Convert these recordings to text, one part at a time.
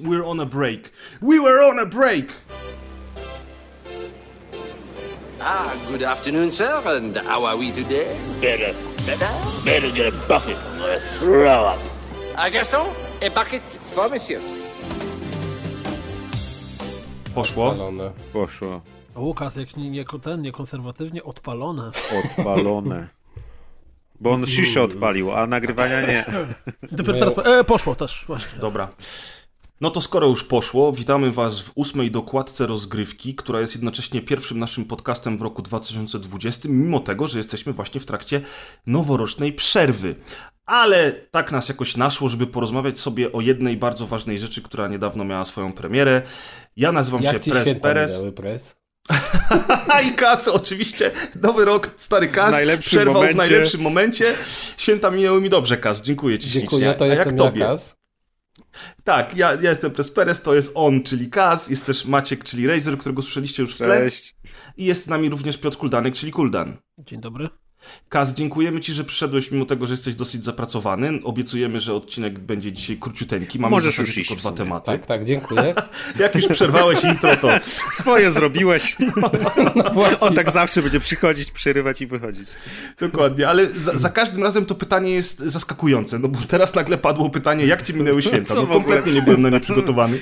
We're on a break. We were on a break! Ah, good afternoon, sir, and how are we today? Better, Better? better get a bucket. I'm gonna throw up. Ah, Gaston, a bucket for monsieur. Poszło. Odpalone. Poszło. Łukasz, jak nie, nie, ten, niekonserwatywnie odpalone. Odpalone. Bo on sziszę odpalił, a nagrywania nie. Dopiero teraz, e, poszło też, właśnie. Dobra. No to skoro już poszło, witamy Was w ósmej dokładce rozgrywki, która jest jednocześnie pierwszym naszym podcastem w roku 2020, mimo tego, że jesteśmy właśnie w trakcie noworocznej przerwy. Ale tak nas jakoś naszło, żeby porozmawiać sobie o jednej bardzo ważnej rzeczy, która niedawno miała swoją premierę. Ja nazywam Jak się ci Pres święta Perez. minęły, Pres? A i Kas, oczywiście. Nowy rok, stary Kas. Przerwał momencie. w najlepszym momencie. Święta minęły mi dobrze, Kas. Dziękuję Ci Dziękuję, ślicznie. to A jak tobie? Jakas. Tak, ja, ja jestem Presperes, to jest on, czyli Kaz, jest też Maciek, czyli Razer, którego słyszeliście już w tle. Cześć. I jest z nami również Piotr Kuldanek, czyli Kuldan. Dzień dobry. Kaz, dziękujemy Ci, że przyszedłeś, mimo tego, że jesteś dosyć zapracowany. Obiecujemy, że odcinek będzie dzisiaj króciuteńki. Mamy Możesz już iść tylko dwa tematy. Tak, tak, dziękuję. Jak już przerwałeś intro, to Swoje zrobiłeś. No właśnie. On tak zawsze będzie przychodzić, przerywać i wychodzić. dokładnie. Ale za, za każdym razem to pytanie jest zaskakujące, no bo teraz nagle padło pytanie, jak Ci minęły święta. No w ogóle? kompletnie nie byłem na nie przygotowany.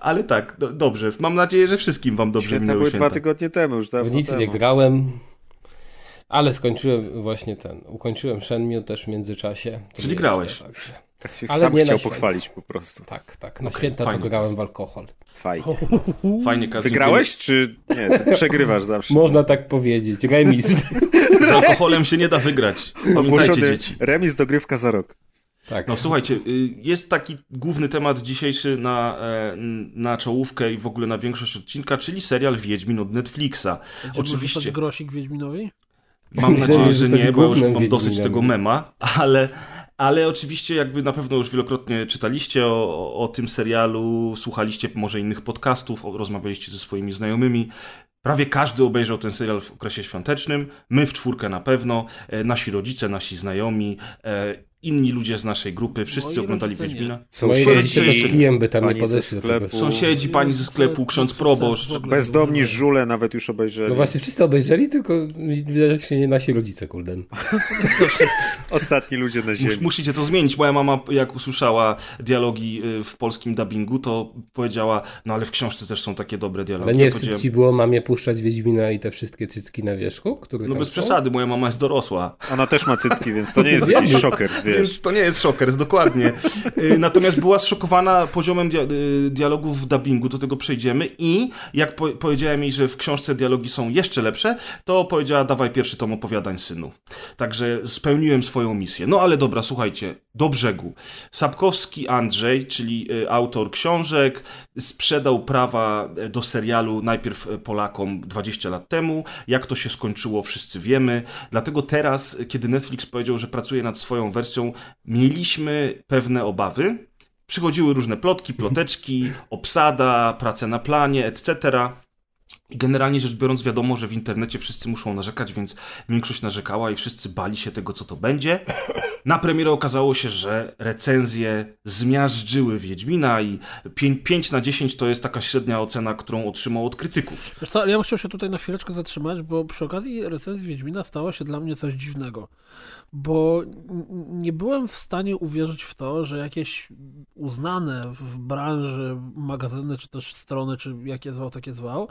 Ale tak, do, dobrze. Mam nadzieję, że wszystkim Wam dobrze Święta minęły były święta. dwa tygodnie temu, już dawno W nic temu. nie grałem, ale skończyłem właśnie ten. Ukończyłem Shenmue też w międzyczasie. To Czyli grałeś. tak. Się Ale sam nie chciał pochwalić po prostu. Tak, tak. Na Okej, święta to grałem w alkohol. Fajnie. Fajnie. Wygrałeś, czy nie? Przegrywasz zawsze. Można tak powiedzieć. Remis. Z alkoholem się nie da wygrać. Pamiętajcie, dzieci. remis dogrywka za rok. tak. No słuchajcie, y, jest taki główny temat dzisiejszy na, e, na czołówkę i w ogóle na większość odcinka, czyli serial Wiedźmin od Netflixa. Będziemy Oczywiście grosik Wiedźminowi? Mam Myślałem, nadzieję, że że nie, bo już mam dosyć tego mema, ale, ale oczywiście jakby na pewno już wielokrotnie czytaliście o, o tym serialu, słuchaliście może innych podcastów, rozmawialiście ze swoimi znajomymi. Prawie każdy obejrzał ten serial w okresie świątecznym. My w czwórkę na pewno, e, nasi rodzice, nasi znajomi, e, inni ludzie z naszej grupy, wszyscy Moi oglądali. Wiedźmina. Sąsiedzi, z kijem by tam nie pani ze podeszli sąsiedzi, pani ze sklepu, ksiądz proboszcz. Bezdomni żule nawet już obejrzeli. No właśnie, wszyscy obejrzeli, tylko widać nie nasi rodzice, kulden. Ostatni ludzie na ziemi. Musicie to zmienić. Moja mama, jak usłyszała dialogi y, w polskim dubbingu, to powiedziała, no ale w książce też są takie dobre dialogi. Ale nie Ja wstyd powiedziałem, ci było mamie puszczać Wiedźmina i te wszystkie cycki na wierzchu? Które No bez są? przesady, moja mama jest dorosła, Ona też ma cycki, więc to nie jest jakiś szoker, więc to nie jest szokers, dokładnie. Y, Natomiast była zszokowana poziomem dia y, dialogów w dubbingu, do tego przejdziemy i jak po powiedziałem jej, że w książce dialogi są jeszcze lepsze, to powiedziała, dawaj pierwszy tom opowiadań, synu. Także spełniłem swoją misję. No ale dobra, słuchajcie, do brzegu. Sapkowski Andrzej, czyli y, autor książek, sprzedał prawa y, do serialu najpierw y, Polakom 20 lat temu. Jak to się skończyło, wszyscy wiemy. Dlatego teraz, kiedy Netflix powiedział, że pracuje nad swoją wersją, mieliśmy pewne obawy. Przychodziły różne plotki, ploteczki, obsada, prace na planie, etc. Generalnie rzecz biorąc, wiadomo, że w internecie wszyscy muszą narzekać, więc większość narzekała i wszyscy bali się tego, co to będzie. Na premierę okazało się, że recenzje zmiażdżyły Wiedźmina i 5, na 10 to jest taka średnia ocena, którą otrzymał od krytyków. Wiesz co, ja bym chciał się tutaj na chwileczkę zatrzymać, bo przy okazji recenzji Wiedźmina stało się dla mnie coś dziwnego. Bo nie byłem w stanie uwierzyć w to, że jakieś uznane w branży magazyny, czy też strony, czy jakie zwał, takie zwał,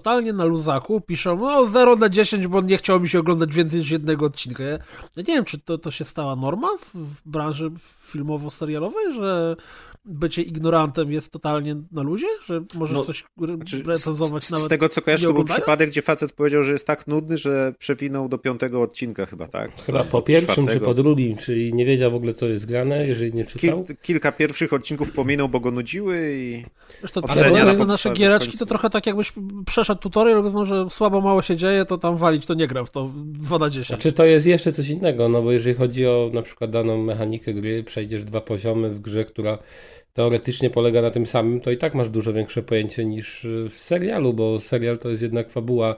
totalnie na luzaku piszą, no 0 na 10, bo nie chciało mi się oglądać więcej niż jednego odcinka. Ja, nie wiem, czy to, to się stała norma w, w branży filmowo-serialowej, że bycie ignorantem jest totalnie na luzie, że możesz No, coś Znaczy, recenzować z, nawet z tego co kojarzę, to był przypadek, gdzie facet powiedział, że jest tak nudny, że przewinął do piątego odcinka chyba, tak? Chyba po pierwszym czy po drugim, czyli nie wiedział w ogóle co jest grane, jeżeli nie czytał. Kil, kilka pierwszych odcinków pominął, bo go nudziły i... Ocenia ale na nasze giereczki to trochę tak jakbyś przeszedł tutorial, uznał, że słabo mało się dzieje, to tam walić, to nie gram w to 2 na 10. Znaczy to jest jeszcze coś innego, no bo jeżeli chodzi o na przykład daną mechanikę gry, przejdziesz dwa poziomy w grze, która teoretycznie polega na tym samym, to i tak masz dużo większe pojęcie niż y, w serialu, bo serial to jest jednak fabuła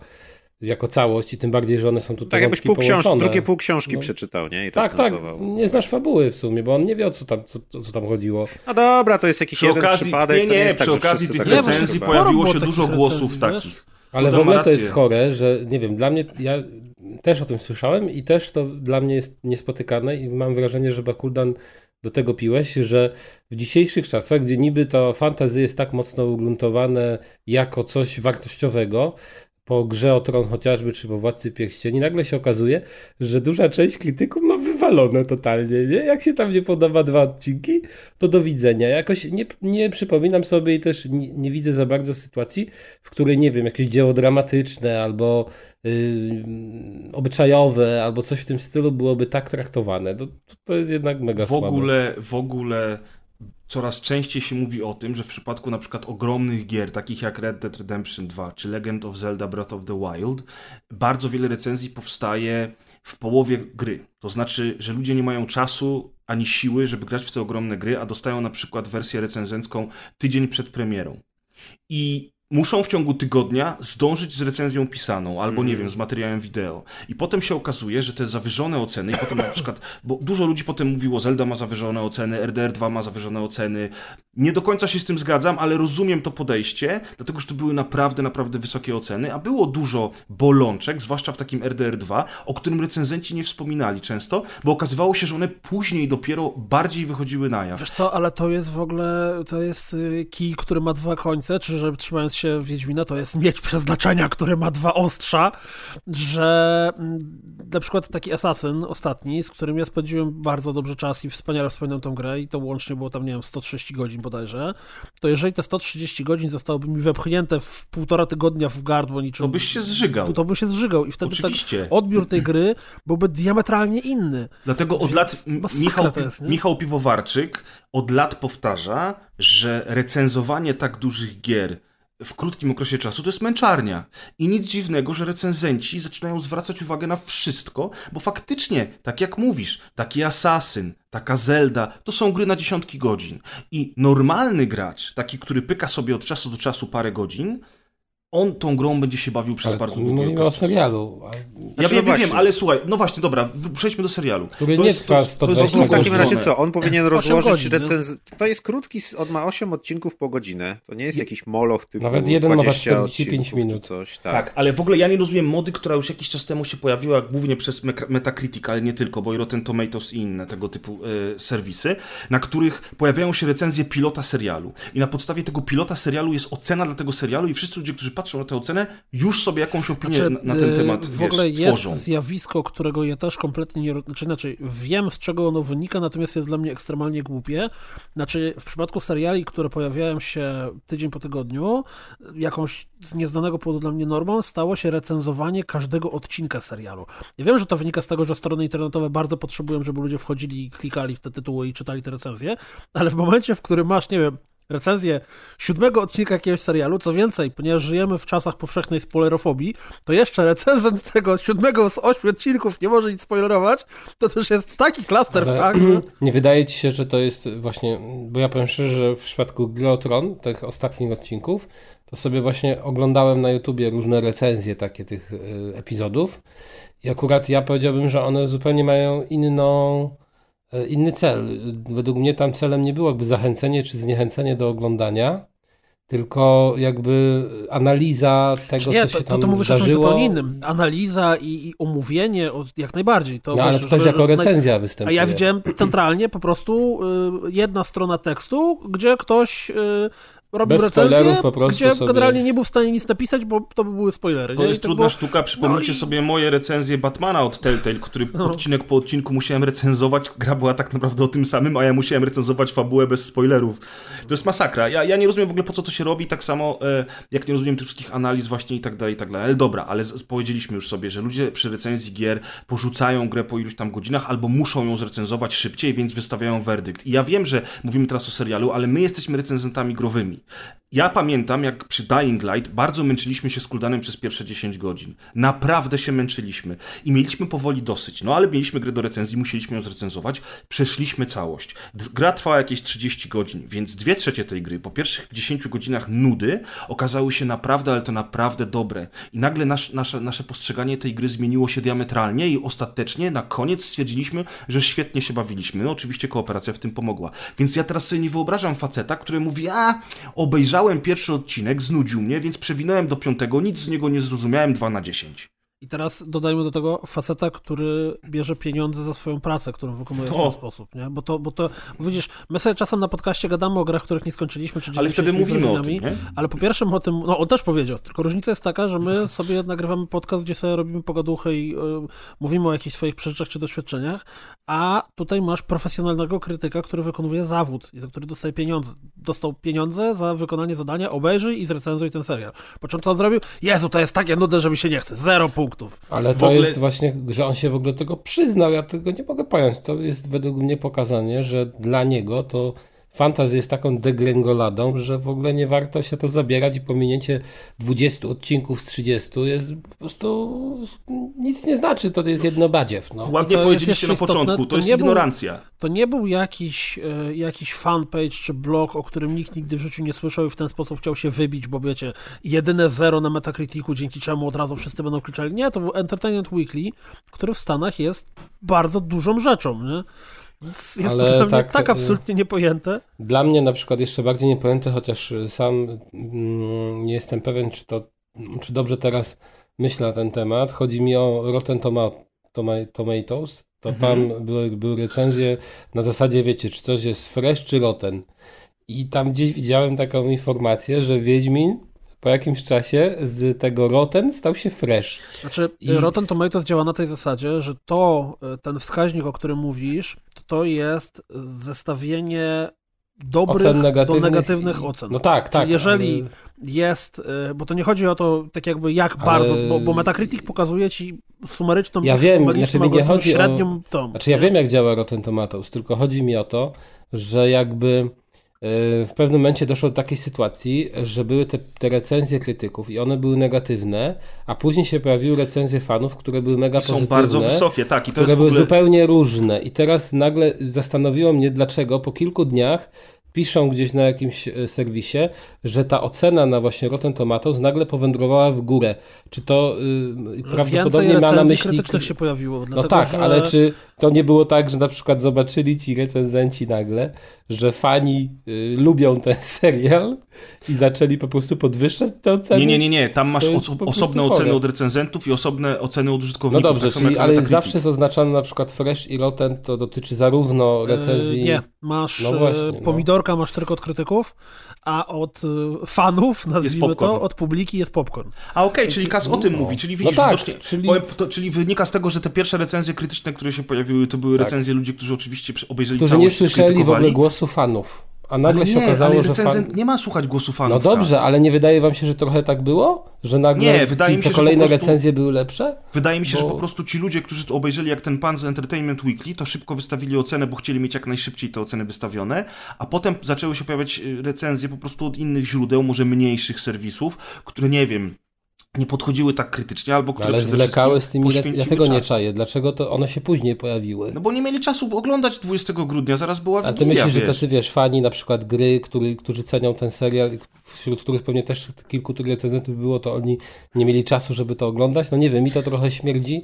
jako całość i tym bardziej, że one są tutaj Tak jakbyś pół książ- drugie pół książki No. przeczytał, nie? I Tak, tak, cenzował. nie znasz fabuły w sumie, bo on nie wie o co tam, co, co tam chodziło. No dobra, to jest jakiś Przy jeden okazji, przypadek, nie, to nie nie, jest tak, przy że okazji tych tak recenzji pojawiło się dużo głosów takich. Ale w ogóle to jest chore, że nie wiem, dla mnie, ja też o tym słyszałem i też to dla mnie jest niespotykane i mam wrażenie, że Bakuldan do tego piłeś, że w dzisiejszych czasach, gdzie niby to fantasy jest tak mocno ugruntowane jako coś wartościowego, po grze o tron chociażby, czy po Władcy Pierścieni, nagle się okazuje, że duża część krytyków ma wywalone totalnie, nie? Jak się tam nie podoba dwa odcinki, to do widzenia. Jakoś nie, nie przypominam sobie i też nie, nie widzę za bardzo sytuacji, w której, nie wiem, jakieś dzieło dramatyczne albo obyczajowe, albo coś w tym stylu byłoby tak traktowane. To, to, jest jednak mega W słabe. ogóle, w ogóle coraz częściej się mówi o tym, że w przypadku na przykład ogromnych gier, takich jak Red Dead Redemption 2 czy Legend of Zelda Breath of the Wild, bardzo wiele recenzji powstaje w połowie gry. To znaczy, że ludzie nie mają czasu ani siły, żeby grać w te ogromne gry, a dostają na przykład wersję recenzencką tydzień przed premierą. I muszą w ciągu tygodnia zdążyć z recenzją pisaną, albo nie wiem, z materiałem wideo. I potem się okazuje, że te zawyżone oceny, i potem na przykład, bo dużo ludzi potem mówiło, Zelda ma zawyżone oceny, RDR 2 ma zawyżone oceny. Nie do końca się z tym zgadzam, ale rozumiem to podejście, dlatego że to były naprawdę, naprawdę wysokie oceny, a było dużo bolączek, zwłaszcza w takim RDR 2, o którym recenzenci nie wspominali często, bo okazywało się, że one później dopiero bardziej wychodziły na jaw. Wiesz co, ale to jest w ogóle, to jest y, kij, który ma dwa końce, czy że trzymając się Wiedźmina, to jest miecz przeznaczenia, który ma dwa ostrza, że mm, na przykład taki Assassin ostatni, z którym ja spędziłem bardzo dobrze czas i wspaniale wspominam tą grę i to łącznie było tam, nie wiem, 130 godzin bodajże, to jeżeli te 130 godzin zostałoby mi wepchnięte w półtora tygodnia w gardło niczym... To byś się zżygał. To, to bym się zżygał i wtedy Oczywiście. tak odbiór tej gry byłby diametralnie inny. Dlatego od lat Michał, jest? Michał Piwowarczyk od lat powtarza, że recenzowanie tak dużych gier w krótkim okresie czasu to jest męczarnia. I nic dziwnego, że recenzenci zaczynają zwracać uwagę na wszystko, bo faktycznie, tak jak mówisz, taki Assassin, taka Zelda, to są gry na dziesiątki godzin. I normalny gracz, taki, który pyka sobie od czasu do czasu parę godzin, on tą grą będzie się bawił przez Ale bardzo długi mówimy okres o serialu. a- Ja Znaczy, wiem, no wiem, właśnie. ale słuchaj, no właśnie, dobra, przejdźmy do serialu. Który nie trwa 120 To w takim razie co? On powinien rozłożyć no. recenzję. To jest krótki, on ma 8 odcinków po godzinę. To nie jest jakiś moloch typu Nawet jeden ma 20 45 odcinków minut. Czy coś, tak. Tak, ale w ogóle ja nie rozumiem mody, która już jakiś czas temu się pojawiła, głównie przez Metacritic, ale nie tylko, bo i Rotten Tomatoes i inne tego typu e, serwisy, na których pojawiają się recenzje pilota serialu. I na podstawie tego pilota serialu jest ocena dla tego serialu i wszyscy ludzie, którzy patrzą na tę ocenę, już sobie jakąś opinię Znaczy, na, na ten y, temat w wiesz, ogóle jest tworzą. zjawisko, którego ja też kompletnie nie. Znaczy, inaczej, wiem z czego ono wynika, natomiast jest dla mnie ekstremalnie głupie. Znaczy, w przypadku seriali, które pojawiają się tydzień po tygodniu, jakąś z nieznanego powodu dla mnie normą stało się recenzowanie każdego odcinka serialu. Ja wiem, że to wynika z tego, że strony internetowe bardzo potrzebują, żeby ludzie wchodzili i klikali w te tytuły i czytali te recenzje, ale w momencie, w którym masz, nie wiem, recenzję siódmego odcinka jakiegoś serialu. Co więcej, ponieważ żyjemy w czasach powszechnej spoilerofobii, to jeszcze recenzent tego siódmego z ośmiu odcinków nie może nic spoilerować, to już jest taki klaster, tak, że... Nie wydaje ci się, że to jest właśnie, bo ja powiem szczerze, że w przypadku Gry o Tron, tych ostatnich odcinków, to sobie właśnie oglądałem na YouTubie różne recenzje takie tych y, epizodów. I akurat ja powiedziałbym, że one zupełnie mają inną, inny cel. Według mnie tam celem nie było jakby zachęcenie czy zniechęcenie do oglądania, tylko jakby analiza tego, Nie, co to, się to, tam to mówisz o czymś zdarzyło. zupełnie innym. Analiza i, i omówienie, jak najbardziej. To No ale wiesz, to też jako recenzja A występuje. ja widziałem centralnie po prostu y, jedna strona tekstu, gdzie ktoś y, robił Bez recenzję, spoilerów po prostu gdzie sobie- generalnie nie był w stanie nic napisać, bo to by były spoilery. To nie? jest to trudna było- sztuka. Przypomnijcie No i- sobie moje recenzje Batmana od Telltale, który No. odcinek po odcinku musiałem recenzować. Gra była tak naprawdę o tym samym, a ja musiałem recenzować fabułę bez spoilerów. To jest masakra. Ja, ja nie rozumiem w ogóle po co to się robi, tak samo e, jak nie rozumiem tych wszystkich analiz właśnie i tak dalej, i tak dalej. Ale dobra, ale z, powiedzieliśmy już sobie, że ludzie przy recenzji gier porzucają grę po iluś tam godzinach albo muszą ją zrecenzować szybciej, więc wystawiają werdykt. I ja wiem, że mówimy teraz o serialu, ale my jesteśmy recenzentami growymi. Ja pamiętam, jak przy Dying Light bardzo męczyliśmy się z Kuldanem przez pierwsze 10 godzin. Naprawdę się męczyliśmy. I mieliśmy powoli dosyć. No ale mieliśmy grę do recenzji, musieliśmy ją zrecenzować. Przeszliśmy całość. Gra trwała jakieś 30 godzin, więc dwie trzecie tej gry, po pierwszych 10 godzinach nudy, okazały się naprawdę, ale to naprawdę dobre. I nagle nasz, nasze, nasze postrzeganie tej gry zmieniło się diametralnie i ostatecznie na koniec stwierdziliśmy, że świetnie się bawiliśmy. No oczywiście kooperacja w tym pomogła. Więc ja teraz sobie nie wyobrażam faceta, który mówi, a obejrzałem pierwszy odcinek, znudził mnie, więc przewinąłem do piątego, nic z niego nie zrozumiałem, 2 na 10. I teraz dodajmy do tego faceta, który bierze pieniądze za swoją pracę, którą wykonuje w O. ten sposób, nie? Bo to, bo to, bo widzisz, my sobie czasem na podcaście gadamy o grach, których nie skończyliśmy, czy Ale wtedy mówimy o tym, nie? Ale po pierwsze o tym, no on też powiedział, tylko różnica jest taka, że my sobie nagrywamy podcast, gdzie sobie robimy pogaduchy i y, mówimy o jakichś swoich przeżyciach czy doświadczeniach, a tutaj masz profesjonalnego krytyka, który wykonuje zawód i za który dostaje pieniądze. Dostał pieniądze za wykonanie zadania, obejrzyj i zrecenzuj ten serial. Po czym co on zrobił? Jezu, to jest takie nudne, że mi się nie chce. Zero punktów. Ale to ogóle- jest właśnie, że on się w ogóle tego przyznał. Ja tego nie mogę pojąć. To jest według mnie pokazanie, że dla niego to fantasy jest taką degrengoladą, że w ogóle nie warto się to zabierać i pominięcie 20 odcinków z 30 jest po prostu nic nie znaczy. To jest jedno badziew. No. Ładnie powiedzieliście na jeszcze istotne, początku, to to jest nie był- ignorancja. To nie był jakiś, e, jakiś fanpage czy blog, o którym nikt nigdy w życiu nie słyszał i w ten sposób chciał się wybić, bo wiecie, jedyne zero na Metacriticu, dzięki czemu od razu wszyscy będą krzyczeli. Nie, to był Entertainment Weekly, który w Stanach jest bardzo dużą rzeczą, nie? Jest Ale to dla mnie tak, tak y- absolutnie niepojęte. Dla mnie na przykład jeszcze bardziej niepojęte, chociaż sam mm, nie jestem pewien, czy to czy dobrze teraz myślę na ten temat. Chodzi mi o Rotten Toma, Toma, Tomatoes. To Mhm. tam były, były recenzje na zasadzie, wiecie, czy coś jest fresh, czy Rotten. I tam gdzieś widziałem taką informację, że Wiedźmin po jakimś czasie z tego Rotten stał się fresh. Znaczy, I- Rotten Tomatoes działa na tej zasadzie, że to, e, ten wskaźnik, o którym mówisz, to, to jest zestawienie dobrych Ocen do negatywnych negatywnych i- ocen. No tak, tak. Czyli jeżeli ale- jest, e, bo to nie chodzi o to tak jakby jak Ale- bardzo, bo, bo Metacritic pokazuje ci sumaryczną, Ja wiem, znaczy mi nie chodzi o- średnią tą. Znaczy ja wiem jak działa Rotten Tomatoes, tylko chodzi mi o to, że jakby w pewnym momencie doszło do takiej sytuacji, że były te, te recenzje krytyków i one były negatywne, a później się pojawiły recenzje fanów, które były mega I są pozytywne. bardzo wysokie, tak. I to które były ogóle... zupełnie różne. I teraz nagle zastanowiło mnie, dlaczego po kilku dniach piszą gdzieś na jakimś e, serwisie, że ta ocena na właśnie Rotten Tomatoes nagle powędrowała w górę. Czy to y, Że prawdopodobnie ma na myśli... krytycznych się pojawiło. No Dlatego, tak, że... ale czy to nie było tak, że na przykład zobaczyli ci recenzenci nagle, że fani y, lubią ten serial i zaczęli po prostu podwyższać te oceny? Nie, nie, nie, nie. Tam masz oso- osobne oceny od recenzentów i osobne oceny od No użytkowników. dobrze, tak czyli, ale zawsze jest oznaczone na przykład fresh i rotten, to dotyczy zarówno recenzji... Yy, Nie, masz No no właśnie, no. pomidorka, masz tylko od krytyków, a od y, fanów, nazwijmy popcorn. to, od publiki jest popcorn. A okej, czyli Kas o tym mówi, czyli widzisz, No tak, widocznie, czyli- powiem, to, czyli wynika z tego, że te pierwsze recenzje krytyczne, które się pojawiły, to były recenzje ludzi, którzy oczywiście obejrzeli Tak. którzy nie całość, słyszeli w ogóle głosu fanów. A nagle się okazało, ale że recenzent fan... nie ma słuchać głosu No fanów. dobrze, Kas. ale nie wydaje wam się, że trochę tak było? Że nagle Nie, wydaje mi te się, że kolejne prostu- recenzje były lepsze? Wydaje mi się, że Bo- po prostu ci ludzie, którzy to obejrzeli jak ten pan z Entertainment Weekly, to szybko wystawili ocenę, bo chcieli mieć jak najszybciej te oceny wystawione, a potem zaczęły się pojawiać y, recenzje po prostu od innych źródeł, może mniejszych serwisów, które nie wiem, nie podchodziły tak krytycznie, albo które Ale zwlekały z tymi... Ja tego nie czaję. Dlaczego to one się później pojawiły? No bo nie mieli czasu oglądać 20 grudnia, zaraz była A ty myślisz, że wiesz. tacy, wiesz, fani na przykład gry, który, którzy cenią ten serial, wśród których pewnie też kilku tych recenzentów było, to oni nie mieli czasu, żeby to oglądać? No nie wiem, mi to trochę śmierdzi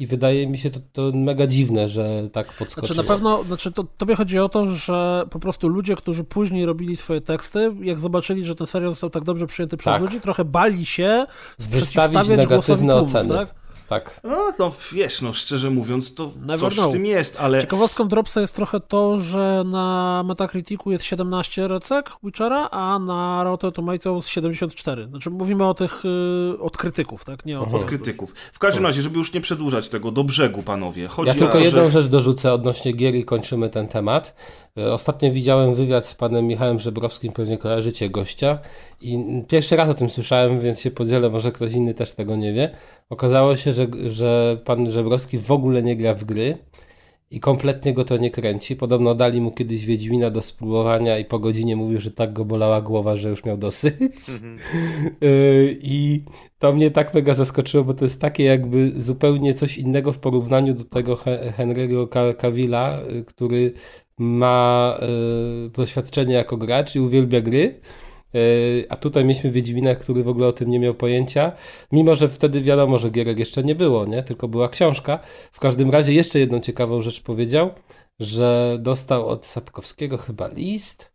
i wydaje mi się to, to mega dziwne, że tak podskoczyło. Znaczy na pewno, znaczy to, tobie chodzi o to, że po prostu ludzie, którzy później robili swoje teksty, jak zobaczyli, że ten serial został tak dobrze przyjęty przez Tak. ludzi, trochę bali się Wystawić przeciwstawiać głosowi negatywne tłumów, oceny. tak? Tak. No, no wiesz, no szczerze mówiąc, to Never coś know. w tym jest, ale Ciekawostką Dropsa jest trochę to, że na Metacriticu jest 17 recek Witchera, a na Rotten Tomatoes 74. Znaczy mówimy o tych y, od krytyków, tak? Nie od, od krytyków. W każdym razie, żeby już nie przedłużać tego, do brzegu, panowie. Chodzi Ja tylko o to, jedną że... rzecz dorzucę odnośnie gier i kończymy ten temat. E, Ostatnio widziałem wywiad z panem Michałem Żebrowskim, pewnie kojarzycie gościa i pierwszy raz o tym słyszałem, więc się podzielę, może ktoś inny też tego nie wie. Okazało się, że, że pan Żebrowski w ogóle nie gra w gry i kompletnie go to nie kręci. Podobno dali mu kiedyś Wiedźmina do spróbowania i po godzinie mówił, że tak go bolała głowa, że już miał dosyć. Y, I to mnie tak mega zaskoczyło, bo to jest takie jakby zupełnie coś innego w porównaniu do tego He- Henry'ego Ca- Cavilla, y, który ma y, doświadczenie jako gracz i uwielbia gry. Y, A tutaj mieliśmy Wiedźmina, który w ogóle o tym nie miał pojęcia, mimo że wtedy wiadomo, że gierek jeszcze nie było, nie? tylko była książka. W każdym razie jeszcze jedną ciekawą rzecz powiedział, że dostał od Sapkowskiego chyba list,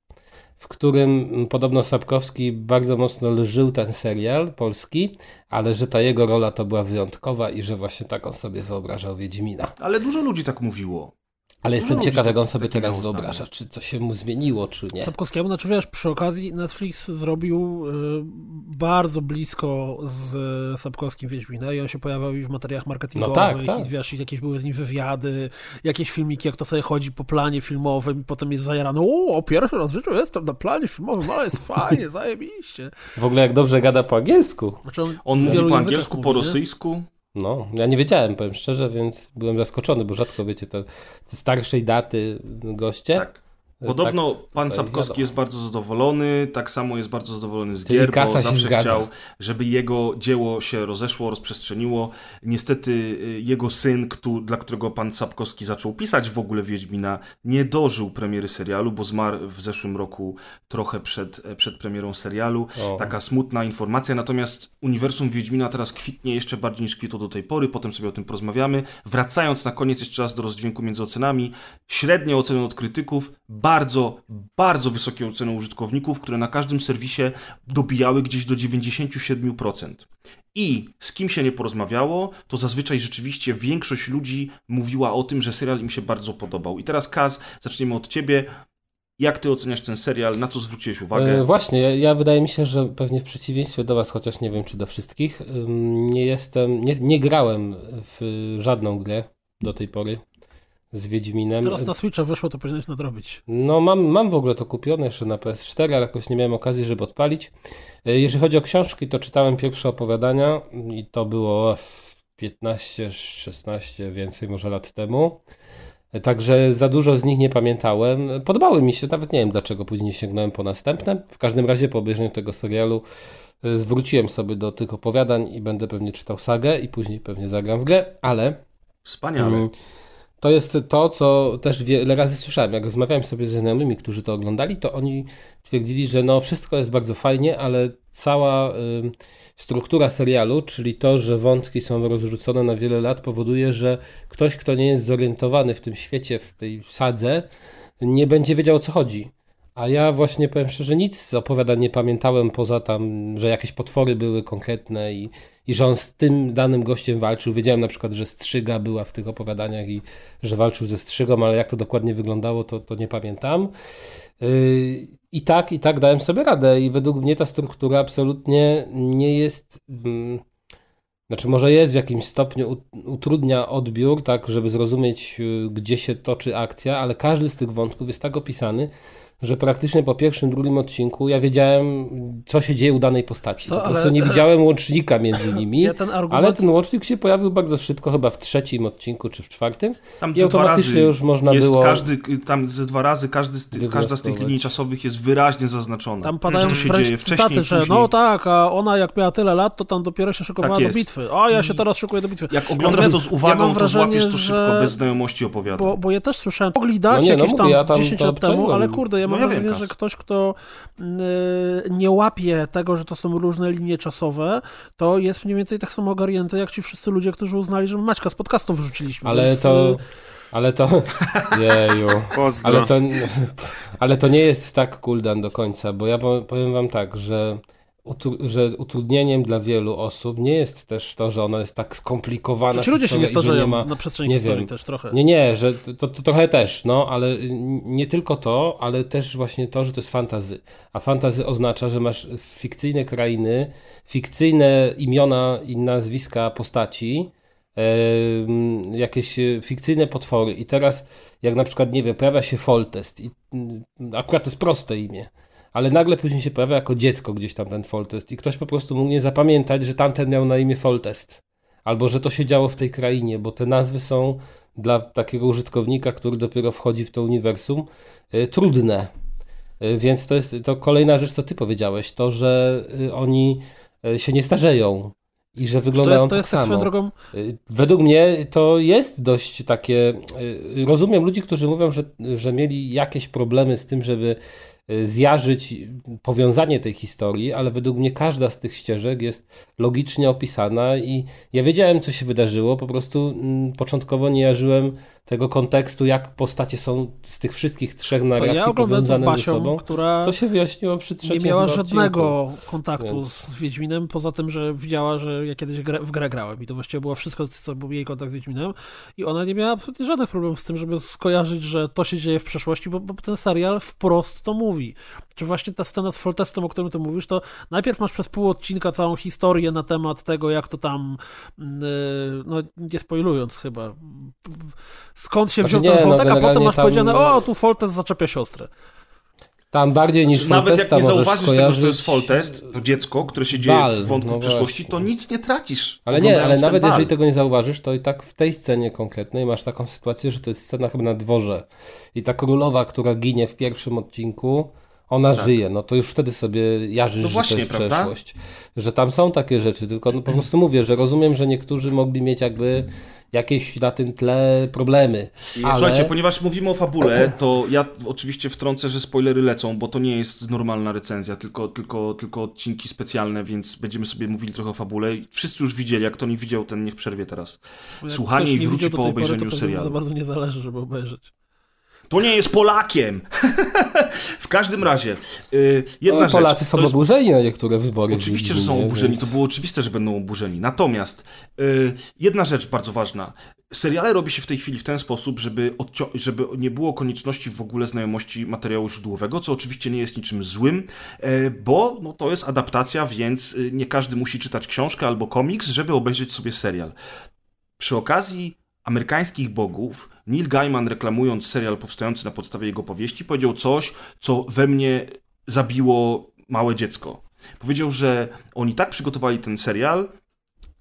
w którym podobno Sapkowski bardzo mocno lżył ten serial polski, ale że ta jego rola to była wyjątkowa i że właśnie tak on sobie wyobrażał Wiedźmina. Ale dużo ludzi tak mówiło. Ale jestem ludzi ciekaw, jak on tak- sobie takie teraz wyobraża, czy coś się mu zmieniło, czy nie. Sapkowskiemu, znaczy wiesz, przy okazji Netflix zrobił y, bardzo blisko z Sapkowskim Wiedźmina i on się pojawiał i w materiałach marketingowych No tak, tak. i wiesz, i jakieś były z nim wywiady, jakieś filmiki, jak to sobie chodzi po planie filmowym i potem jest zajarany, o, pierwszy raz w życiu jestem na planie filmowym, ale jest fajnie, zajebiście. W ogóle jak dobrze gada po angielsku. Znaczy on, On mówi po angielsku, mówi, po nie? No, ja nie wiedziałem, powiem szczerze, więc byłem zaskoczony, bo rzadko, wiecie, te, te starszej daty goście. Tak. Podobno tak, pan Sapkowski wiadomo. jest bardzo zadowolony, tak samo jest bardzo zadowolony z Czyli gier, bo zawsze zgadza. chciał, żeby jego dzieło się rozeszło, rozprzestrzeniło. Niestety y, jego syn, któ- dla którego pan Sapkowski zaczął pisać w ogóle Wiedźmina, nie dożył premiery serialu, bo zmarł w zeszłym roku trochę przed, e, przed premierą serialu. O. Taka smutna informacja, natomiast uniwersum Wiedźmina teraz kwitnie jeszcze bardziej niż kwitło do tej pory, potem sobie o tym porozmawiamy. Wracając na koniec jeszcze raz do rozdźwięku między ocenami, średnie oceny od krytyków, bardzo, bardzo wysokie oceny użytkowników, które na każdym serwisie dobijały gdzieś do 97%. I z kim się nie porozmawiało, to zazwyczaj rzeczywiście większość ludzi mówiła o tym, że serial im się bardzo podobał. I teraz Kaz, zaczniemy od ciebie. Jak ty oceniasz ten serial? Na co zwróciłeś uwagę? E, właśnie, ja, ja wydaje mi się, że pewnie w przeciwieństwie do Was, chociaż nie wiem czy do wszystkich, nie jestem, nie, nie grałem w żadną grę do tej pory z Wiedźminem. Teraz na Switcha wyszło, to powinieneś nadrobić. No, mam, mam w ogóle to kupione jeszcze na PS4, ale jakoś nie miałem okazji, żeby odpalić. E, Jeżeli chodzi o książki, to czytałem pierwsze opowiadania i to było 15, 16, więcej może lat temu. E, Także za dużo z nich nie pamiętałem. Podobały mi się, nawet nie wiem dlaczego później sięgnąłem po następne. W każdym razie po obejrzeniu tego serialu e, zwróciłem sobie do tych opowiadań i będę pewnie czytał sagę i później pewnie zagram w grę, ale Wspaniale. Mm, To jest to, co też wiele razy słyszałem. Jak rozmawiałem sobie ze znajomymi, którzy to oglądali, to oni twierdzili, że no wszystko jest bardzo fajnie, ale cała ym, struktura serialu, czyli to, że wątki są rozrzucone na wiele lat, powoduje, że ktoś, kto nie jest zorientowany w tym świecie, w tej sadze, nie będzie wiedział o co chodzi. A ja właśnie powiem szczerze, nic z opowiadań nie pamiętałem poza tam, że jakieś potwory były konkretne i, i że on z tym danym gościem walczył. Wiedziałem na przykład, że strzyga była w tych opowiadaniach i że walczył ze strzygą, ale jak to dokładnie wyglądało, to, to nie pamiętam. Yy, I tak, i tak dałem sobie radę i według mnie ta struktura absolutnie nie jest... mm, Znaczy, może jest w jakimś stopniu ut- utrudnia odbiór, tak, żeby zrozumieć, y, gdzie się toczy akcja, ale każdy z tych wątków jest tak opisany, że praktycznie po pierwszym, drugim odcinku ja wiedziałem, co się dzieje u danej postaci. Co, po ale- prostu nie widziałem łącznika między nimi, Ja ten argument- ale ten łącznik się pojawił bardzo szybko, chyba w trzecim odcinku czy w czwartym. Tam I ze dwa automatycznie razy już można jest było każdy, tam ze dwa razy każdy z tych, każda z tych linii czasowych jest wyraźnie zaznaczona. Tam padają że to się dzieje wcześniej, cytaty, że no tak, a ona jak miała tyle lat, to tam dopiero się szykowała Tak do bitwy. A ja się teraz szykuję do bitwy. Jak oglądasz Natomiast to z ja uwagą, to wrażenie, złapiesz to szybko, że- bez znajomości opowiadań. Bo, bo ja też słyszałem, mogli dać No nie, no jakieś mówię, tam ja tam 10 to lat temu, ale kurde, ja No mam ja wiem, wrażenie, Kas. że ktoś, kto yy, nie łapie tego, że to są różne linie czasowe, to jest mniej więcej tak samo ogarnięty, jak ci wszyscy ludzie, którzy uznali, że Maćka z podcastu wyrzuciliśmy. Ale więc, to. yy, Ale to. Jeju. Ale to, ale to nie jest tak cooldown do końca, bo ja po- powiem wam tak, że, że utrudnieniem dla wielu osób nie jest też to, że ona jest tak skomplikowana. Ci ludzie się nie starzeją ma- na przestrzeni nie historii wiem. też trochę. Nie, nie, że to, to trochę też, no, ale nie tylko to, ale też właśnie to, że to jest fantazy. A fantazy oznacza, że masz fikcyjne krainy, fikcyjne imiona i nazwiska postaci, jakieś fikcyjne potwory. I teraz, jak na przykład, nie wiem, pojawia się Foltest i mm, akurat to jest proste imię. Ale nagle później się pojawia jako dziecko gdzieś tam ten Foltest i ktoś po prostu mógł nie zapamiętać, że tamten miał na imię Foltest. Albo że to się działo w tej krainie, bo te nazwy są dla takiego użytkownika, który dopiero wchodzi w to uniwersum, y, trudne. Y, Więc to jest to kolejna rzecz, co ty powiedziałeś, to, że y, oni y, się nie starzeją i że To wyglądają jest, to tak jest tak samo. drogą, Y, Według mnie to jest dość takie. y, Rozumiem ludzi, którzy mówią, że, że mieli jakieś problemy z tym, żeby zjarzyć powiązanie tej historii, ale według mnie każda z tych ścieżek jest logicznie opisana i ja wiedziałem, co się wydarzyło. Po prostu mm, początkowo nie jarzyłem tego kontekstu, jak postacie są z tych wszystkich trzech narracji ja powiązane ze Basią, sobą. która Co się wyjaśniło przy trzecim nie miała żadnego odcinku. kontaktu Więc- z Wiedźminem, poza tym, że widziała, że ja kiedyś grę, w grę grałem i to właściwie było wszystko, co był jej kontakt z Wiedźminem i ona nie miała absolutnie żadnych problemów z tym, żeby skojarzyć, że to się dzieje w przeszłości, bo, bo ten serial wprost to mówi. Czy właśnie ta scena z Foltestem, o którym ty mówisz, to najpierw masz przez pół odcinka całą historię na temat tego, jak to tam, yy, no nie spoilując chyba, skąd się Znaczy wziął nie, ten no wątek, a potem masz tam- powiedziane, o, tu Foltest zaczepia siostrę. Tam bardziej niż Nawet jak nie zauważysz tego, że to jest skojarzyć- Foltest, to dziecko, które się dzieje Bal, w wątku no w przeszłości, to nic nie tracisz. Ale nie, ale nawet bal. jeżeli tego nie zauważysz, to i tak w tej scenie konkretnej masz taką sytuację, że to jest scena chyba na dworze i ta królowa, która ginie w pierwszym odcinku, ona żyje, no to już wtedy sobie jarzysz, Tak. No że właśnie, to jest prawda? przeszłość. Że tam są takie rzeczy, tylko no po prostu mówię, że rozumiem, że niektórzy mogli mieć jakby jakieś na tym tle problemy. Ale... Słuchajcie, ponieważ mówimy o fabule, to ja oczywiście wtrącę, że spoilery lecą, bo to nie jest normalna recenzja, tylko, tylko, tylko odcinki specjalne, więc będziemy sobie mówili trochę o fabule. Wszyscy już widzieli, jak to nie widział, ten niech przerwie teraz. Słuchanie i wróci po pory, obejrzeniu mu serialu. Za bardzo nie zależy, żeby obejrzeć. To nie jest Polakiem! w każdym razie, yy, jedna no, rzecz. Polacy są to jest oburzeni na niektóre wybory. Oczywiście, że są oburzeni, więc- to było oczywiste, że będą oburzeni. Natomiast y, jedna rzecz bardzo ważna. Seriale robi się w tej chwili w ten sposób, żeby, odcio- żeby nie było konieczności w ogóle znajomości materiału źródłowego, co oczywiście nie jest niczym złym, e, bo no, to jest adaptacja, więc y, nie każdy musi czytać książkę albo komiks, żeby obejrzeć sobie serial. Przy okazji amerykańskich bogów, Neil Gaiman reklamując serial powstający na podstawie jego powieści, powiedział coś, co we mnie zabiło małe dziecko. Powiedział, że oni tak przygotowali ten serial,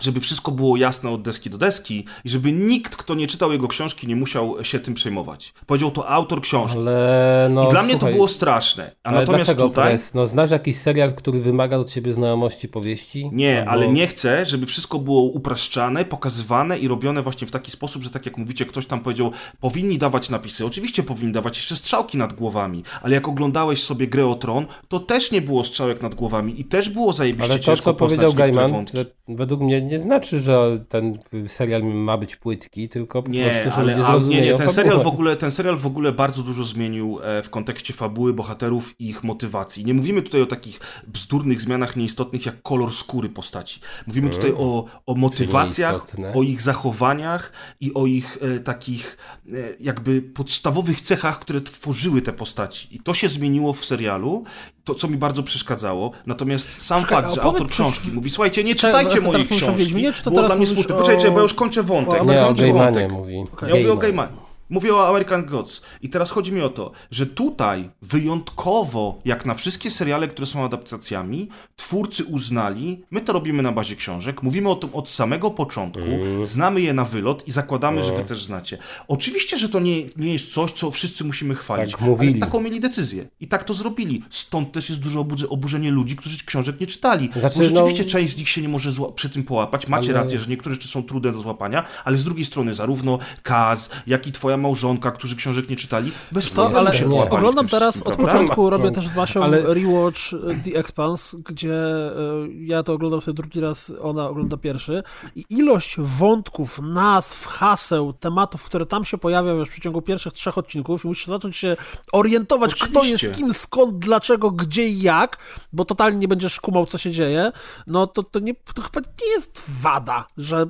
żeby wszystko było jasne od deski do deski i żeby nikt, kto nie czytał jego książki, nie musiał się tym przejmować. Powiedział to autor książki. Ale no, I dla mnie słuchaj, to było straszne. A natomiast tutaj... Press? No, znasz jakiś serial, który wymaga od ciebie znajomości powieści? Nie, Albo- ale nie chcę, żeby wszystko było upraszczane, pokazywane i robione właśnie w taki sposób, że tak jak mówicie, ktoś tam powiedział, powinni dawać napisy. Oczywiście powinni dawać jeszcze strzałki nad głowami, ale jak oglądałeś sobie grę o tron, to też nie było strzałek nad głowami i też było zajebiście Ale to, ciężko co powiedział Gaiman, według mnie nie znaczy, że ten serial ma być płytki, tylko po Nie, prostu, że ale ludzie a, nie, zrozumieją nie, ten serial, w ogóle, ten serial w ogóle bardzo dużo zmienił e, w kontekście fabuły, bohaterów i ich motywacji. Nie mówimy tutaj o takich bzdurnych zmianach nieistotnych jak kolor skóry postaci. Mówimy tutaj o, o motywacjach, o ich zachowaniach i o ich e, takich e, jakby podstawowych cechach, które tworzyły te postaci. I to się zmieniło w serialu, to co mi bardzo przeszkadzało. Natomiast sam Czekaj, fakt, że autor coś- książki mówi, słuchajcie, nie czytajcie o książki, Wiedźminie, czy to było teraz dla mnie smutne. o- Poczekajcie, bo ja już kończę wątek. o Nie, o kończę Gaimanie wątek. mówi. Ja mówię o. Gaimanie. Mówię o American Gods. I teraz chodzi mi o to, że tutaj wyjątkowo, jak na wszystkie seriale, które są adaptacjami, twórcy uznali, my to robimy na bazie książek, mówimy o tym od samego początku, Mhm. znamy je na wylot i zakładamy, No. że wy też znacie. Oczywiście, że to nie, nie jest coś, co wszyscy musimy chwalić, Tak mówili. ale taką mieli decyzję. I tak to zrobili. Stąd też jest duże oburzenie ludzi, którzy książek nie czytali. Znaczy, Bo rzeczywiście no- część z nich się nie może przy tym połapać. Macie Ale- rację, że niektóre rzeczy są trudne do złapania, ale z drugiej strony zarówno Kaz, jak i twoja małżonka, którzy książek nie czytali, bez To, problemu ale się nie. oglądam teraz wszystkim, od prawda? początku, robię No, też z Basią ale- rewatch e, The Expanse, gdzie e, ja to oglądam sobie drugi raz, ona ogląda pierwszy i ilość wątków, nazw, haseł, tematów, które tam się pojawiają już w przeciągu pierwszych trzech odcinków i musisz zacząć się orientować, kto Oczywiście. jest kim, skąd, dlaczego, gdzie i jak, bo totalnie nie będziesz kumał, co się dzieje, no to, to, nie, to chyba nie jest wada, że...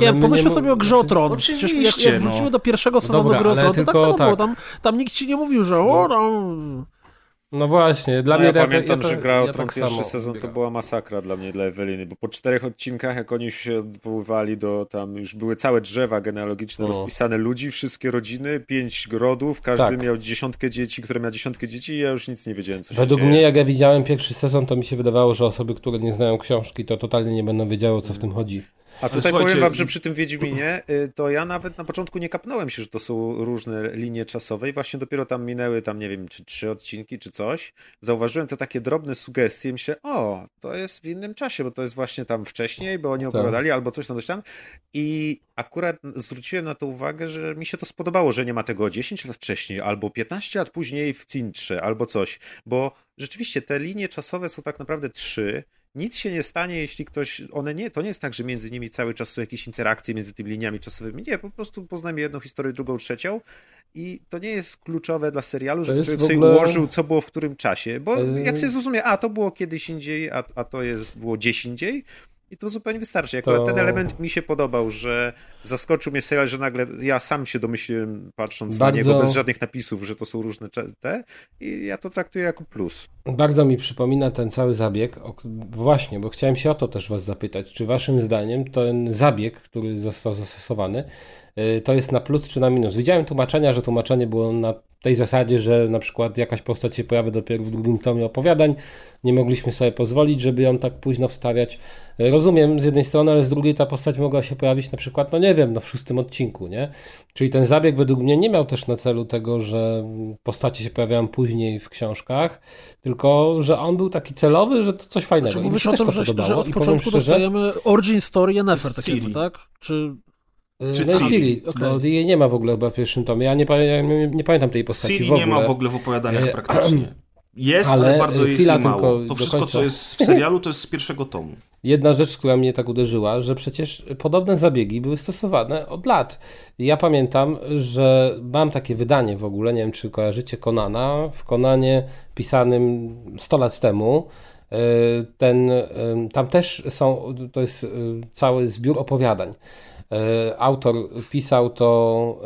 Nie pomyślmy nie sobie o Grze o znaczy- Tron. Przecież jak, Oczywiście, jak no. wrócimy do pierwszego sezonu Dobra, Gry to tak tylko samo było. tak. Tam, tam nikt ci nie mówił, że o, tam... No właśnie, dla No mnie ja pamiętam, to- że gra o ja Tron tak pierwszy samo sezon to była masakra dla mnie, dla Eweliny, bo po czterech odcinkach, jak oni się odwoływali do tam, już były całe drzewa genealogiczne No. rozpisane ludzi, wszystkie rodziny, pięć rodów, każdy Tak. miał dziesiątkę dzieci, które miał dziesiątkę dzieci i ja już nic nie wiedziałem, co się Według dzieje. mnie, jak ja widziałem pierwszy sezon, to mi się wydawało, że osoby, które nie znają książki, to totalnie nie będą wiedziały, o co w tym chodzi. A tutaj Słuchajcie, powiem wam, że przy tym Wiedźminie, y, to ja nawet na początku nie kapnąłem się, że to są różne linie czasowe i właśnie dopiero tam minęły tam, nie wiem, czy trzy odcinki, czy coś. Zauważyłem te takie drobne sugestie i myślę, o, to jest w innym czasie, bo to jest właśnie tam wcześniej, bo oni Tak. opowiadali albo coś tam, coś tam. I akurat zwróciłem na to uwagę, że mi się to spodobało, że nie ma tego 10 lat wcześniej, albo 15 lat później w Cintrze, albo coś, bo rzeczywiście te linie czasowe są tak naprawdę trzy. Nic się nie stanie, jeśli ktoś. One nie, to nie jest tak, że między nimi cały czas są jakieś interakcje między tymi liniami czasowymi. Nie, po prostu poznajemy jedną historię, drugą, trzecią. I to nie jest kluczowe dla serialu, żeby człowiek w sobie ogóle- ułożył, co było w którym czasie. Bo jak sobie zrozumie, a to było kiedyś indziej, a, a to jest, było gdzieś indziej. I to zupełnie wystarczy. Akurat To- ten element mi się podobał, że zaskoczył mnie serial, że nagle ja sam się domyśliłem, patrząc na Bardzo- niego bez żadnych napisów, że to są różne te. I ja to traktuję jako plus. Bardzo mi przypomina ten cały zabieg. Właśnie, bo chciałem się o to też Was zapytać. Czy Waszym zdaniem ten zabieg, który został zastosowany, to jest na plus czy na minus? Widziałem tłumaczenia, że tłumaczenie było na tej zasadzie, że na przykład jakaś postać się pojawia dopiero w drugim tomie opowiadań. Nie mogliśmy sobie pozwolić, żeby ją tak późno wstawiać. Y, Rozumiem z jednej strony, ale z drugiej ta postać mogła się pojawić na przykład, no nie wiem, no w szóstym odcinku, nie? Czyli ten zabieg według mnie nie miał też na celu tego, że postacie się pojawiają później w książkach, tylko że on był taki celowy, że to coś fajnego. Czy mi mówisz o tym, to że, że od początku szczerze, dostajemy origin story Yennefer, tak tak? Czy... Czy no Ciri? Bo jej nie ma w ogóle chyba w pierwszym tomie. Ja nie, ja nie, nie pamiętam tej postaci Ciri w ogóle. nie ma w ogóle w opowiadaniach E, praktycznie. Jest, ale, ale, bardzo e, jest chwila jej mało. tylko To wszystko, co jest w serialu, to jest z pierwszego tomu. Jedna rzecz, która mnie tak uderzyła, że przecież podobne zabiegi były stosowane od lat. Ja pamiętam, że mam takie wydanie w ogóle, nie wiem czy kojarzycie Konana, w Konanie pisanym 100 lat temu. e, Ten, tam też są, to jest cały zbiór opowiadań. E, Autor pisał to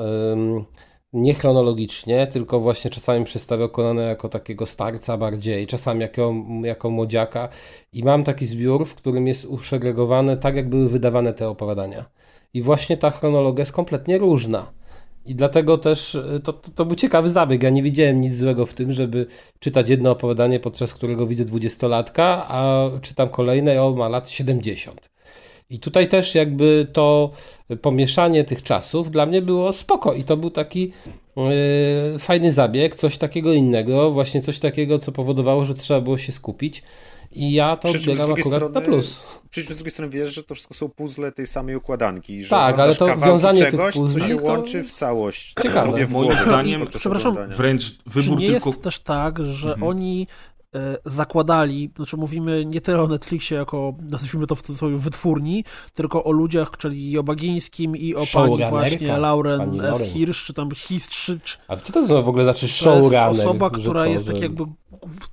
nie chronologicznie, tylko właśnie czasami przedstawiał Konana jako takiego starca bardziej, czasami jako, jako młodziaka. I mam taki zbiór, w którym jest uszegregowane tak, jak były wydawane te opowiadania. I właśnie ta chronologia jest kompletnie różna. I dlatego też y, to, to, to był ciekawy zabieg. Ja nie widziałem nic złego w tym, żeby czytać jedno opowiadanie, podczas którego widzę dwudziestolatka, a czytam kolejne on ma lat 70. I tutaj też jakby to pomieszanie tych czasów dla mnie było spoko i to był taki yy, fajny zabieg, coś takiego innego, właśnie coś takiego, co powodowało, że trzeba było się skupić i ja to odbieram akurat na strony- plus. Przy czym z drugiej strony wiesz, że to wszystko są puzzle tej samej układanki. Że Tak, ale to wiązanie tych czegoś, co puzli się to łączy w całość. ciekawe. W Moim zdaniem- Przepraszam, oglądania. Wręcz Czy wybór nie tylko... jest też tak, że Mhm. oni zakładali, znaczy mówimy nie tyle o Netflixie jako, nazwijmy to w cudzysłowie, wytwórni, tylko o ludziach, czyli o Bagińskim i o pani właśnie Lauren pani S. Hirsch, czy tam Histrzy, czy A co to w ogóle znaczy to jest showrunner? osoba, która jest tak jakby,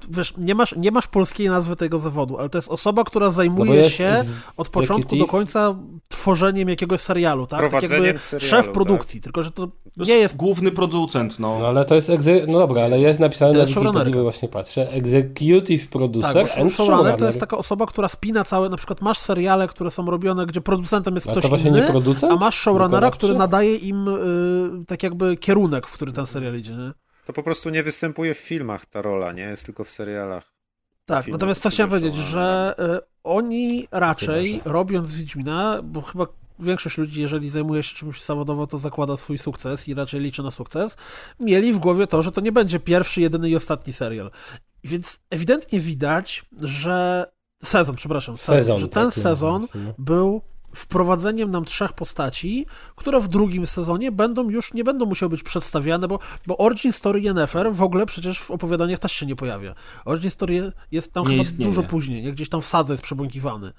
wiesz, nie masz, nie masz polskiej nazwy tego zawodu, ale to jest osoba, która No zajmuje jest się od początku do końca tworzeniem jakiegoś serialu, tak? Tak Prowadzeniem jakby serialu, szef tak. produkcji, tylko że to To nie jest główny producent, no. No ale to jest, egze... no dobra, ale jest napisane To na Wikipedii, właśnie patrzę, executive producer Tak, and showrunner to jest taka osoba, która spina całe, na przykład masz seriale, które są robione, gdzie producentem jest ktoś to właśnie inny, nie producent? a masz showrunnera, który nadaje im y, tak jakby kierunek, w który ten serial idzie, nie? To po prostu nie występuje w filmach ta rola, nie? Jest tylko w serialach. Tak, Filmy natomiast co to chciałem są powiedzieć, że y, oni raczej robiąc Wiedźmina, bo chyba większość ludzi, jeżeli zajmuje się czymś zawodowo, to zakłada swój sukces i raczej liczy na sukces, mieli w głowie to, że to nie będzie pierwszy, jedyny i ostatni serial. Więc ewidentnie widać, że sezon, przepraszam, sezon, Sezon, że ten tak, sezon no. był wprowadzeniem nam trzech postaci, które w drugim sezonie będą już, nie będą musiały być przedstawiane, bo, bo Origin Story Yennefer w ogóle przecież w opowiadaniach też się nie pojawia. Origin Story jest tam Nie chyba istnieje. dużo później, jak gdzieś tam w sadze jest przebłąkiwany.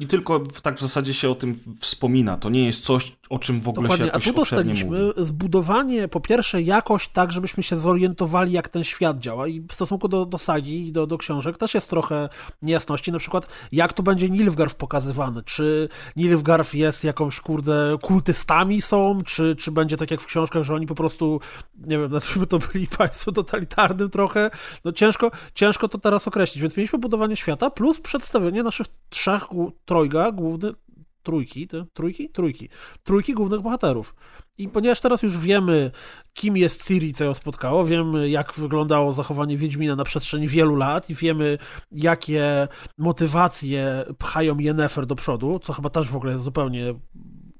I tylko tak w zasadzie się o tym wspomina. To nie jest coś, o czym w ogóle Dokładnie, się a jakoś tu obszernie dostaliśmy mówi. zbudowanie po pierwsze jakoś tak, żebyśmy się zorientowali, jak ten świat działa. I w stosunku do, do sagi i do, do książek też jest trochę niejasności, na przykład jak to będzie Nilfgaard pokazywany, czy Nilfgaard jest jakąś, kurde, kultystami są, czy, czy będzie tak jak w książkach, że oni po prostu, nie wiem, nazwijmy to byli państwem totalitarnym trochę, no ciężko, ciężko to teraz określić, więc mieliśmy budowanie świata plus przedstawienie naszych trzech, trojga głównych, trójki, te, trójki? Trójki. Trójki głównych bohaterów. I ponieważ teraz już wiemy, kim jest Ciri, co ją spotkało, wiemy, jak wyglądało zachowanie Wiedźmina na przestrzeni wielu lat i wiemy, jakie motywacje pchają Yennefer do przodu, co chyba też w ogóle jest zupełnie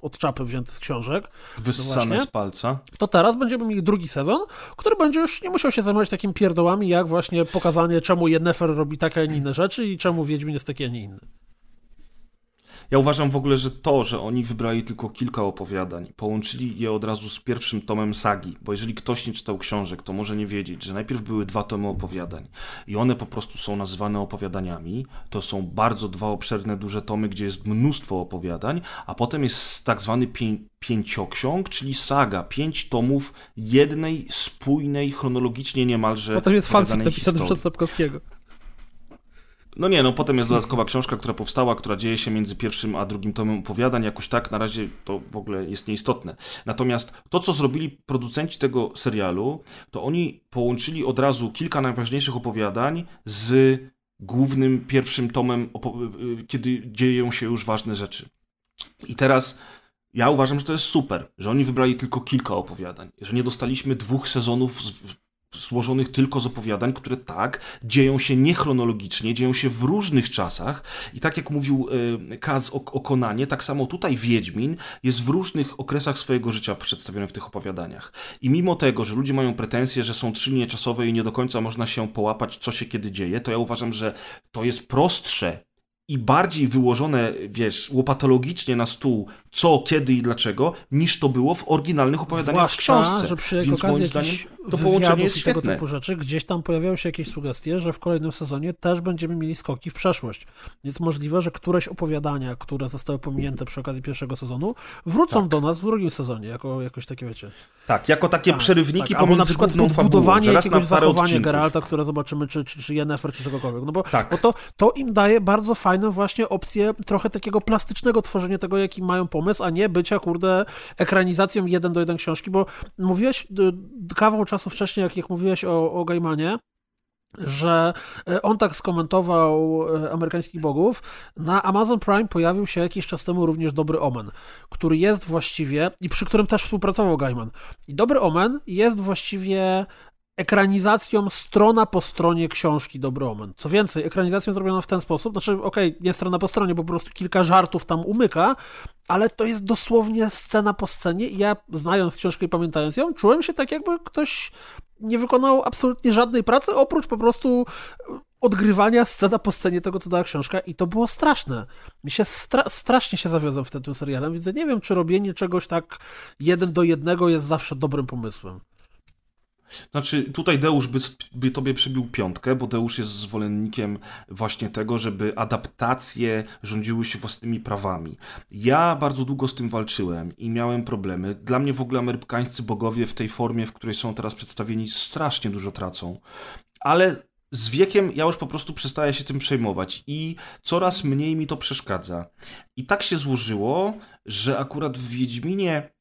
od czapy wzięte z książek. Wyssane z palca. To teraz będziemy mieli drugi sezon, który będzie już nie musiał się zajmować takimi pierdołami, jak właśnie pokazanie, czemu Yennefer robi takie, a nie inne rzeczy i czemu Wiedźmin jest taki, a nie inny. Ja uważam w ogóle, że to, że oni wybrali tylko kilka opowiadań, połączyli je od razu z pierwszym tomem sagi, bo jeżeli ktoś nie czytał książek, to może nie wiedzieć, że najpierw były dwa tomy opowiadań i one po prostu są nazywane opowiadaniami. To są bardzo dwa obszerne, duże tomy, gdzie jest mnóstwo opowiadań, a potem jest tak zwany pię pięcioksiąg, czyli saga, pięć tomów jednej, spójnej, chronologicznie niemalże. Potem jest fanfic napisany przez Sapkowskiego. No nie, no potem jest dodatkowa książka, która powstała, która dzieje się między pierwszym a drugim tomem opowiadań. Jakoś tak na razie to w ogóle jest nieistotne. Natomiast to, co zrobili producenci tego serialu, to oni połączyli od razu kilka najważniejszych opowiadań z głównym pierwszym tomem, opo- y, kiedy dzieją się już ważne rzeczy. I teraz ja uważam, że to jest super, że oni wybrali tylko kilka opowiadań, że nie dostaliśmy dwóch sezonów z, złożonych tylko z opowiadań, które tak, dzieją się niechronologicznie, dzieją się w różnych czasach i tak jak mówił y, Kaz o Konanie, tak samo tutaj Wiedźmin jest w różnych okresach swojego życia przedstawiony w tych opowiadaniach. I mimo tego, że ludzie mają pretensje, że są trzy linie czasowe i nie do końca można się połapać, co się kiedy dzieje, to ja uważam, że to jest prostsze i bardziej wyłożone, wiesz, łopatologicznie na stół, co, kiedy i dlaczego, niż to było w oryginalnych opowiadaniach w Zwłaszcza, książce. że przy Więc okazji moim zdaniem to połączenie jest i tego świetne. typu rzeczy, gdzieś tam pojawiają się jakieś sugestie, że w kolejnym sezonie też będziemy mieli skoki w przeszłość. Jest możliwe, że któreś opowiadania, które zostały pominięte przy okazji pierwszego sezonu, wrócą Tak. do nas w drugim sezonie, jako jakoś takie, wiecie... Tak, jako takie Tak, przerywniki tak. Albo pomiędzy na przykład podbudowanie jakiegoś zachowania odcinków. Geralta, które zobaczymy, czy, czy, czy Yennefer, czy czegokolwiek. No bo, Tak. bo to, to im daje bardzo fajną właśnie opcję trochę takiego plastycznego tworzenia tego, jaki mają pomysł, a nie bycia, kurde, ekranizacją jeden do jeden książki, bo mówiłeś kawał czasu wcześniej, jak, jak mówiłeś o, o Gaimanie, że e, on tak skomentował e, amerykańskich bogów. Na Amazon Prime pojawił się jakiś czas temu również Dobry Omen, który jest właściwie, i przy którym też współpracował Gaiman. I Dobry Omen jest właściwie ekranizacją strona po stronie książki Dobry Omen. Co więcej, ekranizacją zrobiono w ten sposób, znaczy, okej, nie strona po stronie, bo po prostu kilka żartów tam umyka, ale to jest dosłownie scena po scenie i ja, znając książkę i pamiętając ją, czułem się tak, jakby ktoś nie wykonał absolutnie żadnej pracy, oprócz po prostu odgrywania scena po scenie tego, co dała książka i to było straszne. Mi się stra- strasznie się zawiodłem w tym, serialem, więc nie wiem, czy robienie czegoś tak jeden do jednego jest zawsze dobrym pomysłem. Znaczy, tutaj Deusz by, by tobie przybił piątkę, bo Deusz jest zwolennikiem właśnie tego, żeby adaptacje rządziły się własnymi prawami. Ja bardzo długo z tym walczyłem i miałem problemy. Dla mnie w ogóle amerykańscy bogowie w tej formie, w której są teraz przedstawieni, strasznie dużo tracą. Ale z wiekiem ja już po prostu przestaję się tym przejmować i coraz mniej mi to przeszkadza. I tak się złożyło, że akurat w Wiedźminie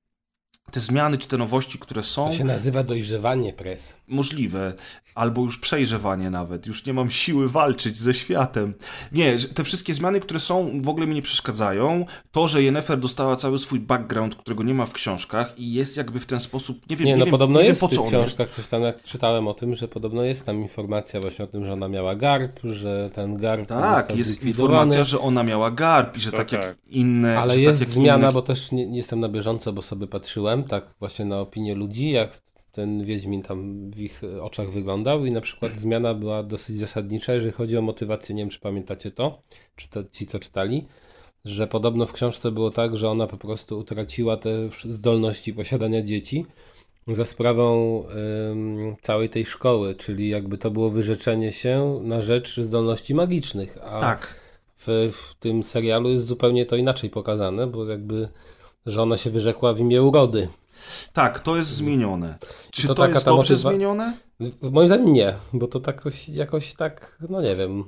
te zmiany czy te nowości, które są, To się nazywa dojrzewanie pres. możliwe, albo już przejrzewanie nawet. Już nie mam siły walczyć ze światem. Nie, te wszystkie zmiany, które są, w ogóle mi nie przeszkadzają. To, że Yennefer dostała cały swój background, którego nie ma w książkach i jest jakby w ten sposób, nie wiem, Nie, nie no wiem, podobno nie jest wiem w po co jest. książkach, coś tam jak czytałem o tym, że podobno jest tam informacja właśnie o tym, że ona miała garb, że ten garb Tak, jest informacja, że ona miała garb i że To tak, jak tak. inne... Ale że jest tak jak zmiana, inne... bo też nie, nie jestem na bieżąco, bo sobie patrzyłem tak właśnie na opinię ludzi, jak ten Wiedźmin tam w ich oczach wyglądał i na przykład zmiana była dosyć zasadnicza, jeżeli chodzi o motywację, nie wiem czy pamiętacie to, czy to ci co czytali, że podobno w książce było tak, że ona po prostu utraciła te zdolności posiadania dzieci za sprawą ym, całej tej szkoły, czyli jakby to było wyrzeczenie się na rzecz zdolności magicznych, a Tak. w, w tym serialu jest zupełnie to inaczej pokazane, bo jakby że ona się wyrzekła w imię urody. Tak, to jest zmienione. Czy To to, taka jest ta dobrze motywa- zmienione? W- Moim zdaniem nie, bo to tak jakoś, jakoś tak, no nie wiem.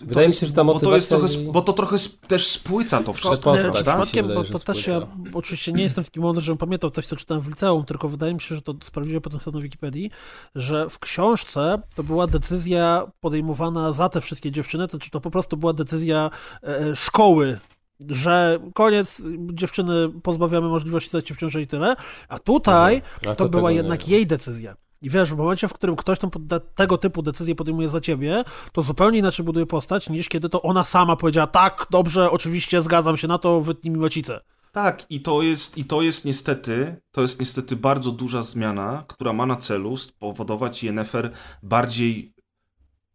Wydaje to mi jest, się, że ta bo to jest motywacja trochę, bo to trochę też spłyca to wszystko, Nie, prawda? się przypadkiem, wydaje, bo to też ja oczywiście nie jestem taki mądry, żebym pamiętał coś, co czytałem w liceum, tylko wydaje mi się, że to sprawdziłem potem sobie na Wikipedii, że w książce to była decyzja podejmowana za te wszystkie dziewczyny, to czy to po prostu była decyzja e, szkoły że koniec, dziewczyny pozbawiamy możliwości zajścia w ciąży i tyle, a tutaj A to, to była nie jednak wiem. jej decyzja. I wiesz, w momencie, w którym ktoś tą, tego typu decyzję podejmuje za ciebie, to zupełnie inaczej buduje postać, niż kiedy to ona sama powiedziała, tak, dobrze, oczywiście, zgadzam się na to, wytnij mi macicę. Tak, i to jest, i to jest niestety, to jest niestety bardzo duża zmiana, która ma na celu spowodować Yennefer bardziej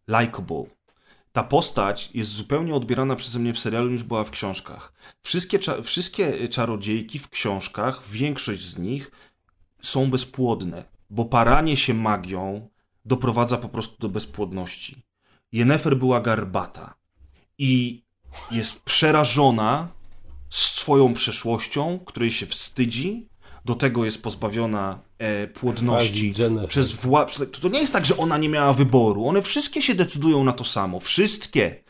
likable. Ta postać jest zupełnie odbierana przeze mnie w serialu niż była w książkach. Wszystkie, cza- wszystkie czarodziejki w książkach, większość z nich są bezpłodne, bo paranie się magią doprowadza po prostu do bezpłodności. Yennefer była garbata i jest przerażona swoją przeszłością, której się wstydzi, do tego jest pozbawiona e, płodności przez wła... To to nie jest tak, że ona nie miała wyboru. One wszystkie się decydują na to samo. Wszystkie.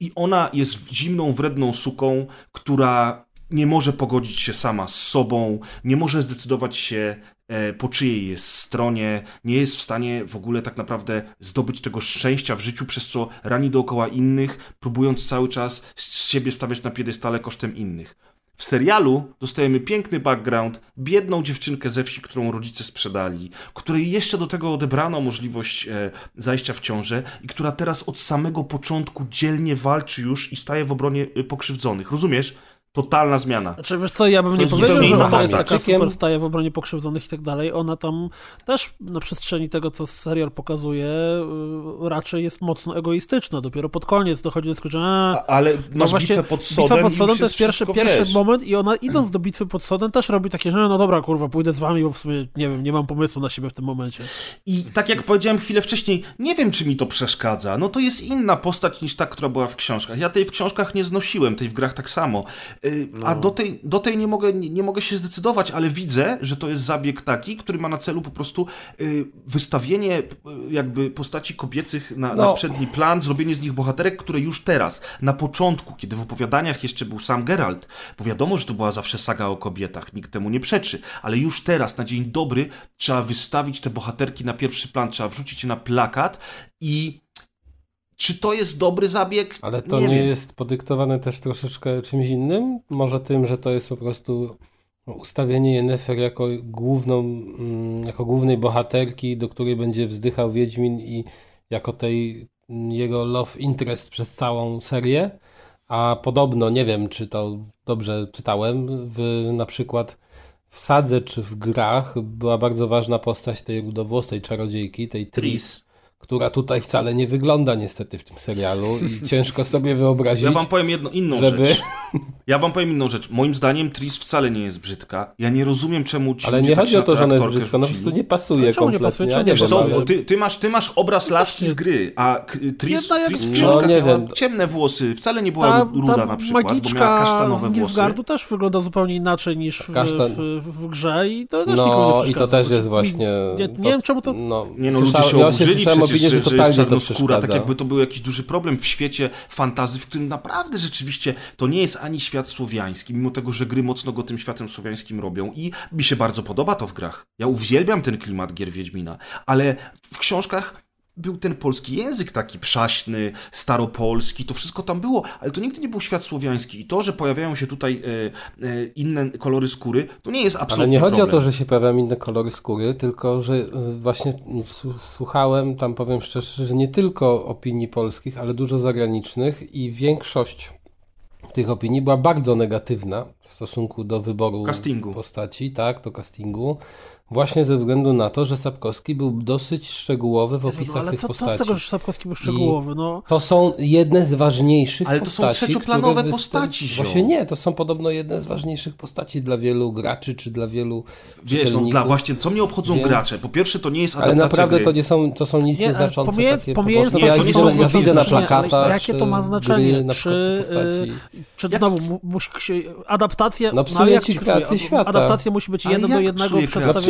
I ona jest zimną, wredną suką, która nie może pogodzić się sama z sobą, nie może zdecydować się e, po czyjej jest stronie, nie jest w stanie w ogóle tak naprawdę zdobyć tego szczęścia w życiu, przez co rani dookoła innych, próbując cały czas z siebie stawiać na piedestale kosztem innych. W serialu dostajemy piękny background, biedną dziewczynkę ze wsi, którą rodzice sprzedali, której jeszcze do tego odebrano możliwość e, zajścia w ciążę i która teraz od samego początku dzielnie walczy już i staje w obronie e, pokrzywdzonych. Rozumiesz? Totalna zmiana. Znaczy, wiesz co, ja bym To nie powiedział, że ona jest taka super staje w obronie pokrzywdzonych i tak dalej. Ona tam też na przestrzeni tego, co serial pokazuje, y, raczej jest mocno egoistyczna. Dopiero pod koniec dochodzi do skończenia. Ale No masz właśnie, bitwę pod sodem bitwa pod sodem to jest pierwszy, pierwszy wiesz. moment i ona idąc do bitwy pod sodem też robi takie, że no dobra, kurwa, pójdę z wami, bo w sumie, nie wiem, nie mam pomysłu na siebie w tym momencie. I tak jak powiedziałem chwilę wcześniej, nie wiem, czy mi to przeszkadza. No to jest inna postać niż ta, która była w książkach. Ja tej w książkach nie znosiłem, tej w grach tak samo. Y, A do tej, do tej nie, mogę, nie, nie mogę się zdecydować, ale widzę, że to jest zabieg taki, który ma na celu po prostu y, wystawienie y, jakby postaci kobiecych na, na No. przedni plan, zrobienie z nich bohaterek, które już teraz, na początku, kiedy w opowiadaniach jeszcze był sam Geralt, bo wiadomo, że to była zawsze saga o kobietach, nikt temu nie przeczy, ale już teraz, na dzień dobry, trzeba wystawić te bohaterki na pierwszy plan, trzeba wrzucić je na plakat i czy to jest dobry zabieg? Ale to nie, wiem. jest podyktowane też troszeczkę czymś innym? Może tym, że to jest po prostu ustawienie Yennefer jako główną, mm, jako głównej bohaterki, do której będzie wzdychał Wiedźmin i jako tej mm, jego love interest przez całą serię. A podobno, nie wiem, czy to dobrze czytałem, w na przykład w Sadze czy w grach była bardzo ważna postać tej rudowłosej czarodziejki, tej Tris, która tutaj wcale nie wygląda niestety w tym serialu i ciężko sobie wyobrazić, Ja wam powiem jedną inną żeby... rzecz. Ja wam powiem inną rzecz. Moim zdaniem Tris wcale nie jest brzydka. Ja nie rozumiem, czemu ci Ale nie tak chodzi o to, że ona jest brzydka, no po prostu nie pasuje czemu nie kompletnie. pasuje? Ja Czemu nie nie wiem, Są, pasuje? bo ty, ty, masz, ty masz obraz laski z gry, a Tris, Tris w książkach No, nie wiem. ciemne włosy. Wcale nie była Ta, ruda ta na przykład, bo miała magiczka kasztanowe z włosy. Nilfgaardu też wygląda zupełnie inaczej niż w, Kasztan. w, w, w grze i to też nikomu nie No i to też Znaczy, jest właśnie... Nie, nie wiem czemu to... No, Nie no, ludzie się oburzyli przecież, opinię, że, że jest czarnoskóra, tak jakby to był jakiś duży problem w świecie fantazy, w którym naprawdę rzeczywiście to nie jest ani świat słowiański, mimo tego, że gry mocno go tym światem słowiańskim robią i mi się bardzo podoba to w grach. Ja uwielbiam ten klimat gier Wiedźmina, ale w książkach był ten polski język taki przaśny, staropolski, to wszystko tam było, ale to nigdy nie był świat słowiański i to, że pojawiają się tutaj e, e, inne kolory skóry, to nie jest absolutnie Ale nie chodzi problem. o to, że się pojawiają inne kolory skóry, tylko że y, właśnie słuchałem, tam powiem szczerze, że nie tylko opinii polskich, ale dużo zagranicznych i większość tych opinii była bardzo negatywna w stosunku do wyboru Castingu. postaci, tak, do castingu. Właśnie ze względu na to, że Sapkowski był dosyć szczegółowy w Jezu, opisach no, ale tych co, co postaci. z tego, że Sapkowski był szczegółowy? No, To są jedne z ważniejszych Ale to są postaci. trzecioplanowe występ- postaci, ziom. Właśnie nie, to są podobno jedne z ważniejszych postaci dla wielu graczy, czy dla wielu Wiesz, no dla właśnie, co mnie obchodzą Więc- gracze? Po pierwsze, to nie jest Ale adaptacja naprawdę gry. to nie są, to są nic Nie, ale nieznaczące pomijając- takie pomijając postaci. to, Ja widzę, nie są ja widzę na ale plakatach, jakie to czy ma znaczenie? gry, na Czy, postaci. Czy Jak- znowu musi się, adaptacja. No ale psuje ci kreację świata. Adaptacja musi być Ale jeden do jednego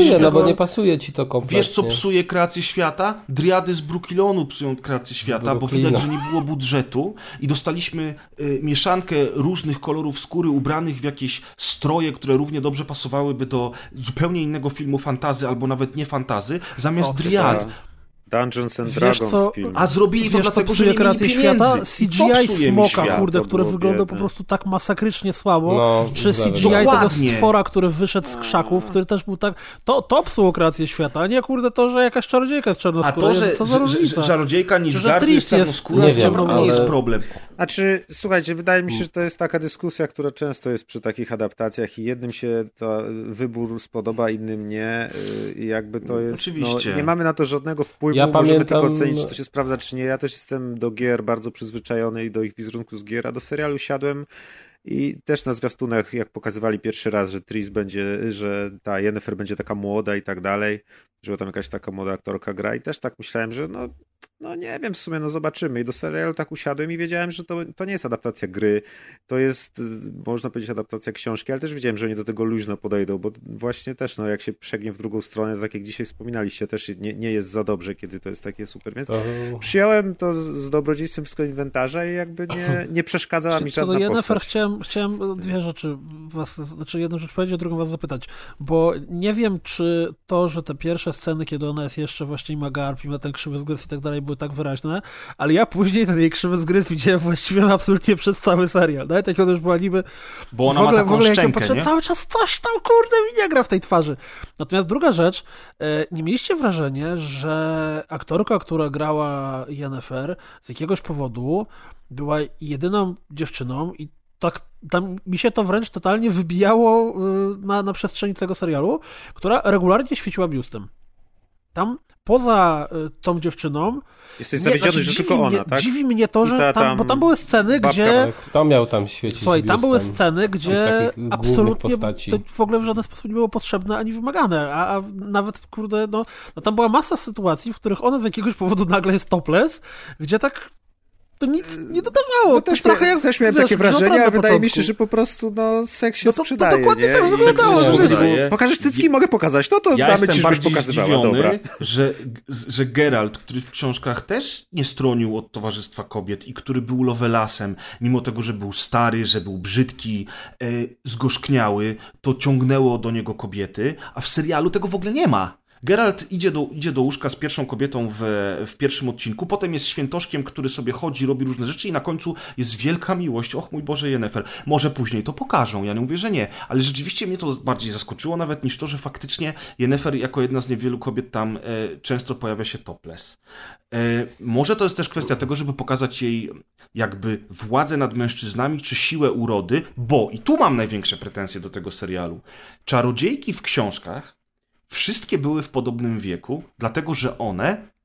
psuje No no bo tego- nie pasuje ci to kompletnie. Wiesz, co psuje kreację świata? Driady z Brookilonu psują kreację świata, bo widać, że nie było budżetu i dostaliśmy y, mieszankę różnych kolorów skóry ubranych w jakieś stroje, które równie dobrze pasowałyby do zupełnie innego filmu fantazy albo nawet nie fantazy, zamiast O, driad. Dungeons and Wiesz Dragons co? film. A zrobili to Wiesz, dlatego, że nie kreację świata? CGI smoka, świat. kurde, było wygląda biedne. po prostu tak masakrycznie słabo, No, czy. CGI tego Dokładnie. stwora, który wyszedł z krzaków, który też był tak... To, to psło kreację świata, a nie kurde to, że jakaś czarodziejka jest A czarnoskóra. to, że, Co za że, że, różnica? że czarodziejka niż Czy jest czarnoskóra, jest- nie wiem, to nie jest ale- problem. Znaczy, słuchajcie, wydaje mi się, że to jest taka dyskusja, która często jest przy takich adaptacjach i jednym się to wybór spodoba, innym nie. I jakby to jest. Oczywiście. No, nie mamy na to żadnego wpływu, Ja możemy pamiętam- tylko ocenić, czy to się sprawdza, czy nie. Ja też jestem do gier bardzo przyzwyczajony i do ich wizerunku z gier, a do serialu siadłem. I też na zwiastunach, jak pokazywali pierwszy raz, że Tris będzie, że ta Yennefer będzie taka młoda i tak dalej, że tam jakaś taka młoda aktorka gra i też tak myślałem, że no, no nie wiem, w sumie no zobaczymy. I do serialu tak usiadłem i wiedziałem, że to, to nie jest adaptacja gry, to jest, y, można powiedzieć, adaptacja książki, ale też wiedziałem, że oni do tego luźno podejdą, bo właśnie też, no jak się przegnie w drugą stronę, tak jak dzisiaj wspominaliście, też nie, nie jest za dobrze, kiedy to jest takie super, więc To... przyjąłem to z, dobrodziejstwem wszystko inwentarza i jakby nie, nie przeszkadzała mi żadna Yennefer postać. chciałem, chciałem dwie rzeczy was, znaczy jedną rzecz powiedzieć, a drugą was zapytać, bo nie wiem, czy to, że te pierwsze sceny, kiedy ona jest jeszcze właśnie ma garb i ma ten krzywy zgryz i tak dalej, były tak wyraźne, ale ja później ten jej krzywy zgryz widziałem właściwie absolutnie przez cały serial, nawet jak ona już była niby Bo ona w ogóle, ma w taką ogóle jak ja szczękę, patrzę, nie? cały czas coś tam, kurde, mi nie gra w tej twarzy. Natomiast druga rzecz, e, nie mieliście wrażenia, że aktorka, która grała Yennefer, z jakiegoś powodu była jedyną dziewczyną i tak tam mi się to wręcz totalnie wybijało y, na, na przestrzeni tego serialu, która regularnie świeciła biustem. Tam poza y, tą dziewczyną Jesteś nie, zawiedziony, znaczy, że dziwi tylko mnie, ona, tak? Dziwi mnie to, że ta tam, tam bo tam były sceny, babka gdzie Kto miał tam świecić Słuchaj, tam były sceny, gdzie absolutnie postaci. to w ogóle w żaden sposób nie było potrzebne ani wymagane, a, a nawet, kurde, no, no tam była masa sytuacji, w których ona z jakiegoś powodu nagle jest topless, gdzie tak to nic nie dodawało. No to też, trochę jak, też miałem wiesz, takie wrażenie, ale wydaje mi się, że po prostu no, seks się No to- to sprzedaje, dokładnie nie? tak wyglądało, że. Pokażesz cycki, mogę pokazać. No to Ja damy ci, żebyś pokazywała, zdziwiony, dobra. że, że Geralt, który w książkach też nie stronił od towarzystwa kobiet i który był lovelasem, mimo tego, że był stary, że był brzydki, e, zgorzkniały, to ciągnęło do niego kobiety, a w serialu tego w ogóle nie ma. Geralt idzie do, idzie do łóżka z pierwszą kobietą w, w pierwszym odcinku, potem jest świętoszkiem, który sobie chodzi, robi różne rzeczy i na końcu jest wielka miłość. Och mój Boże, Yennefer. Może później to pokażą, ja nie mówię, że nie, ale rzeczywiście mnie to bardziej zaskoczyło nawet niż to, że faktycznie Yennefer jako jedna z niewielu kobiet tam e, często pojawia się topless. E, może to jest też kwestia tego, żeby pokazać jej jakby władzę nad mężczyznami, czy siłę urody, bo, i tu mam największe pretensje do tego serialu, czarodziejki w książkach wszystkie były w podobnym wieku, dlatego że one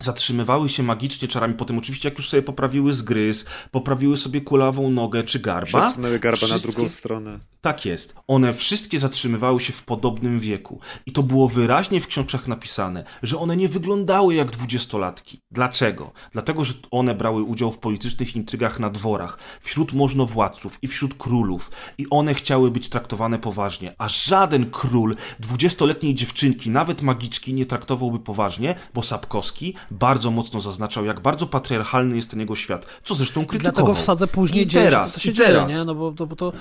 zatrzymywały się magicznie czarami. Potem oczywiście jak już sobie poprawiły zgryz, poprawiły sobie kulawą nogę czy garba. Przesunęły garba na wszystkie- drugą stronę. Tak jest. One wszystkie zatrzymywały się w podobnym wieku. I to było wyraźnie w książkach napisane, że one nie wyglądały jak dwudziestolatki. Dlaczego? Dlatego, że one brały udział w politycznych intrygach na dworach, wśród możnowładców i wśród królów. I one chciały być traktowane poważnie. A żaden król dwudziestoletniej dziewczynki, nawet magiczki, nie traktowałby poważnie, bo Sapkowski bardzo mocno zaznaczał, jak bardzo patriarchalny jest ten jego świat. Co zresztą krytykował. Dlatego wsadzę później I dzieje, teraz, to się i dzieje, teraz. nie? No bo, to, bo to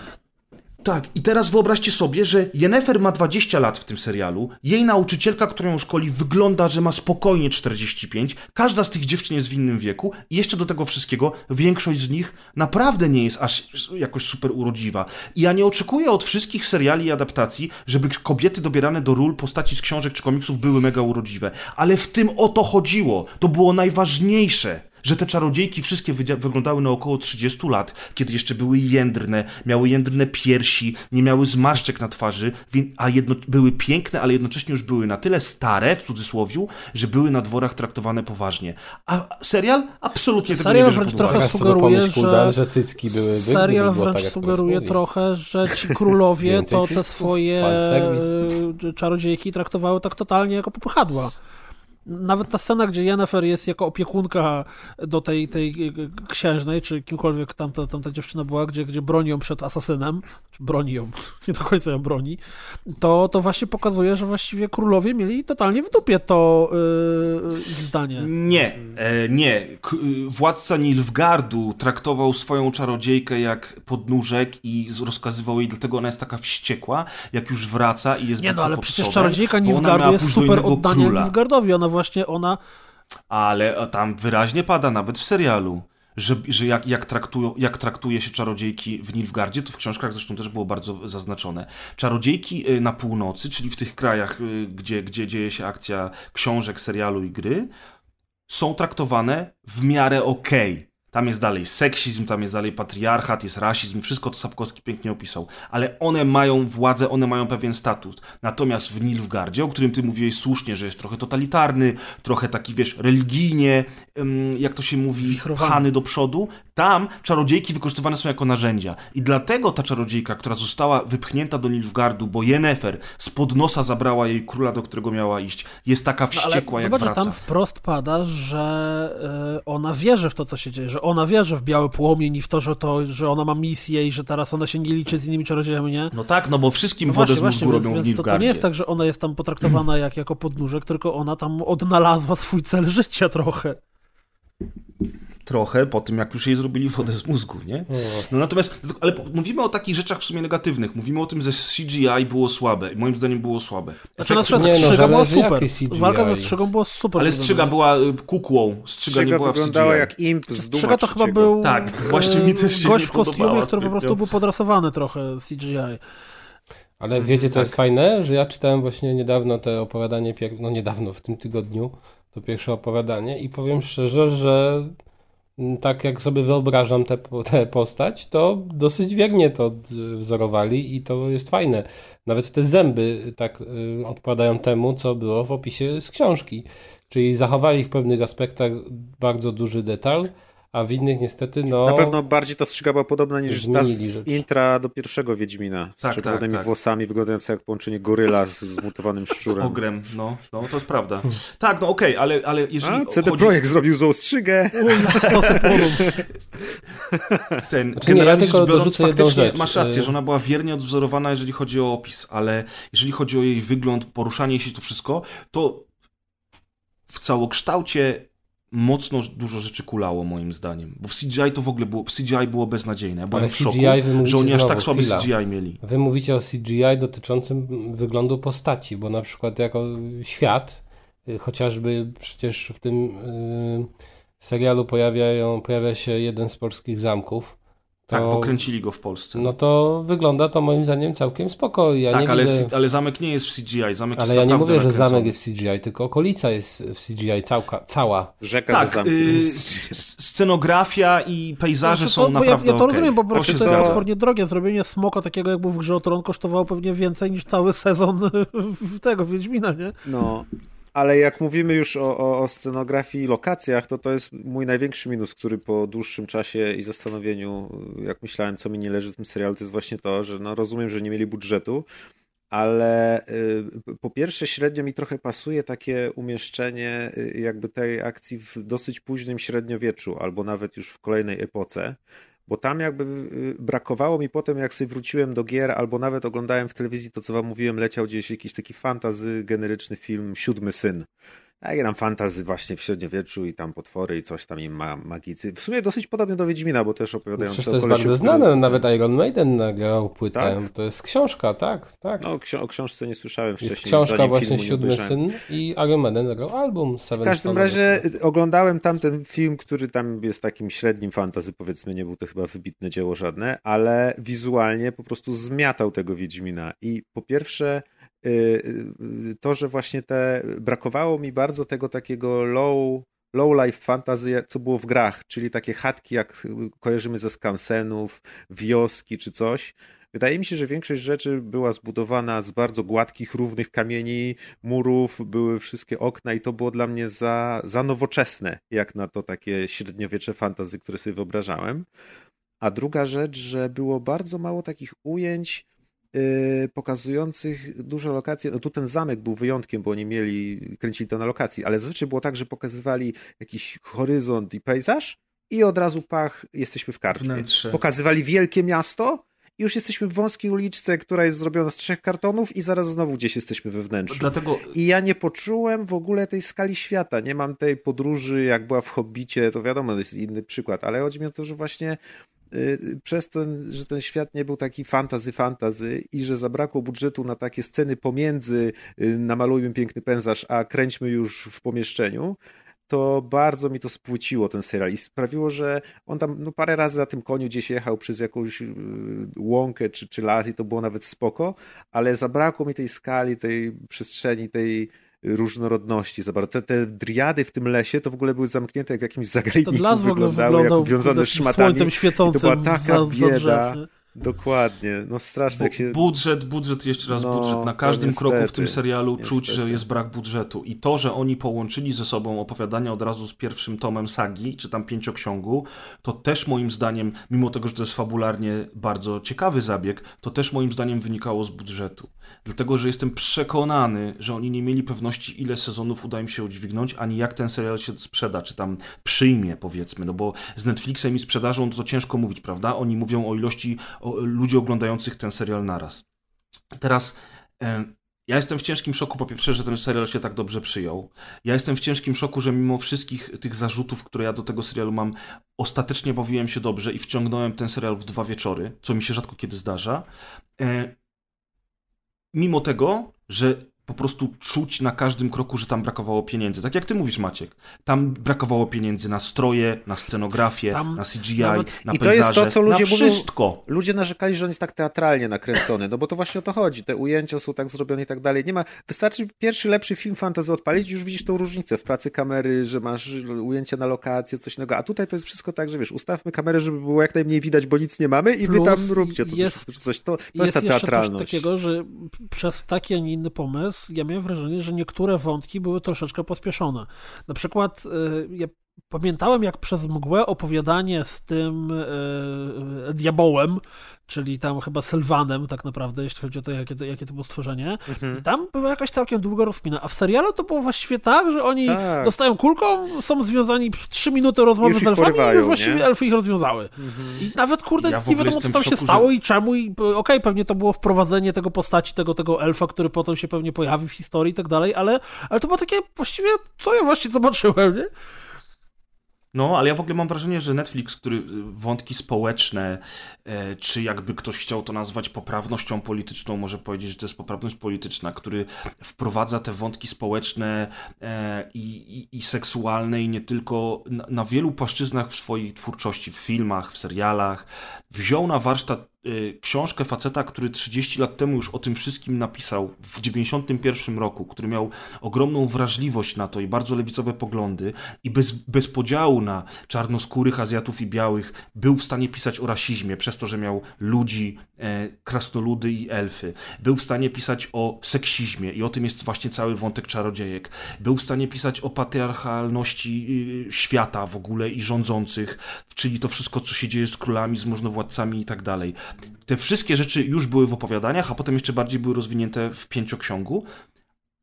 Tak, i teraz wyobraźcie sobie, że Yennefer ma 20 lat w tym serialu, jej nauczycielka, którą ją szkoli, wygląda, że ma spokojnie 45, każda z tych dziewczyn jest w innym wieku i jeszcze do tego wszystkiego większość z nich naprawdę nie jest aż jakoś super urodziwa. I ja nie oczekuję od wszystkich seriali i adaptacji, żeby kobiety dobierane do ról postaci z książek czy komiksów były mega urodziwe, ale w tym o to chodziło, to było najważniejsze że te czarodziejki wszystkie wyglądały na około 30 lat, kiedy jeszcze były jędrne, miały jędrne piersi, nie miały zmarszczek na twarzy, a jedno, były piękne, ale jednocześnie już były na tyle stare, w cudzysłowiu, że były na dworach traktowane poważnie. A serial absolutnie tego nie serial bierze wręcz pod uwagę. trochę sugeruje, Kuldan, że że cycki były by, serial wręcz tak, sugeruje trochę, że ci królowie to te swoje e, czarodziejki traktowały tak totalnie jako popychadła. Nawet ta scena, gdzie Yennefer jest jako opiekunka do tej, tej e, księżnej, czy kimkolwiek tamta, tamta dziewczyna była, gdzie, gdzie broni ją przed asasynem, czy broni ją, nie do końca ją broni, to, to właśnie pokazuje, że właściwie królowie mieli totalnie w dupie to yy, zdanie. Nie, e, nie. Władca Nilfgardu traktował swoją czarodziejkę jak podnóżek i rozkazywał jej, dlatego ona jest taka wściekła, jak już wraca i jest Nie no, ale przecież Sodem, czarodziejka miała jest super króla. Nilfgaardowi. Ona właśnie, ona ale tam wyraźnie pada nawet w serialu. Że, że jak, jak, traktują, jak traktuje się czarodziejki w Nilfgardzie, to w książkach zresztą też było bardzo zaznaczone. Czarodziejki y, na północy, czyli w tych krajach, y, gdzie, gdzie dzieje się akcja książek, serialu i gry, są traktowane w miarę okej. Okay. Tam jest dalej seksizm, tam jest dalej patriarchat, jest rasizm, wszystko to Sapkowski pięknie opisał. Ale one mają władzę, one mają pewien status. Natomiast w Nilfgardzie, o którym ty mówiłeś słusznie, że jest trochę totalitarny, trochę taki, wiesz, religijnie, jak to się mówi, pchany do przodu, tam czarodziejki wykorzystywane są jako narzędzia. I dlatego ta czarodziejka, która została wypchnięta do Nilfgardu, bo Yennefer z pod nosa zabrała jej króla, do którego miała iść, jest taka wściekła, no, jak zobacz, wraca. tam wprost pada, że y, ona wierzy w to, co się dzieje, że ona wierzy w biały płomień i w to, że, to, że ona ma misję i że teraz ona się nie liczy z innymi czarodziejami, nie? No tak, no bo wszystkim no wodę właśnie, z mózgu robią więc, to, to nie jest tak, że ona jest tam potraktowana jak jako podnóżek, tylko ona tam odnalazła swój cel życia trochę trochę po tym, jak już jej zrobili wodę z mózgu, nie? No natomiast, ale mówimy o takich rzeczach w sumie negatywnych. Mówimy o tym, że CGI było słabe. I moim zdaniem było słabe. Znaczy na przykład nie, no, strzyga była super. Walka ze strzygą była super. Ale strzyga była y, kukłą. Strzyga, strzyga nie była wyglądała w CGI. jak imp z Duma Strzyga to chyba był tak, właśnie mi też się gość w kostiumie, który po prostu był podrasowany trochę CGI. Ale wiecie, co tak. jest fajne? Że ja czytałem właśnie niedawno te opowiadanie, no niedawno, w tym tygodniu, to pierwsze opowiadanie i powiem szczerze, że tak jak sobie wyobrażam tę postać, to dosyć wiernie to wzorowali i to jest fajne. Nawet te zęby tak y, odpowiadają temu, co było w opisie z książki. Czyli zachowali w pewnych aspektach bardzo duży detal, a w innych niestety, no... Na pewno bardziej ta strzyga była podobna niż ta z rzecz. intra do pierwszego Wiedźmina. Z tak, czerwonymi tak, tak. włosami, wyglądająca jak połączenie goryla z zmutowanym szczurem. Z ogrem, no, no to jest prawda. Tak, no okej, okay, ale, ale jeżeli A, CD chodzi... Projekt zrobił złą strzygę. Ten, znaczy, generalnie nie, ja rzecz biorąc, faktycznie masz rację, y- że ona była wiernie odwzorowana, jeżeli chodzi o opis, ale jeżeli chodzi o jej wygląd, poruszanie się, to wszystko, to w całokształcie mocno dużo rzeczy kulało moim zdaniem. Bo w CGI to w ogóle było, w CGI było beznadziejne. Ja byłem Ale w szoku, że oni aż tak słaby chwila. CGI mieli. Wy mówicie o CGI dotyczącym wyglądu postaci, bo na przykład jako świat, y, chociażby przecież w tym yy, serialu pojawiają, pojawia się jeden z polskich zamków, to, tak, bo kręcili go w Polsce. No to wygląda to moim zdaniem całkiem spoko. Ja tak, ale, widzę... ale zamek nie jest w CGI. Zamek ale ja nie mówię, że zamek jest w CGI, tylko okolica jest w CGI całka, cała. Rzeka tak, ze. Y, scenografia i pejzaże znaczy, są naprawdę Ja, ja to okay. rozumiem, bo po prostu to jest potwornie drogie. Zrobienie smoka takiego jak był w grze o Tron kosztowało pewnie więcej niż cały sezon tego Wiedźmina, nie? No, ale jak mówimy już o, o, o, scenografii i lokacjach, to to jest mój największy minus, który po dłuższym czasie i zastanowieniu, jak myślałem, co mi nie leży w tym serialu, to jest właśnie to, że no rozumiem, że nie mieli budżetu, ale y, po pierwsze średnio mi trochę pasuje takie umieszczenie y, jakby tej akcji w dosyć późnym średniowieczu, albo nawet już w kolejnej epoce, bo tam jakby y, brakowało mi potem, jak sobie wróciłem do gier, albo nawet oglądałem w telewizji to, co wam mówiłem, leciał gdzieś jakiś taki fantazy generyczny film Siódmy Syn. Jakie tam fantazy właśnie w średniowieczu i tam potwory i coś tam im ma magicy. W sumie dosyć podobnie do Wiedźmina, bo też opowiadają Przecież to jest bardzo który... znane, nawet Iron Maiden nagrał płytę. Tak? To jest książka, tak, tak. No ksi o książce nie słyszałem wcześniej. Jest książka właśnie Siódmy Syn i Iron Maiden nagrał album Seven W każdym razie oglądałem tam ten film, który tam jest takim średnim fantazy, powiedzmy, nie był to chyba wybitne dzieło żadne, ale wizualnie po prostu zmiatał tego Wiedźmina i po pierwsze Y, y, to, że właśnie te brakowało mi bardzo tego takiego low, low life fantasy, co było w grach, czyli takie chatki, jak kojarzymy ze skansenów, wioski czy coś. Wydaje mi się, że większość rzeczy była zbudowana z bardzo gładkich, równych kamieni, murów, były wszystkie okna i to było dla mnie za, za nowoczesne, jak na to takie średniowiecze fantazy, które sobie wyobrażałem. A druga rzecz, że było bardzo mało takich ujęć, Y, pokazujących dużo lokacji. No tu ten zamek był wyjątkiem, bo oni mieli, kręcili to na lokacji, ale zazwyczaj było tak, że pokazywali jakiś horyzont i pejzaż i od razu pach, jesteśmy w karczmie. Wnętrze. Pokazywali wielkie miasto i już jesteśmy w wąskiej uliczce, która jest zrobiona z trzech kartonów i zaraz znowu gdzieś jesteśmy we wnętrzu. Dlatego... I ja nie poczułem w ogóle tej skali świata. Nie mam tej podróży, jak była w Hobbicie, to wiadomo, to jest inny przykład, ale chodzi mi o to, że właśnie Y, przez to, że ten świat nie był taki fantazy, fantazy i że zabrakło budżetu na takie sceny pomiędzy y, namalujmy piękny pędzarz, a kręćmy już w pomieszczeniu, to bardzo mi to spłuciło ten serial. I sprawiło, że on tam no, parę razy na tym koniu gdzieś jechał przez jakąś yy, łąkę czy, czy las i to było nawet spoko, ale zabrakło mi tej skali, tej przestrzeni, tej różnorodności. Zobacz, te, te driady w tym lesie to w ogóle były zamknięte jak w jakimś zagajniku Ten las w ogóle wyglądały, wyglądał jak wiązane szmatami. słońcem świecącym I to była taka za, bieda. za drzew, Dokładnie, no straszne jak się... Budżet, budżet, jeszcze raz No, budżet. Na każdym niestety, kroku w tym serialu czuć, niestety. że jest brak budżetu. I to, że oni połączyli ze sobą opowiadania od razu z pierwszym tomem sagi, czy tam pięcioksiągu, to też moim zdaniem, mimo tego, że to jest fabularnie bardzo ciekawy zabieg, to też moim zdaniem wynikało z budżetu. Dlatego, że jestem przekonany, że oni nie mieli pewności, ile sezonów uda im się udźwignąć, ani jak ten serial się sprzeda, czy tam przyjmie, powiedzmy. No bo z Netflixem i sprzedażą to, to ciężko mówić, prawda? Oni mówią o ilości ludzi oglądających ten serial naraz. Teraz e, ja jestem w ciężkim szoku, po pierwsze, że ten serial się tak dobrze przyjął. Ja jestem w ciężkim szoku, że mimo wszystkich tych zarzutów, które ja do tego serialu mam, ostatecznie bawiłem się dobrze i wciągnąłem ten serial w dwa wieczory, co mi się rzadko kiedy zdarza. E, mimo tego, że po prostu czuć na każdym kroku, że tam brakowało pieniędzy. Tak jak ty mówisz, Maciek. Tam brakowało pieniędzy na stroje, na scenografię, Tam na CGI, nawet- na I to jest to, pejzaże, co ludzie mówią- wszystko. Ludzie narzekali, że on jest tak teatralnie nakręcony, no bo to właśnie o to chodzi. Te ujęcia są tak zrobione i tak dalej. Nie ma. Wystarczy pierwszy lepszy film fantasy odpalić i już widzisz tą różnicę w pracy kamery, że masz ujęcia na lokację, coś innego. A tutaj to jest wszystko tak, że wiesz, ustawmy kamerę, żeby było jak najmniej widać, bo nic nie mamy i wy Plus tam róbcie to jest- coś. To, to jest, Jest ta teatralność. coś takiego, że przez taki, a nie inny pomysł ja miałem wrażenie, że niektóre wątki były troszeczkę pospieszone. Na przykład y, ja pamiętałem jak przez mgłę opowiadanie z tym y, diabołem, czyli tam chyba Sylwanem tak naprawdę, jeśli chodzi o to, jakie to, jakie to było stworzenie. Mhm. I tam była jakaś całkiem długa rozpina, a w serialu to było właściwie tak, że oni Tak. dostają kulką, są związani w trzy minuty rozmowy z elfami i już właściwie nie? Mhm. elfy ich rozwiązały. I nawet, kurde, Ja nie wiadomo, co tam się stało i czemu. I y, okej, pewnie to było wprowadzenie tego postaci, tego, tego elfa, który potem się pewnie pojawi w historii i tak dalej, ale, ale to było takie właściwie, co ja właściwie zobaczyłem, nie? No, ale ja w ogóle mam wrażenie, że Netflix, który y, wątki społeczne, e, czy jakby ktoś chciał to nazwać poprawnością polityczną, może powiedzieć, że to jest poprawność polityczna, który wprowadza te wątki społeczne e, i, i, i seksualne i nie tylko na, na wielu płaszczyznach w swojej twórczości, w filmach, w serialach, wziął na warsztat y, książkę faceta, który 30 lat temu już o tym wszystkim napisał w 91 roku, który miał ogromną wrażliwość na to i bardzo lewicowe poglądy i bez, bez podziału na czarnoskórych Azjatów i białych był w stanie pisać o rasizmie przez to, że miał ludzi, e, krasnoludy i elfy. Był w stanie pisać o seksizmie i o tym jest właśnie cały wątek czarodziejek. Był w stanie pisać o patriarchalności y, świata w ogóle i rządzących, czyli to wszystko, co się dzieje z królami, z możnowładcami i tak dalej. Te wszystkie rzeczy już były w opowiadaniach, a potem jeszcze bardziej były rozwinięte w pięcioksiągu,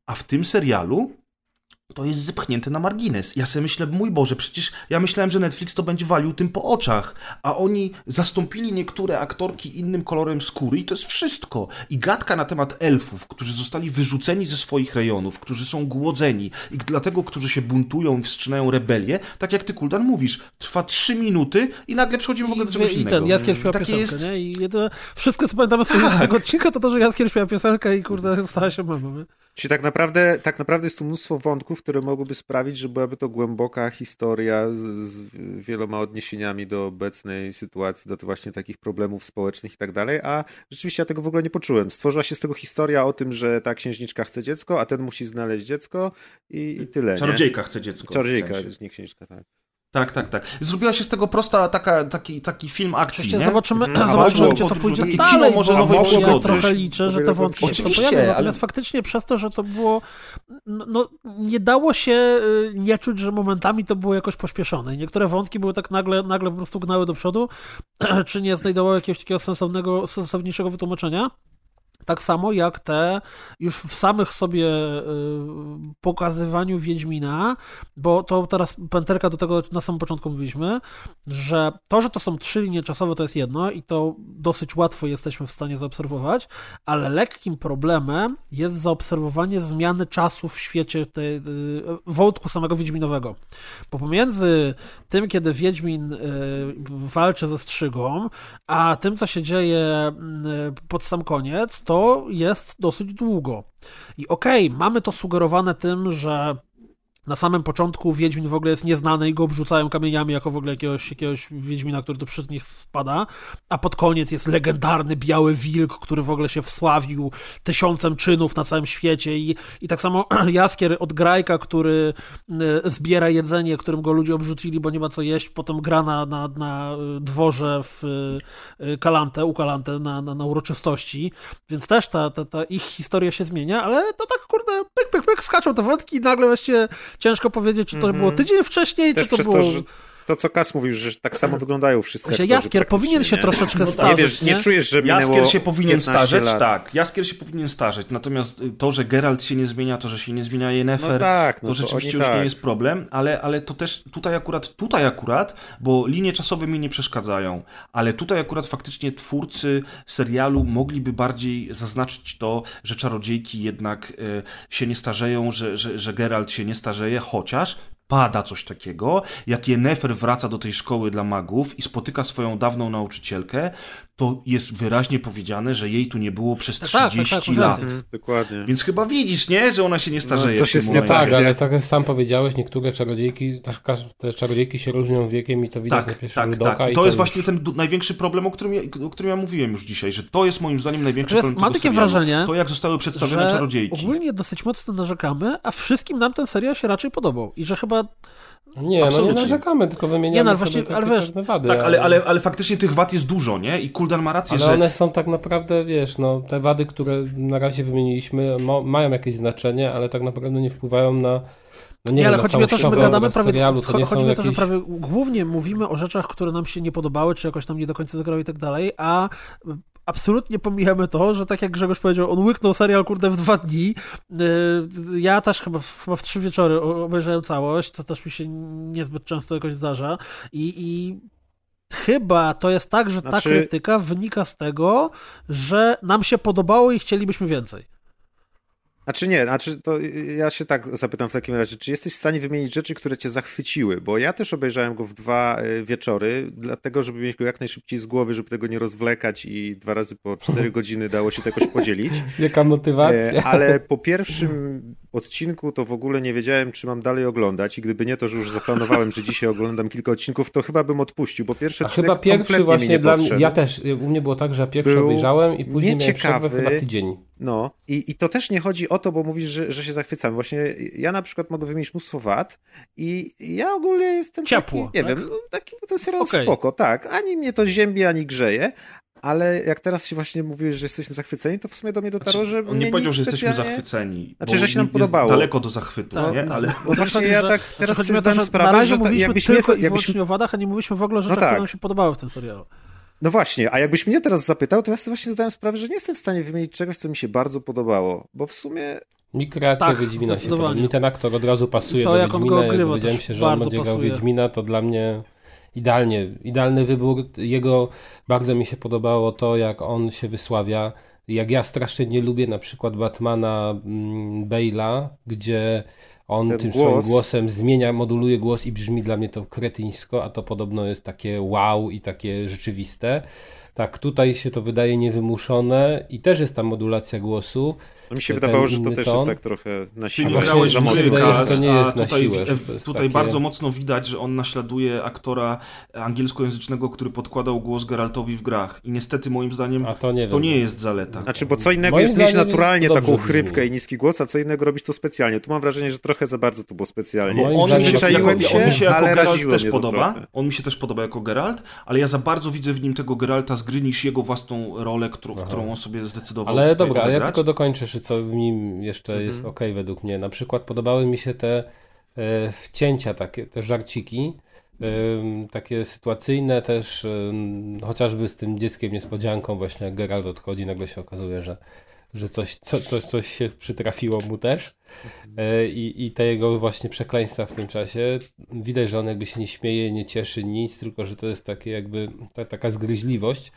a w tym serialu to jest zepchnięte na margines. Ja sobie myślę, mój Boże, przecież ja myślałem, że Netflix to będzie walił tym po oczach, a oni zastąpili niektóre aktorki innym kolorem skóry i to jest wszystko. I gadka na temat elfów, którzy zostali wyrzuceni ze swoich rejonów, którzy są głodzeni i dlatego, którzy się buntują i wstrzymają rebelię, tak jak ty, Kuldan, mówisz, trwa trzy minuty i nagle przechodzimy w ogóle do czegoś I, innego. ten Jaskier śpiewa Takie piosenkę, jest- nie? I jedyne, wszystko, co pamiętamy z tego Tak. odcinka, to to, że Jaskier śpiewa piosenkę i kurde, stała się nie? Czyli tak naprawdę, tak naprawdę jest tu mnóstwo wątków, które mogłyby sprawić, że byłaby to głęboka historia z, z wieloma odniesieniami do obecnej sytuacji, do właśnie takich problemów społecznych i tak dalej, a rzeczywiście ja tego w ogóle nie poczułem. Stworzyła się z tego historia o tym, że ta księżniczka chce dziecko, a ten musi znaleźć dziecko i, i tyle, nie? Czarodziejka chce dziecko. Czarodziejka, w sensie. nie księżniczka, tak. Tak, tak, tak. Zrobiła się z tego prosta taka, taki, taki film akcji, Oczywiście nie? zobaczymy. A zobaczymy gdzie to pójdzie takie dalej, kino może nowej ja przygody. trochę liczę, że te wątki się Oczywiście, pojawią, ale- natomiast faktycznie przez to, że to było no, no, nie dało się y, nie czuć, że momentami to było jakoś pośpieszone. Niektóre wątki były tak nagle, nagle po prostu gnały do przodu, czy nie znajdowały jakiegoś takiego sensownego, sensowniejszego wytłumaczenia. Tak samo jak te już w samych sobie y, pokazywaniu Wiedźmina, bo to teraz pęterka do tego na samym początku mówiliśmy, że to, że to są trzy linie czasowe, to jest jedno i to dosyć łatwo jesteśmy w stanie zaobserwować, ale lekkim problemem jest zaobserwowanie zmiany czasu w świecie tej, y, wątku samego Wiedźminowego. Bo pomiędzy tym, kiedy Wiedźmin y, walczy ze Strzygą, a tym, co się dzieje pod sam koniec, to jest dosyć długo. I okej, mamy to sugerowane tym, że na samym początku Wiedźmin w ogóle jest nieznany i go obrzucają kamieniami jako w ogóle jakiegoś, jakiegoś Wiedźmina, który tu przy nich spada, a pod koniec jest legendarny Biały Wilk, który w ogóle się wsławił tysiącem czynów na całym świecie. I, i tak samo Jaskier od Grajka, który y, zbiera jedzenie, którym go ludzie obrzucili, bo nie ma co jeść, potem gra na, na, na dworze w y, Kalantę, u Kalantę na, na, na uroczystości, więc też ta, ta, ta ich historia się zmienia, ale to tak kurde, pyk, pyk, pyk, skaczą te wątki i nagle właśnie ciężko powiedzieć, czy to Mhm. było tydzień wcześniej, Też czy to było... to, to, co Kas mówił, że tak samo wyglądają wszyscy aktorzy Jaskier powinien się nie? troszeczkę Nie starzeć, wiesz, nie nie? czujesz, że minęło Jaskier się powinien 15 starzeć, lat. tak. Jaskier się powinien starzeć. Natomiast y, to, że Geralt się nie zmienia, to, że się nie zmienia Yennefer, No tak, no to to rzeczywiście już tak. nie jest problem, ale, ale to też tutaj akurat, tutaj akurat, bo linie czasowe mi nie przeszkadzają, ale tutaj akurat faktycznie twórcy serialu mogliby bardziej zaznaczyć to, że czarodziejki jednak y, się nie starzeją, że, że, że Geralt się nie starzeje, chociaż pada coś takiego, jak Yennefer wraca do tej szkoły dla magów i spotyka swoją dawną nauczycielkę, to jest wyraźnie powiedziane, że jej tu nie było przez Tak, tak, 30 tak, masz lat. Mhm, Dokładnie. Więc chyba widzisz, nie? Że ona się nie starzeje. coś w tym jest nie. Tak, ale tak jak sam powiedziałeś, niektóre czarodziejki, tak, te czarodziejki się różnią wiekiem i to widać na Tak, pierwszy tak, tak. I i to jest już- właśnie ten największy problem, o którym, ja, o którym ja mówiłem już dzisiaj, że to jest moim zdaniem największy Natomiast problem mam takie serialu. wrażenie, To jak zostały przedstawione że czarodziejki. ogólnie dosyć mocno narzekamy, a wszystkim nam ten serial się raczej podobał i że chyba Nie, no nie Absolutnie. narzekamy, tylko wymieniamy Nie, no, sobie właśnie- takie ale wiesz- pewne wady. Tak, ale, ale, ale faktycznie tych wad jest dużo, nie? I Kuldan ma rację, Ale że... one są tak naprawdę, wiesz, no, te wady, które na razie wymieniliśmy, mo, mają jakieś znaczenie, ale tak naprawdę nie wpływają na. No nie, Nie, wiem, ale chodzi mi o to, że my gadamy prawie. serialu, to nie chodzi mi o to, że prawie głównie mówimy o rzeczach, które nam się nie podobały, czy jakoś tam nie do końca zagrały i tak dalej, a absolutnie pomijamy to, że tak jak Grzegorz powiedział, on łyknął serial kurde w dwa dni. Yy, Ja też chyba w, chyba w trzy wieczory obejrzałem całość, to też mi się niezbyt często jakoś zdarza i, i chyba to jest tak, że ta Znaczy- krytyka wynika z tego, że nam się podobało i chcielibyśmy więcej. Znaczy nie, znaczy to ja się tak zapytam w takim razie, czy jesteś w stanie wymienić rzeczy, które cię zachwyciły? Bo ja też obejrzałem go w dwa e, wieczory, dlatego żeby mieć go jak najszybciej z głowy, żeby tego nie rozwlekać i dwa razy po cztery godziny dało się to jakoś podzielić. Jaka motywacja? E, Ale po pierwszym odcinku to w ogóle nie wiedziałem, czy mam dalej oglądać i gdyby nie to, że już zaplanowałem, że dzisiaj oglądam kilka odcinków, to chyba bym odpuścił, bo pierwszy A odcinek chyba pierwszy kompletnie mi właśnie nie dla mnie, ja też, u mnie było tak, że ja pierwszy Był obejrzałem i później miałem nieciekawy. przerwę chyba tydzień. No i, i to też nie chodzi o to, bo mówisz, że, że się zachwycamy. Właśnie ja na przykład mogę wymienić mnóstwo wad i ja ogólnie jestem Ciepło, taki, nie tak? wiem, taki ten serial Okej. spoko, tak. Ani mnie to ziębi, ani grzeje, ale jak teraz się właśnie mówiłeś, że jesteśmy zachwyceni, to w sumie do mnie dotarło, że Znaczy, On mnie nie powiedział, nic że jesteśmy specjalnie... zachwyceni. Znaczy, bo że się nam jest podobało. Daleko do zachwytu, Tak, nie? Ale... No właśnie ja tak Znaczy, teraz chodzi sobie mi o to, zdałem że na sprawę, razie że ta, mówiliśmy jakbyś mnie, tylko i jakbyś, wyłącznie o wadach, a nie mówiliśmy w ogóle o rzeczach, tak. które nam się podobały w tym serialu. no właśnie, a jakbyś mnie teraz zapytał, to ja sobie właśnie zdałem sprawę, że nie jestem w stanie wymienić czegoś, co mi się bardzo podobało, bo w sumie Mi kreacja Tak, Wiedźmina się zdecydowanie. podoba. Mi ten aktor od razu pasuje To, do jak on go Wiedźmina. Jak ogrywa, dowiedziałem też się, że on bardzo będzie grał pasuje. Wiedźmina, to dla mnie idealnie, idealny wybór. Jego bardzo mi się podobało to, jak on się wysławia. Jak ja strasznie nie lubię na przykład Batmana mm, Bale'a, gdzie on Ten tym głos. swoim głosem zmienia, moduluje głos i brzmi dla mnie to kretyńsko, a to podobno jest takie wow i takie rzeczywiste. Tak, tutaj się to wydaje niewymuszone i też jest tam modulacja głosu. No mi się wydawało, że to też ton. jest tak trochę na Ty siłę. nie właśnie grałeś muzyka, to nie a jest na tutaj, siłę, jest tutaj takie- bardzo mocno widać, że on naśladuje aktora angielskojęzycznego, który podkładał głos Geraltowi w grach. I niestety moim zdaniem A to nie to nie jest zaleta. Znaczy, bo co innego Moim jest mieć naturalnie taką dobrze brzmi. chrypkę i niski głos, a co innego robić to specjalnie. Tu mam wrażenie, że trochę za bardzo to było specjalnie. Moim on, mi się, on mi się jako Geralt też podoba. trochę. On mi się też podoba jako Geralt, ale ja za bardzo widzę w nim tego Geralta z gry niż jego własną rolę, którą, w którą on sobie zdecydował. Ale dobra, ja tylko dokończę jeszcze, co w nim jeszcze Mhm. jest ok według mnie. Na przykład podobały mi się te e, wcięcia, takie, te żarciki, takie sytuacyjne też, chociażby z tym dzieckiem niespodzianką, właśnie jak Geralt odchodzi, nagle się okazuje, że, że coś, co, coś, coś się przytrafiło mu też. E, I, I te jego właśnie przekleństwa w tym czasie. Widać, że on jakby się nie śmieje, nie cieszy nic, tylko że to jest takie jakby ta, taka zgryźliwość.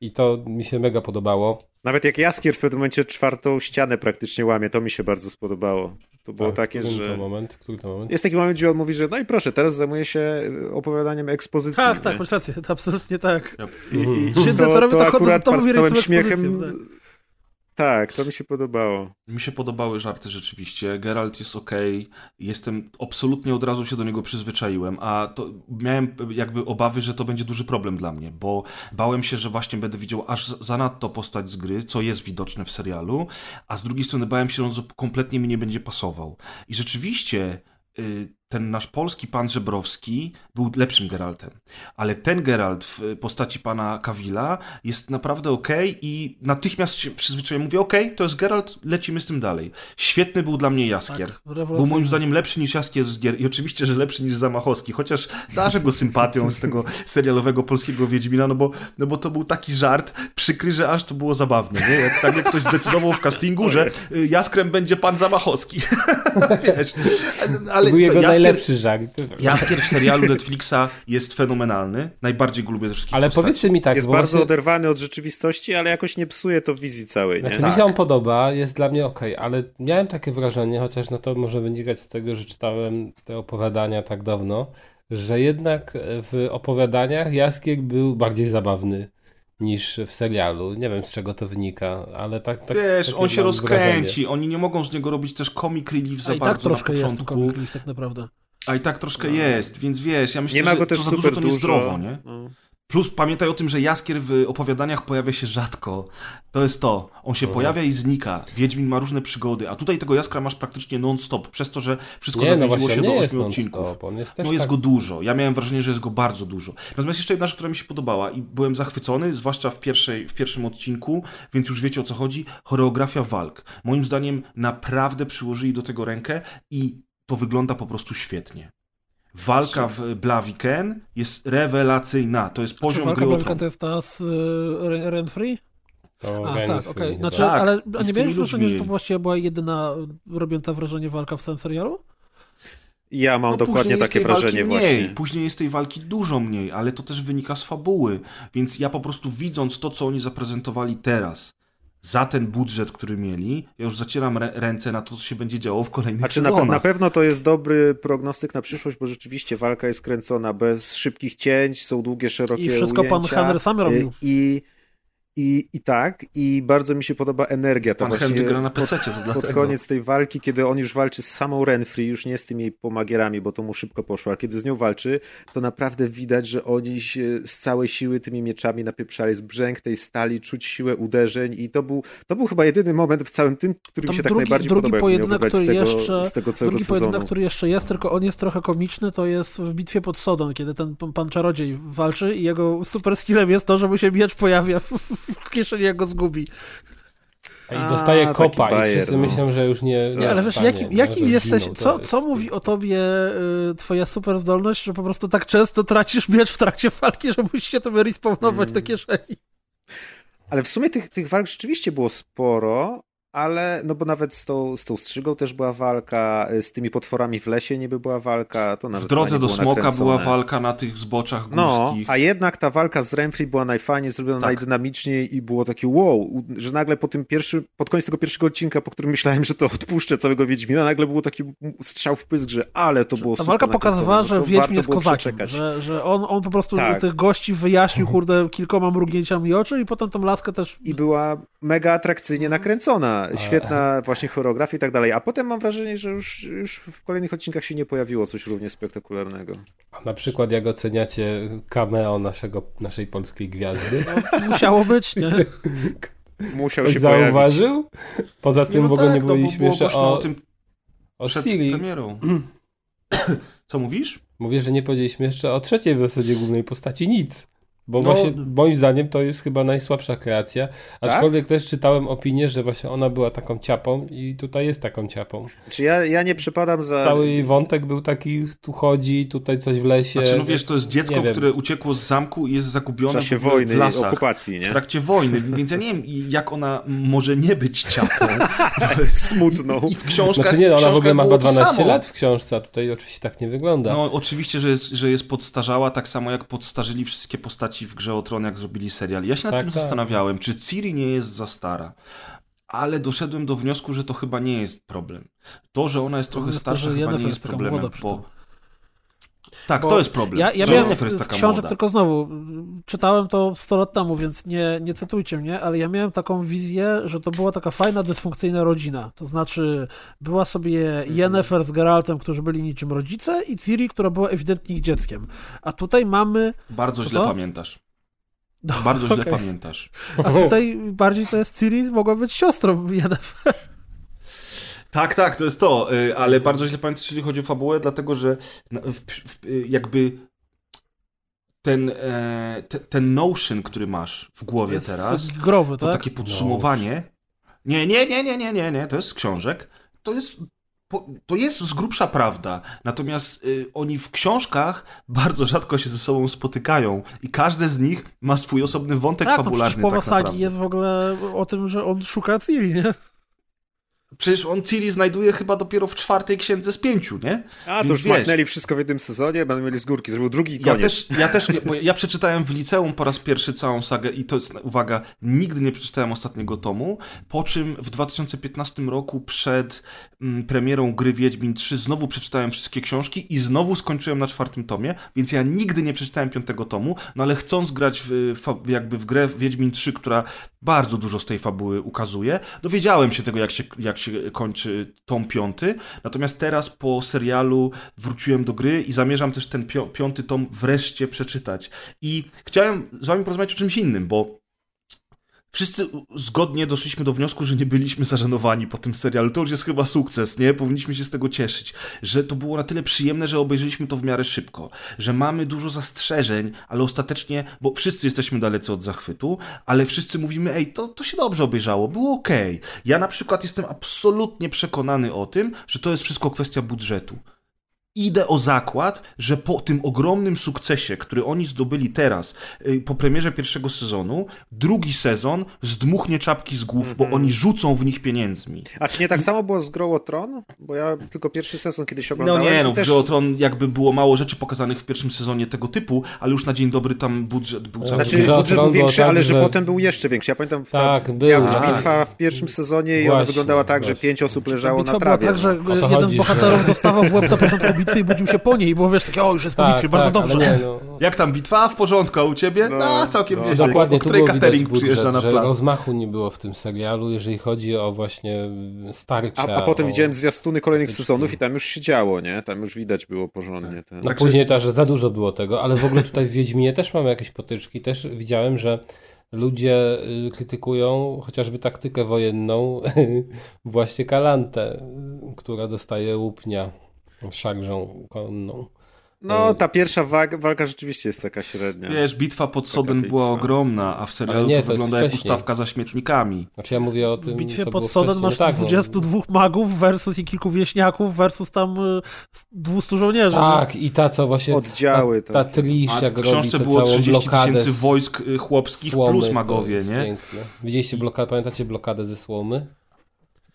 I to mi się mega podobało. Nawet jak Jaskier w pewnym momencie czwartą ścianę praktycznie łamie, to mi się bardzo spodobało. To było Tak, takie, który To że... moment, który to moment? Jest taki moment, gdzie on mówi, że no i proszę, teraz zajmuję się opowiadaniem ekspozycji. Tak, tak, masz rację, to absolutnie tak. I, i, co To, robię, to to chodzę do akurat i parsknąłem rysuję śmiechem. ekspozycję, Tak, to mi się podobało. Mi się podobały żarty rzeczywiście. Geralt jest ok. Jestem absolutnie od razu się do niego przyzwyczaiłem, a to miałem jakby obawy, że to będzie duży problem dla mnie, bo bałem się, że właśnie będę widział aż zanadto postać z gry, co jest widoczne w serialu, a z drugiej strony bałem się, że on kompletnie mi nie będzie pasował. I rzeczywiście y, ten nasz polski pan Żebrowski był lepszym Geraltem. Ale ten Geralt w postaci pana Kawila jest naprawdę ok i natychmiast się przyzwyczaiłem. Mówię, ok, to jest Geralt, lecimy z tym dalej. Świetny był dla mnie Jaskier. Tak, był moim zdaniem lepszy niż Jaskier z gier i oczywiście, że lepszy niż Zamachowski, chociaż darzę go sympatią z tego serialowego polskiego Wiedźmina, no bo, no bo to był taki żart przykry, że aż to było zabawne, nie? Jak, tak jak ktoś zdecydował w castingu, że y, Jaskrem będzie pan Zamachowski. Wiesz, ale To najlepszy żart. Jaskier w serialu Netflixa jest fenomenalny. Najbardziej go lubię ze wszystkich Ale postaci. powiedzcie mi tak, jest bo bardzo właśnie- oderwany od rzeczywistości, ale jakoś nie psuje to wizji całej, nie? Znaczy mi się on podoba, jest dla mnie ok, ale miałem takie wrażenie, chociaż no to może wynikać z tego, że czytałem te opowiadania tak dawno, że jednak w opowiadaniach Jaskier był bardziej zabawny niż w serialu. Nie wiem z czego to wynika, ale tak. tak Wiesz, on się rozkręci. wrażenie. Oni nie mogą z niego robić też comic relief za A i tak bardzo troszkę na jest początku. comic relief tak naprawdę. A i tak troszkę jest, więc wiesz, ja myślę, Nie ma że go też to za dużo to niezdrowo, nie? No. Plus pamiętaj o tym, że Jaskier w opowiadaniach pojawia się rzadko. To jest to. On się pojawia i znika. Wiedźmin ma różne przygody, a tutaj tego Jaskra masz praktycznie non-stop, przez to, że wszystko Nie, no zawiedziło właśnie się do nie jest ośmiu odcinków. non-stop, on jest No jest tak... go dużo. Ja miałem wrażenie, że jest go bardzo dużo. Natomiast jeszcze jedna rzecz, która mi się podobała i byłem zachwycony, zwłaszcza w, pierwszej, w pierwszym odcinku, więc już wiecie o co chodzi. Choreografia walk. Moim zdaniem naprawdę przyłożyli do tego rękę i to wygląda po prostu świetnie. Walka w Blaviken jest rewelacyjna. To jest Czy poziom walka gry tron. to jest ta z y, Ren- Renfree? To A, Renfrew tak, okej. chyba. Znaczy, Tak, ale a nie miałeś wrażenia, że to właściwie była jedyna robiąca wrażenie walka w całym serialu? Ja mam No, dokładnie takie wrażenie mniej. właśnie. Później jest tej walki dużo mniej, ale to też wynika z fabuły. Więc ja po prostu widząc to, co oni zaprezentowali teraz, za ten budżet, który mieli, ja już zacieram rę- ręce na to, co się będzie działo w kolejnych Znaczy na, pe- sezonach. na pewno to jest dobry prognostyk na przyszłość, bo rzeczywiście walka jest kręcona bez szybkich cięć, są długie, szerokie I wszystko pan ujęcia, Henry sam y, robił. I, i, I tak, i bardzo mi się podoba energia. Ta Pan właśnie gra na pod, PC, pod dlatego. koniec tej walki, kiedy on już walczy z samą Renfrey, już nie z tymi pomagierami, bo to mu szybko poszło, ale kiedy z nią walczy, to naprawdę widać, że oni się z całej siły tymi mieczami napieprzali, z brzęk tej stali, czuć siłę uderzeń i to był, to był chyba jedyny moment w całym tym, który Tam mi się tak drugi- najbardziej drugi podobał, pojedynek, wybrać z który tego, jeszcze- z tego całego Drugi sezonu. pojedynek, który jeszcze jest, tylko on jest trochę komiczny, to jest w bitwie pod Sodon, kiedy ten pan- pan czarodziej walczy i jego super skillem jest to, że mu się miecz pojawia w, w kieszeni, jak go zgubi. I A, dostaje taki kopa i bajer, wszyscy no. myślą, że już nie. Nie, ale wiesz, jakim, no, jakim że jesteś, zginął. To co, jest- co mówi o tobie y, twoja super zdolność, że po prostu tak często tracisz miecz w trakcie walki, że musisz się tobie respawnować Mm. do kieszeni? Ale w sumie tych, tych walk rzeczywiście było sporo, ale no bo nawet z tą, z tą strzygą też była walka, y, z tymi potworami w lesie niby była walka, to nawet W drodze do smoka nakręcone. była walka na tych zboczach No, górskich. a jednak ta walka z Renfrey była najfajniej zrobiona, Tak. najdynamiczniej i było takie wow, że nagle po tym pierwszym, pod koniec tego pierwszego odcinka, po którym myślałem, że to odpuszczę całego Wiedźmina, nagle było taki strzał w pysk, że ale to było Ta super walka pokazywała, że nakręcone, no Wiedźmin jest kozakiem, że, że on, on po prostu Tak. tych gości wyjaśnił, kurde, kilkoma mrugnięciami oczu i potem tą laskę też... I była mega atrakcyjnie nakręcona, świetna właśnie choreografia i tak dalej. A potem mam wrażenie, że już, już w kolejnych odcinkach się nie pojawiło coś równie spektakularnego. A na przykład, jak oceniacie cameo naszego, naszej polskiej gwiazdy? Musiało być, nie? Musiał Ktoś się pojawić. zauważył? Poza tym no w ogóle tak, nie no, było jeszcze o, o tym o przed Siri. premierą. Co mówisz? Mówię, że nie powiedzieliśmy jeszcze o trzeciej w zasadzie głównej postaci nic. Bo No- właśnie moim zdaniem to jest chyba najsłabsza kreacja. Aczkolwiek też czytałem opinię, że właśnie ona była taką ciapą i tutaj jest taką ciapą. Czy ja, ja nie przypadam za... Cały jej wątek był taki, tu chodzi, tutaj coś w lesie. Znaczy, no wiesz, to jest dziecko, nie wiem. które uciekło z zamku i jest w zagubione czasie w, wojny, w lasach. okupacji, W nie? trakcie wojny, więc ja nie wiem, jak ona może nie być ciapą. To jest Smutną. I w książkach, Znaczy nie, no, w ona w ogóle ma było chyba to 12 samo. lat w książce, a tutaj oczywiście tak nie wygląda. No oczywiście, że jest, że jest podstarzała, tak samo jak podstarzyli wszystkie postaci w Grze o Tron, jak zrobili serial. Ja się nad Tak, tym tak. zastanawiałem, czy Ciri nie jest za stara. Ale doszedłem do wniosku, że to chyba nie jest problem. To, że ona jest trochę to, starsza, że chyba nie jest problemem, bo... Tak, to jest problem. Ja, ja miałem Jennifer z taka książek, młoda. tylko znowu, czytałem to 100 lat temu, więc nie, nie cytujcie mnie, ale ja miałem taką wizję, że to była taka fajna, dysfunkcyjna rodzina. To znaczy, była sobie Mhm. Yennefer z Geraltem, którzy byli niczym rodzice i Ciri, która była ewidentnie ich dzieckiem. A tutaj mamy... Bardzo źle to? pamiętasz. No, Bardzo źle okej. pamiętasz. A tutaj bardziej to jest Ciri, mogła być siostrą Yennefer. Tak, tak, to jest to, y, ale bardzo źle pamiętasz, jeśli chodzi o fabułę, dlatego że no, jakby ten, e, te, ten notion, który masz w To głowie jest teraz, growy, to tak? takie podsumowanie. Nie, nie, nie, nie, nie, nie, nie, to jest z książek. To jest, to jest z grubsza prawda. Natomiast y, oni w książkach bardzo rzadko się ze sobą spotykają i każde z nich ma swój osobny wątek Tak, no fabularny. przecież połowa tak sagi jest w ogóle o tym, że on szuka Ciri, nie? Przecież on Ciri znajduje chyba dopiero w czwartej księdze z pięciu, nie? A, Więc to już wiesz, machnęli wszystko w jednym sezonie, będą mieli z górki, zrobił drugi i Ja koniec. też, ja też, bo ja przeczytałem w liceum po raz pierwszy całą sagę i to jest, uwaga, nigdy nie przeczytałem ostatniego tomu, po czym w 2015 roku przed mm, premierą gry Wiedźmin 3 znowu przeczytałem wszystkie książki i znowu skończyłem na czwartym tomie, więc ja nigdy nie przeczytałem piątego tomu, no ale chcąc grać w, jakby w grę Wiedźmin 3, która bardzo dużo z tej fabuły ukazuje, dowiedziałem się tego, jak się, jak się kończy tom piąty, natomiast teraz po serialu wróciłem do gry i zamierzam też ten piąty tom wreszcie przeczytać. I chciałem z wami porozmawiać o czymś innym, bo Wszyscy zgodnie doszliśmy do wniosku, że nie byliśmy zażenowani po tym serialu. To już jest chyba sukces, nie? Powinniśmy się z tego cieszyć. Że to było na tyle przyjemne, że obejrzeliśmy to w miarę szybko. Że mamy dużo zastrzeżeń, ale ostatecznie, bo wszyscy jesteśmy dalecy od zachwytu, ale wszyscy mówimy, ej, to, to się dobrze obejrzało, było okej. Ja na przykład jestem absolutnie przekonany o tym, że to jest wszystko kwestia budżetu idę o zakład, że po tym ogromnym sukcesie, który oni zdobyli teraz, y, po premierze pierwszego sezonu, drugi sezon zdmuchnie czapki z głów, bo oni rzucą w nich pieniędzmi. A czy nie tak samo było z Grą o Tron? Bo ja tylko pierwszy sezon kiedyś No oglądałem. nie, no i w też... O Tron jakby było mało rzeczy pokazanych w pierwszym sezonie tego typu, ale już na dzień dobry tam budżet był całkiem... Znaczy, Grze o budżet Tron był większy, tak, ale że że- potem był jeszcze większy. Ja pamiętam, Tak, ta, był, miała być tak. bitwa w pierwszym sezonie i ona Właśnie, wyglądała tak, że właśnie. pięć osób leżało Bitwa na była trawie. tak, że no. Jeden chodzi, z bohaterów dostawał w łeb na początku bitwy i budził się po niej, bo wiesz, takie, o, już jest po Tak, bitwie, bardzo tak, dobrze. ale nie, no. Jak tam bitwa? W porządku, a u ciebie? No, No, całkiem no. nieźle. Dokładnie, której catering budżet, przyjeżdża na że plan. rozmachu nie było w tym serialu, jeżeli chodzi o właśnie starcia. A, a potem o... widziałem zwiastuny kolejnych sezonów i tam już się działo, nie? Tam już widać było porządnie. Ten... No Także- później też za dużo było tego, ale w ogóle tutaj w Wiedźminie też mamy jakieś potyczki. Też widziałem, że ludzie y, krytykują chociażby taktykę wojenną właśnie Kalantę, która dostaje łupnia szarżą konną. No, ta pierwsza walka, walka rzeczywiście jest taka średnia. Wiesz, bitwa pod Sodem bitwa. była ogromna, a w serialu Ale nie, to, to wygląda jak ustawka za śmietnikami. Znaczy ja mówię o W tym, bitwie co pod wcześniej. masz No tak, no. 22 magów versus i kilku wieśniaków versus tam y, 200 żołnierzy. Tak, i ta co właśnie. Oddziały, Ta, ta tak. trisz, jak w książce było całą 30 blokadę tysięcy wojsk y, chłopskich słomy, plus magowie, nie? Piękne. Widzieliście blokadę, pamiętacie blokadę ze słomy?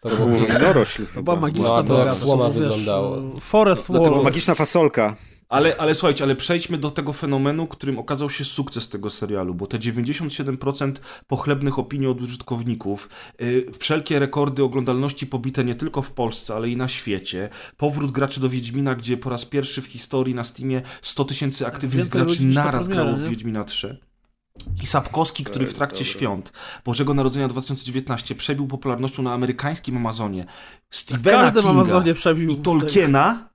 To było była chyba. magiczna No, to jak słoma wyglądało. Forest Wall. Magiczna fasolka. Ale, ale słuchajcie, ale przejdźmy do tego fenomenu, którym okazał się sukces tego serialu, bo te 97% pochlebnych opinii od użytkowników, yy, wszelkie rekordy oglądalności pobite nie tylko w Polsce, ale i na świecie, powrót graczy do Wiedźmina, gdzie po raz pierwszy w historii na Steamie 100 tysięcy aktywnych Więcej graczy naraz grało w? Wiedźmina 3. I Sapkowski, który w trakcie dobre. świąt Bożego Narodzenia 2019 przebił popularnością na amerykańskim Amazonie. Stephena Każdy w Kinga Amazonie przebił. i Tolkiena.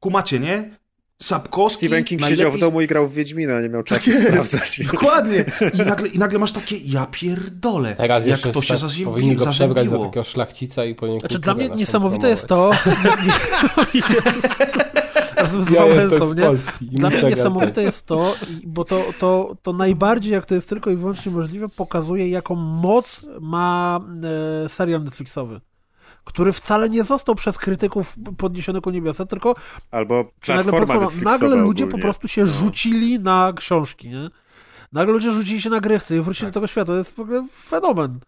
Kumacie, nie? Sapkowski Stephen King najlepiej- siedział w domu i grał w Wiedźmina, nie miał czasu jest. sprawdzać. Dokładnie. I nagle, I nagle masz takie, ja pierdolę, Teraz jak to się zazim... powinni go przebrać za takiego szlachcica i powinien Znaczy dla mnie niesamowite jest to... Razem z Ja Wałęsą, nie? Polski. Dla mnie niesamowite jest to, bo to, to, to najbardziej, jak to jest tylko i wyłącznie możliwe, pokazuje, jaką moc ma e, serial Netflixowy. Który wcale nie został przez krytyków podniesiony ku niebiosa, tylko Albo nagle, nagle ludzie ogólnie. po prostu się No. rzucili na książki, nie? Nagle ludzie rzucili się na gry, wrócili do tego świata. To jest w ogóle fenomen.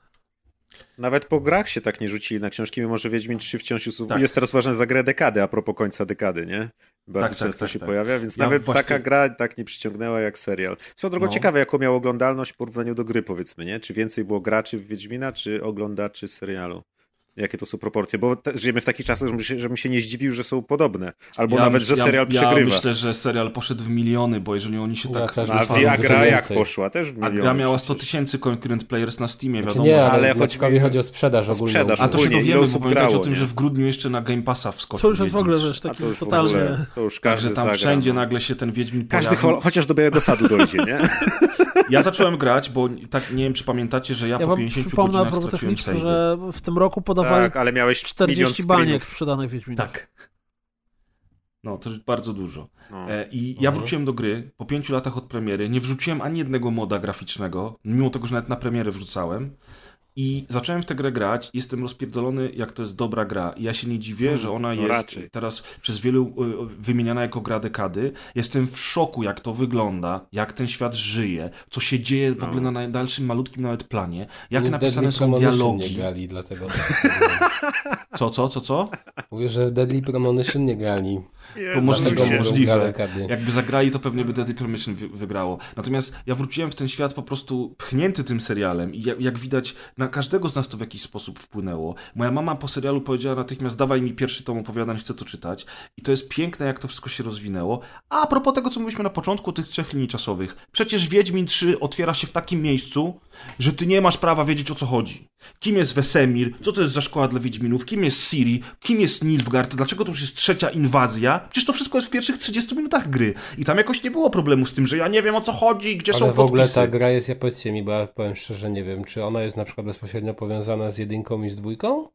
Nawet po grach się tak nie rzucili na książki, mimo że Wiedźmin 3 wciąż jest, Tak. jest teraz uważany za grę dekady, a propos końca dekady, nie? Bardzo Tak, tak, często tak, się tak. pojawia, więc Ja nawet właśnie- taka gra tak nie przyciągnęła jak serial. Co drogą No. ciekawe, jaką miał oglądalność w porównaniu do gry, powiedzmy, nie? Czy więcej było graczy w Wiedźmina, czy oglądaczy serialu? Jakie to są proporcje, bo żyjemy w takich czasach, żebym się, żebym się nie zdziwił, że są podobne. Albo Ja nawet, myśl- że serial ja, przegrywa. Ja myślę, że serial poszedł w miliony, bo jeżeli oni się Ja tak... też No, a myślałem, wie- a że to gra jak poszła? Też w A miliony gra miała 100 przecież. tysięcy concurrent players na Steamie, Znaczy wiadomo. nie, ale, ale chodzi mi- chodzi o sprzedaż ogólną. sprzedaż. A to się ogólnie, ile dowiemy, bo pamiętajcie o tym, nie? że w grudniu jeszcze na Game Passa wskoczył Co już jest w ogóle, wiesz, taki to już w totalnie... ogóle, to już każdy Także tam zagra, wszędzie no. nagle się ten Wiedźmin Każdy pojawił. cho- chociaż do Białego Sadu dojdzie, nie? Ja zacząłem grać, bo tak nie wiem, czy pamiętacie, że ja, Ja po wam 50 przypomnę a godzinach straciłem savey. że w tym roku podawali Tak, ale miałeś 40 milion baniek sprzedanych Wiedźminów. Tak. No, to jest bardzo dużo. No. E, I ja wróciłem do gry po pięciu latach od premiery. Nie wrzuciłem ani jednego moda graficznego, mimo tego, że nawet na premierę wrzucałem. I zacząłem w tę grę grać. Jestem rozpierdolony, jak to jest dobra gra. I ja się nie dziwię, że ona no jest raczej. teraz przez wielu y, wymieniana jako gra dekady. Jestem w szoku, jak to wygląda, jak ten świat żyje, co się dzieje w ogóle na najdalszym, malutkim nawet planie, jak Nie, napisane są Premonition nie dialogi. grali, dlatego... Co, co, co, co? Mówię, że Deadly Premonition nie grali. To możliwe, możliwe. Jakby zagrali, to pewnie by Deadly Premonition wy- wygrało. Natomiast ja wróciłem w ten świat po prostu pchnięty tym serialem i jak, jak widać, na każdego z nas to w jakiś sposób wpłynęło. Moja mama po serialu powiedziała natychmiast, dawaj mi pierwszy tom opowiadań, chcę to czytać. I to jest piękne, jak to wszystko się rozwinęło. A, a propos tego, co mówiliśmy na początku, tych trzech linii czasowych. Przecież Wiedźmin 3 otwiera się w takim miejscu, że ty nie masz prawa wiedzieć, o co chodzi. Kim jest Wesemir? Co to jest za szkoła dla Wiedźminów? Kim jest Ciri? Kim jest Nilfgaard? Dlaczego to już jest trzecia inwazja? Przecież to wszystko jest w pierwszych 30 minutach gry. I tam jakoś nie było problemu z tym, że ja nie wiem o co chodzi, gdzie są Ale w ogóle podpisy. ta gra jest, ja powiedzcie mi, bo ja powiem szczerze, nie wiem, czy ona jest na przykład bezpośrednio powiązana z jedynką i z dwójką?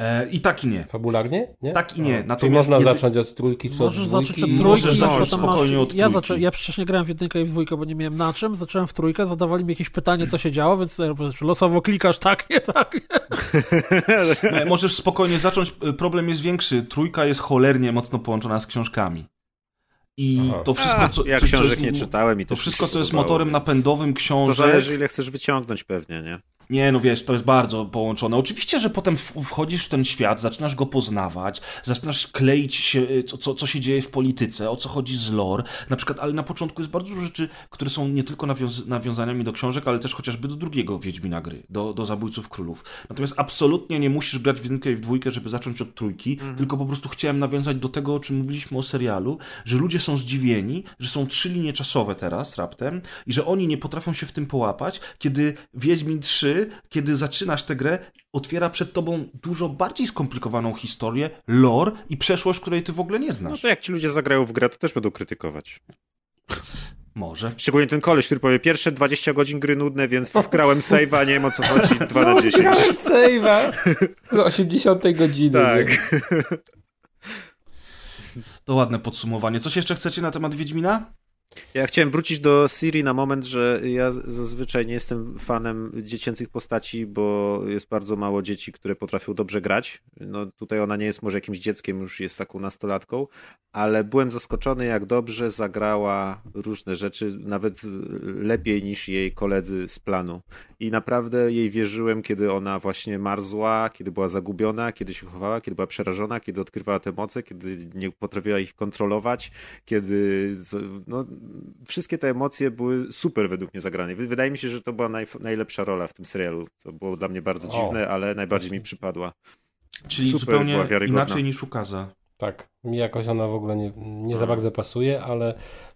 E, I tak i nie. Fabularnie? Nie? Tak i nie. A, Czyli Natomiast można jedy- zacząć od trójki czy Możesz od zacząć dwójki? od Możesz trójki, zacząć potem masz... spokojnie od ja, trójki. zaczę... ja przecież nie grałem w jedynkę i w dwójkę, bo nie miałem na czym. Zacząłem w trójkę, zadawali mi jakieś pytanie, co się działo, więc ja losowo klikasz tak, nie tak. E, Możesz spokojnie zacząć. E, Problem jest większy. Trójka jest cholernie mocno połączona z książkami. I Aha. to wszystko, co. ja co, co książek jest, nie czytałem i To mi wszystko, co jest motorem więc napędowym To książek. zależy, ile chcesz wyciągnąć pewnie, nie? Nie, no wiesz, to jest bardzo połączone. Oczywiście, że potem wchodzisz w ten świat, zaczynasz go poznawać, zaczynasz kleić się, y, co, co, co się dzieje w polityce, o co chodzi z lore, na przykład, ale na początku jest bardzo dużo rzeczy, które są nie tylko nawiąz nawiązaniami do książek, ale też chociażby do drugiego Wiedźmina gry, do, do Zabójców Królów. Natomiast absolutnie nie musisz grać w jedynkę i w dwójkę, żeby zacząć od trójki, tylko po prostu chciałem nawiązać do tego, o czym mówiliśmy o serialu, że ludzie są zdziwieni, że są trzy linie czasowe teraz raptem i że oni nie potrafią się w tym połapać, kiedy Wiedźmin 3, kiedy zaczynasz tę grę, otwiera przed tobą dużo bardziej skomplikowaną historię, lore i przeszłość, której ty w ogóle nie No znasz. to jak ci ludzie zagrają w grę, to też będą krytykować. Może. Szczególnie ten koleś, który powie, pierwsze 20 godzin gry nudne, więc wgrałem save'a, nie wiem o co chodzi, 2 na 10. Save'a z 80 godziny. Tak. nie? To ładne podsumowanie. Coś jeszcze chcecie na temat Wiedźmina? Ja chciałem wrócić do Siri na moment, że ja zazwyczaj nie jestem fanem dziecięcych postaci, bo jest bardzo mało dzieci, które potrafią dobrze grać. No tutaj ona nie jest może jakimś dzieckiem, już jest taką nastolatką, ale byłem zaskoczony, jak dobrze zagrała różne rzeczy, nawet lepiej niż jej koledzy z planu. I naprawdę jej wierzyłem, kiedy ona właśnie marzła, kiedy była zagubiona, kiedy się chowała, kiedy była przerażona, kiedy odkrywała te moce, kiedy nie potrafiła ich kontrolować, kiedy no, wszystkie te emocje były super według mnie zagrane. Wy- Wydaje mi się, że to była naj, najlepsza rola w tym serialu, co było dla mnie bardzo O. dziwne, ale najbardziej mi przypadła. Czyli Super zupełnie inaczej niż ukaza. Tak, mi jakoś ona w ogóle nie, nie za bardzo pasuje, ale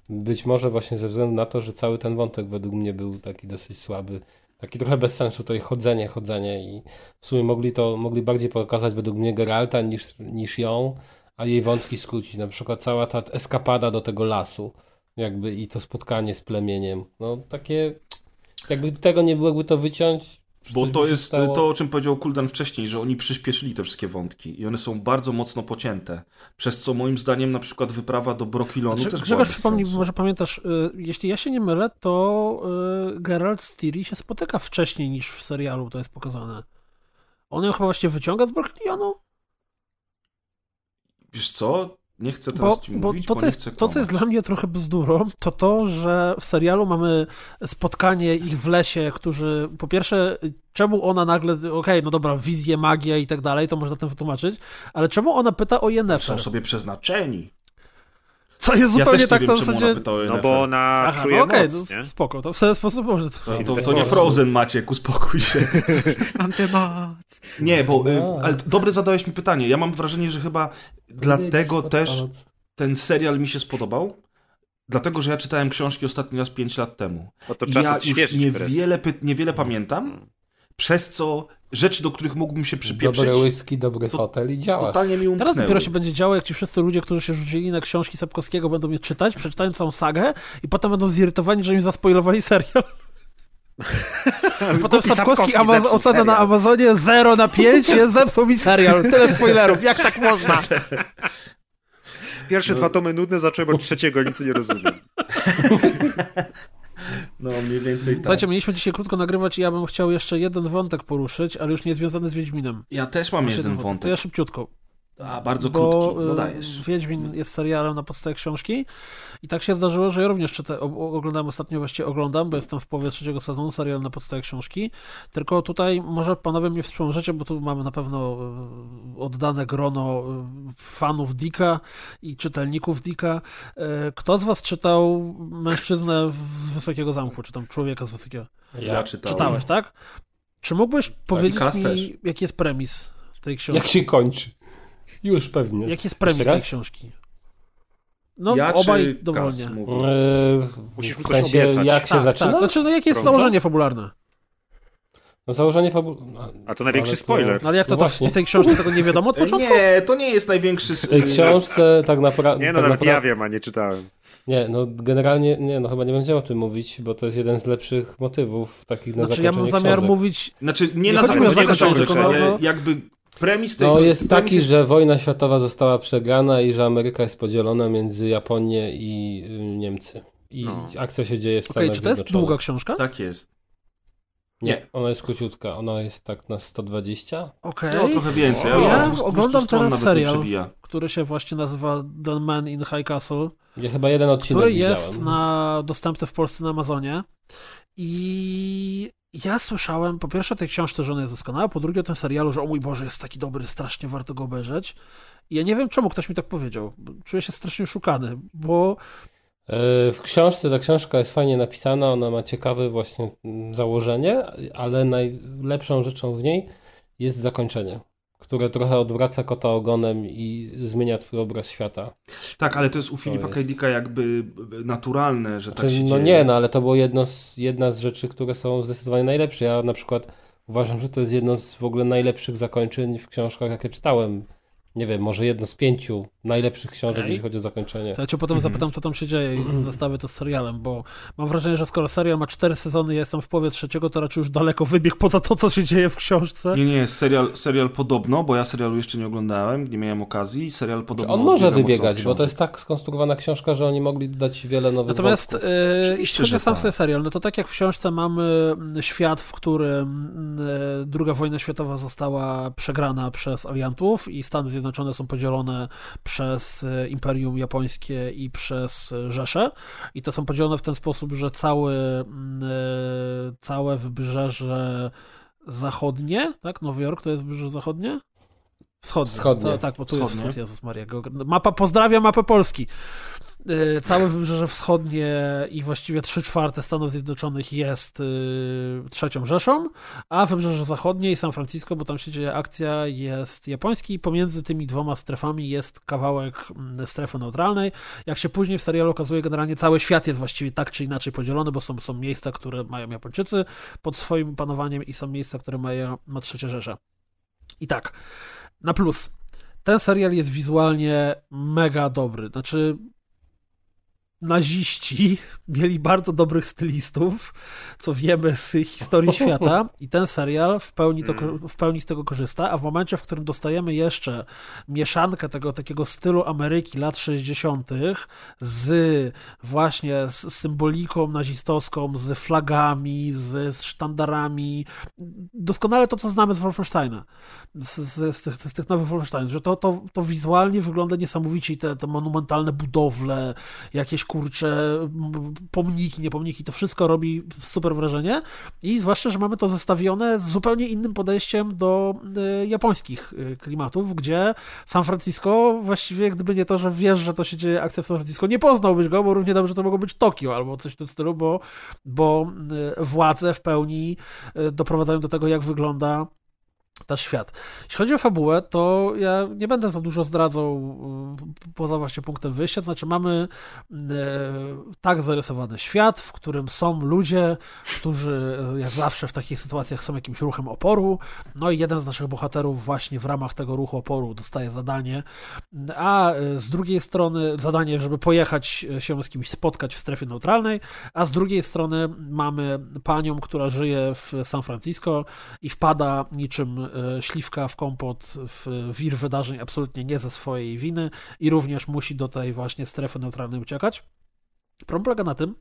być może właśnie ze względu na to, że cały ten wątek według mnie był taki dosyć słaby. Taki trochę bez sensu, to i chodzenie, chodzenie i w sumie mogli to, mogli bardziej pokazać według mnie Geralta niż, niż ją, a jej wątki skrócić. Na przykład cała ta eskapada do tego lasu, jakby i to spotkanie z plemieniem. No takie, jakby tego nie było, jakby to wyciąć. Bo to jest stało. to, o czym powiedział Kuldan wcześniej, że oni przyspieszyli te wszystkie wątki i one są bardzo mocno pocięte. Przez co moim zdaniem na przykład wyprawa do Brokilonu Grze- też była Grzegorz, przypomnij, sensu. może pamiętasz, y, jeśli ja się nie mylę, to y, Geralt z Ciri się spotyka wcześniej niż w serialu to jest pokazane. On ją chyba właśnie wyciąga z Brokilionu? Wiesz co? Nie chcę teraz Bo, ci bo mówić, to, bo co jest, to, co jest dla mnie trochę bzdurą, to to, że w serialu mamy spotkanie ich w lesie, którzy po pierwsze, czemu ona nagle, okej, no dobra, wizje, magia i tak dalej, to można tym wytłumaczyć, ale czemu ona pyta o Są Yennefer? sobie przeznaczeni. Co jest Ja zupełnie też tak nie na wiem, czemu zasadzie... ona pytała o No bo ona Aha, czuje no okej, moc, no nie? spoko, to w ten sposób może to... To, to, to nie Frozen, Maciek, uspokój się. Mam tę moc. Nie, bo y, No. ale dobre zadałeś mi pytanie. Ja mam wrażenie, że chyba dlatego też ten serial mi się spodobał. Dlatego, że ja czytałem książki ostatni raz 5 lat temu. No to czas ja już niewiele, niewiele pamiętam, przez co rzeczy, do których mógłbym się przypieprzyć, Dobre whisky, dobry fotel i działa. totalnie mi umknęły. Teraz dopiero się będzie działo, jak ci wszyscy ludzie, którzy się rzucili na książki Sapkowskiego będą je czytać, przeczytają całą sagę i potem będą zirytowani, że im zaspoilowali serial. Potem Sapkowski Sapkowski Amaz- ocena na. Amazonie 0 na 5 jest zepsuł mi serial. Tyle spoilerów, jak tak można? Pierwsze dwa tomy nudne, zacząłem od trzeciego, nic nie rozumiem. No, mniej więcej tak. Słuchajcie, mieliśmy dzisiaj krótko nagrywać i ja bym chciał jeszcze jeden wątek poruszyć, ale już nie związany z Wiedźminem. Ja też mam Jeszcze jeden To wątek. ja szybciutko. A, bardzo bo krótki, no y, dajesz. Wiedźmin jest serialem na podstawie książki i tak się zdarzyło, że ja również czyta, oglądam ostatnio, właściwie oglądam, bo jestem w połowie trzeciego sezonu, serial na podstawie książki, tylko tutaj może panowie mnie wspomożecie, bo tu mamy na pewno y, oddane grono y, fanów Dicka i czytelników Dicka. Y, Kto z was czytał Mężczyznę z Wysokiego Zamku, czy tam Człowieka z Wysokiego? Ja czytałem. Czytałeś, tak? Czy mógłbyś powiedzieć Kas mi, też. jaki jest premis tej książki? Jak się kończy? Już pewnie. Jaki jest premis tej książki? No, ja obaj dowolnie. Mówi? Eee, Musisz mu w sensie, obiecać. jak się Tak, zaczyna? tak. Znaczy, no jakie jest Wtrącasz? założenie fabularne? No założenie fabu... A to największy ale to- spoiler. No ale jak to, No to właśnie. w tej książce tego nie wiadomo od początku? Nie, to nie jest największy... W tej książce tak naprawdę... Nie, no tak nawet napra- ja wiem, a nie czytałem. Nie, no generalnie, nie, no chyba nie będziemy o tym mówić, bo to jest jeden z lepszych motywów takich na Znaczy, ja mam zamiar książek. mówić... Znaczy, nie, Nie na zakończenie zakończenie, książek, tylko no- ale jakby premis tej... No jest premis taki, że wojna światowa została przegrana i że Ameryka jest podzielona między Japonię i y, Niemcy. I No. akcja się dzieje w Stanach czy to jest długa książka? Tak jest. Nie, ona jest króciutka, ona jest tak na 120. Okej. No, trochę więcej. Ja ale Ja 200 oglądam teraz nie serial. Który się właśnie nazywa The Man in High Castle, Ja chyba jeden odcinek który widziałem. jest na, dostępny w Polsce na Amazonie i ja słyszałem po pierwsze o tej książce, że ona jest doskonała, po drugie o tym serialu, że o mój Boże, jest taki dobry, strasznie warto go obejrzeć. I ja nie wiem, czemu ktoś mi tak powiedział. Czuję się strasznie szukany, bo E, W książce ta książka jest fajnie napisana, ona ma ciekawe właśnie mm, założenie, ale najlepszą rzeczą w niej jest zakończenie, które trochę odwraca kota ogonem i zmienia twój obraz świata. Tak, ale to jest u Filipa jest. K. Jakby naturalne, że tak Znaczy, się no dzieje. nie, no ale to było jedno z, jedna z rzeczy, które są zdecydowanie najlepsze. Ja na przykład uważam, że to jest jedno z w ogóle najlepszych zakończeń w książkach, jakie czytałem. Nie wiem, może jedno z pięciu najlepszych książek, Okej. jeśli chodzi o zakończenie. To ja cię potem zapytam, co tam się dzieje i zestawię to z serialem, bo mam wrażenie, że skoro serial ma cztery sezony, ja jestem w połowie trzeciego, to raczej już daleko wybiegł poza to, co się dzieje w książce. Nie, nie, serial, serial podobno, bo ja serialu jeszcze nie oglądałem, nie miałem okazji. Serial Czy podobno. on może wybiegać, bo to jest tak skonstruowana książka, że oni mogli dodać wiele nowych Natomiast wątków. e, Oczywiście, jeśli chodzi że o sam tak. sobie serial, no to tak jak w książce mamy mm, świat, w którym e, druga wojna światowa została przegrana przez aliantów i Stany Zjednoczone są podzielone przez e, Imperium Japońskie i przez e, Rzeszę i to są podzielone w ten sposób, że cały, mm, e, całe wybrzeże zachodnie, tak? Nowy Jork to jest wybrzeże zachodnie? Wschodnie. Wschodnie. To, tak, bo tu jest Wschodnie. wschód, Jezus Maria. Mapa, pozdrawiam mapę Polski. Y, Całe wybrzeże wschodnie i właściwie 3 czwarte Stanów Zjednoczonych jest y, trzecią Rzeszą, a wybrzeże zachodnie i San Francisco, bo tam się dzieje akcja, jest japoński i pomiędzy tymi dwoma strefami jest kawałek mm, strefy neutralnej. Jak się później w serialu okazuje, generalnie cały świat jest właściwie tak czy inaczej podzielony, bo są, są miejsca, które mają Japończycy pod swoim panowaniem i są miejsca, które mają, ma trzecia Rzesza. I tak, na plus. Ten serial jest wizualnie mega dobry. Znaczy, naziści mieli bardzo dobrych stylistów, co wiemy z historii świata i ten serial w pełni, to, w pełni z tego korzysta, a w momencie, w którym dostajemy jeszcze mieszankę tego takiego stylu Ameryki lat 60. z właśnie z symboliką nazistowską, z flagami, z, z sztandarami, doskonale to, co znamy z Wolfensteina, z, z, z, tych, nowych Wolfenstein, że to, to, to wizualnie wygląda niesamowicie i te, te monumentalne budowle, jakieś kurcze pomniki, nie pomniki, to wszystko robi super wrażenie. I zwłaszcza, że mamy to zestawione z zupełnie innym podejściem do y, japońskich y, klimatów, gdzie San Francisco właściwie, gdyby nie to, że wiesz, że to się dzieje akcja w San Francisco, nie poznałbyś go, bo równie dobrze to mogło być Tokio albo coś w tym stylu, bo, bo y, władze w pełni doprowadzają do tego, jak wygląda nasz świat. Jeśli chodzi o fabułę, to ja nie będę za dużo zdradzał y, poza właśnie punktem wyjścia, to znaczy mamy y, tak zarysowany świat, w którym są ludzie, którzy y, jak zawsze w takich sytuacjach są jakimś ruchem oporu, no i jeden z naszych bohaterów właśnie w ramach tego ruchu oporu dostaje zadanie, a z drugiej strony zadanie, żeby pojechać się z kimś spotkać w strefie neutralnej, a z drugiej strony mamy panią, która żyje w San Francisco i wpada niczym śliwka w kompot w wir wydarzeń absolutnie nie ze swojej winy i również musi do tej właśnie strefy neutralnej uciekać. Problem polega na tym,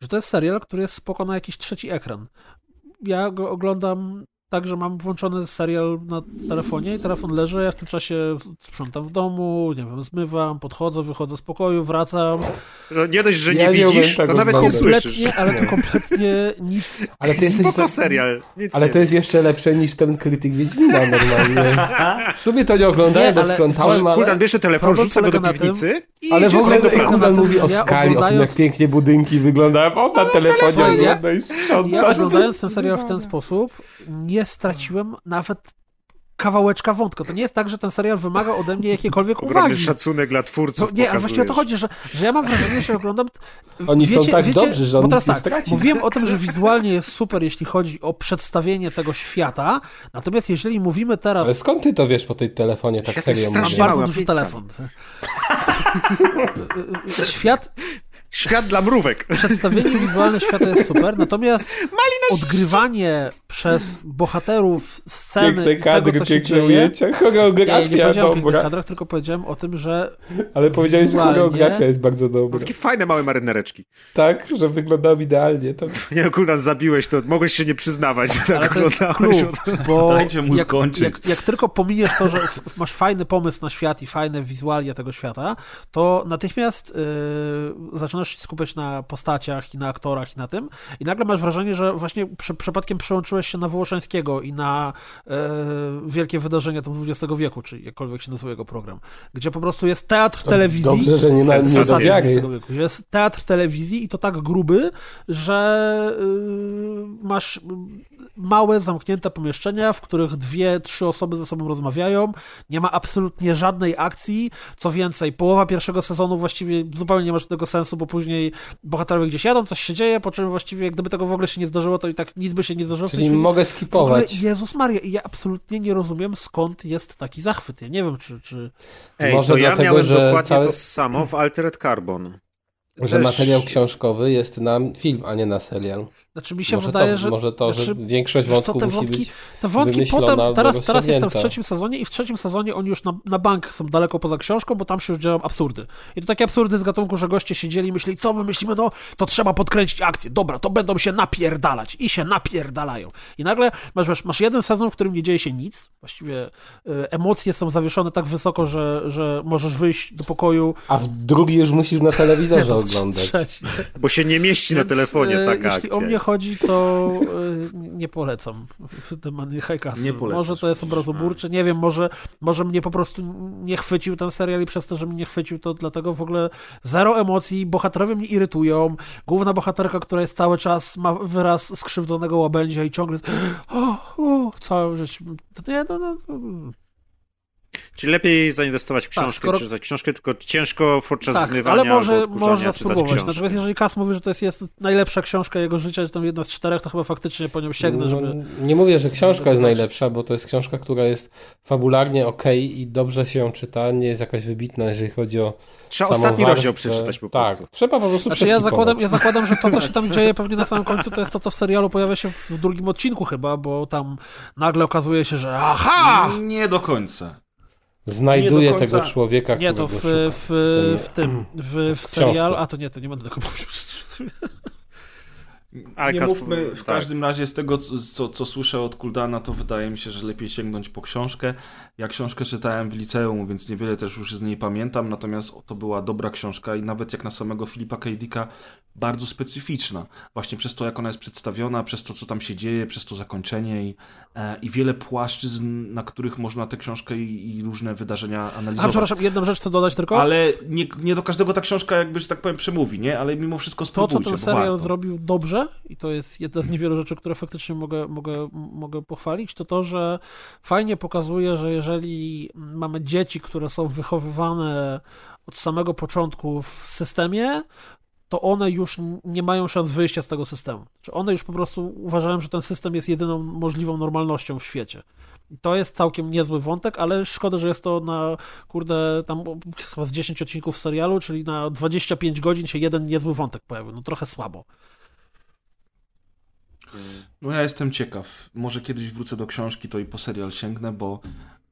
że to jest serial, który jest spoko na jakiś trzeci ekran. Ja go oglądam tak, że mam włączony serial na telefonie i telefon leży, ja w tym czasie sprzątam w domu, nie wiem, zmywam, podchodzę, wychodzę z pokoju, wracam. No, nie dość, że Ja nie widzisz, to tego nawet nie słyszysz. Ale to kompletnie nic Ale jesteś... Spoko serial. Nic Ale nie to jest jeszcze lepsze niż ten krytyk Wiedźmina normalnie. W sumie to nie oglądałem, Nie, bo ale- sprzątałem, ale... Kuldan bierze telefon, Problem rzuca go do piwnicy i Ale w ogóle tym, mówi o ja skali, o tym jak pięknie budynki wyglądają. O, na telefonie Ja- ogląda i Ja sprząta. oglądając ten serial w ten sposób, nie straciłem nawet kawałeczka wątka. To nie jest tak, że ten serial wymaga ode mnie jakiejkolwiek Ogromny uwagi. szacunek dla To, twórców nie, ale właściwie o to chodzi, że, że ja mam wrażenie, że oglądam. Oni są tak dobrzy, że on teraz tak, straci. Mówiłem o tym, że wizualnie jest super, jeśli chodzi o przedstawienie tego świata. Natomiast jeżeli mówimy teraz. Ale skąd ty to wiesz po tej telefonie tak Świat serio Mam bardzo duży telefon. Świat, Świat dla mrówek. przedstawienie wizualne świata jest super, natomiast odgrywanie przez bohaterów sceny Piękne kadry, tego, co się piękne dzieje. ujęcia, Nie, nie choreografia powiedziałem o dobra. kadrach, tylko powiedziałem o tym, że Ale powiedziałeś, że Wizualnie- choreografia jest bardzo dobra. Takie fajne małe marynareczki. Tak, że wyglądał idealnie. To... Nie, Kuldan, zabiłeś to. Mogłeś się nie przyznawać, że tak ale to jest oglądałeś. clue, bo Dajcie mu jak, skończyć. Jak, jak tylko pominiesz to, że masz fajny pomysł na świat i fajne wizualia tego świata, to natychmiast yy, zaczynasz się skupiać na postaciach i na aktorach i na tym i nagle masz wrażenie, że właśnie przy, przypadkiem przełączyłeś się na Wołoszańskiego i na yy, wielkie wydarzenia tam XX wieku, czy jakkolwiek się nazywa jego program, gdzie po prostu jest teatr telewizji. Dobrze, że nie, na, nie wieku. Jest teatr telewizji i to tak gruby, że yy, masz małe, zamknięte pomieszczenia, w których dwie, trzy osoby ze sobą rozmawiają. Nie ma absolutnie żadnej akcji. Co więcej, połowa pierwszego sezonu właściwie zupełnie nie ma żadnego sensu, bo później bohaterowie gdzieś jadą, coś się dzieje, po czym właściwie gdyby tego w ogóle się nie zdarzyło, to i tak nic by się nie zdarzyło. Czyli mogę W ogóle, skipować. Jezus Maria, i ja absolutnie nie rozumiem, skąd jest taki zachwyt. Ja nie wiem, czy... czy... Ej, Może to ja dlatego, miałem że dokładnie całe- to samo w Altered Carbon. Że Też- materiał książkowy jest na film, a nie na serial. Znaczy mi się Może wydaje, to, że... może to, że znaczy, większość Wiesz co, wątków te musi wątki, być te wątki potem, teraz, teraz jestem w trzecim sezonie i w trzecim sezonie oni już na, na bank są daleko poza książką, bo tam się już dzieją absurdy. I to takie absurdy z gatunku, że goście siedzieli i myśleli, co my myślimy, no to trzeba podkręcić akcję, dobra, to będą się napierdalać i się napierdalają. I nagle masz, wiesz, masz jeden sezon, w którym nie dzieje się nic, właściwie y, emocje są zawieszone tak wysoko, że, że możesz wyjść do pokoju. A w drugi już musisz na telewizorze oglądać. trzeci. Bo się nie mieści na telefonie e, taka akcja o mnie jest. Chodzi, to e, nie polecam The Money High Castle. Może to jest obrazoburcze, nie wiem, może, może mnie po prostu nie chwycił ten serial i przez to, że mnie nie chwycił, to dlatego w ogóle zero emocji, bohaterowie mnie irytują, główna bohaterka, która jest cały czas, ma wyraz skrzywdzonego łabędzia i ciągle jest, o, o, całe życie, to nie, no, no, no. Czyli lepiej zainwestować w książkę, Tak, skoro- książkę, tylko ciężko podczas tak, zmywania ale może, albo można spróbować. książkę. Natomiast jeżeli Kas mówi, że to jest, jest najlepsza książka jego życia, że tam jedna z czterech, to chyba faktycznie po nią sięgnę, No, żeby... Nie mówię, że książka jest najlepsza, bo to jest książka, która jest fabularnie ok i dobrze się ją czyta, nie jest jakaś wybitna, jeżeli chodzi o Trzeba samą ostatni rozdział przeczytać po tak, prostu. trzeba po prostu Znaczy ja zakładam, ja zakładam, że to, co się tam dzieje pewnie na samym końcu, to jest to, co w serialu pojawia się w drugim odcinku chyba, bo tam nagle okazuje się, że aha! Nie do końca. Znajduje końca- tego człowieka, Nie, to którego w, szuka. w, w tym, w, w serialu, a to nie, to nie będę tego mówił. Ale nie Kasp- mówmy, w tak. każdym razie z tego, co, co słyszę od Kuldana, to wydaje mi się, że lepiej sięgnąć po książkę. Ja książkę czytałem w liceum, więc niewiele też już z niej pamiętam, natomiast to była dobra książka i nawet jak na samego Filipa K. Dicka, bardzo specyficzna. Właśnie przez to, jak ona jest przedstawiona, przez to, co tam się dzieje, przez to zakończenie i, e, i wiele płaszczyzn, na których można tę książkę i, i różne wydarzenia A analizować. przepraszam, jedną rzecz chcę dodać tylko. Ale nie, nie do każdego ta książka, jakby, że tak powiem, przemówi, nie? Ale mimo wszystko to, co spróbujcie, ten serial warto. zrobił dobrze, i to jest jedna z niewielu rzeczy, które faktycznie mogę, mogę, mogę pochwalić, to to, że fajnie pokazuje, że jeżeli mamy dzieci, które są wychowywane od samego początku w systemie, to one już nie mają szans wyjścia z tego systemu. Czy one już po prostu uważają, że ten system jest jedyną możliwą normalnością w świecie. I To jest całkiem niezły wątek, ale szkoda, że jest to na, kurde, tam chyba z 10 odcinków serialu, czyli na 25 godzin się jeden niezły wątek pojawił. No trochę słabo. No ja jestem ciekaw. Może kiedyś wrócę do książki, to i po serial sięgnę, bo,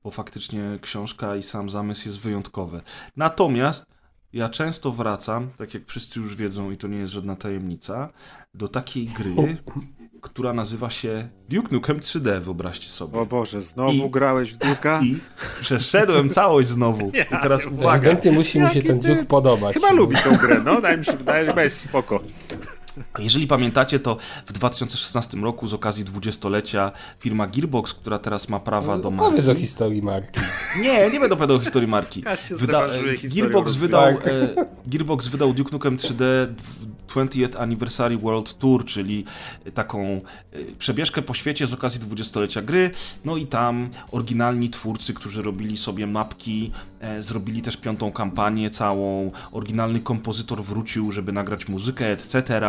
bo faktycznie książka i sam zamysł jest wyjątkowy. Natomiast ja często wracam, tak jak wszyscy już wiedzą i to nie jest żadna tajemnica, do takiej gry, która nazywa się Duke Nukem 3D, wyobraźcie sobie. O Boże, znowu I- grałeś w Duke'a? I przeszedłem całość znowu. I teraz uwaga. Ewidentnie musi mu się ten Duke podobać. Chyba lubi tą grę, no, daj mi się wydaje, że jest spoko. Jeżeli pamiętacie, to w 2016 roku z okazji dwudziestolecia firma Gearbox, która teraz ma prawa do marki... Powiedz o historii marki. Nie, nie będę opowiadał historii marki. Ja się Wyda- Gearbox, wydał, e, Gearbox wydał Duke Nukem 3D 20th Anniversary World Tour, czyli taką e, przebieżkę po świecie z okazji dwudziestolecia gry. No i tam oryginalni twórcy, którzy robili sobie mapki, e, zrobili też piątą kampanię całą. Oryginalny kompozytor wrócił, żeby nagrać muzykę, etc.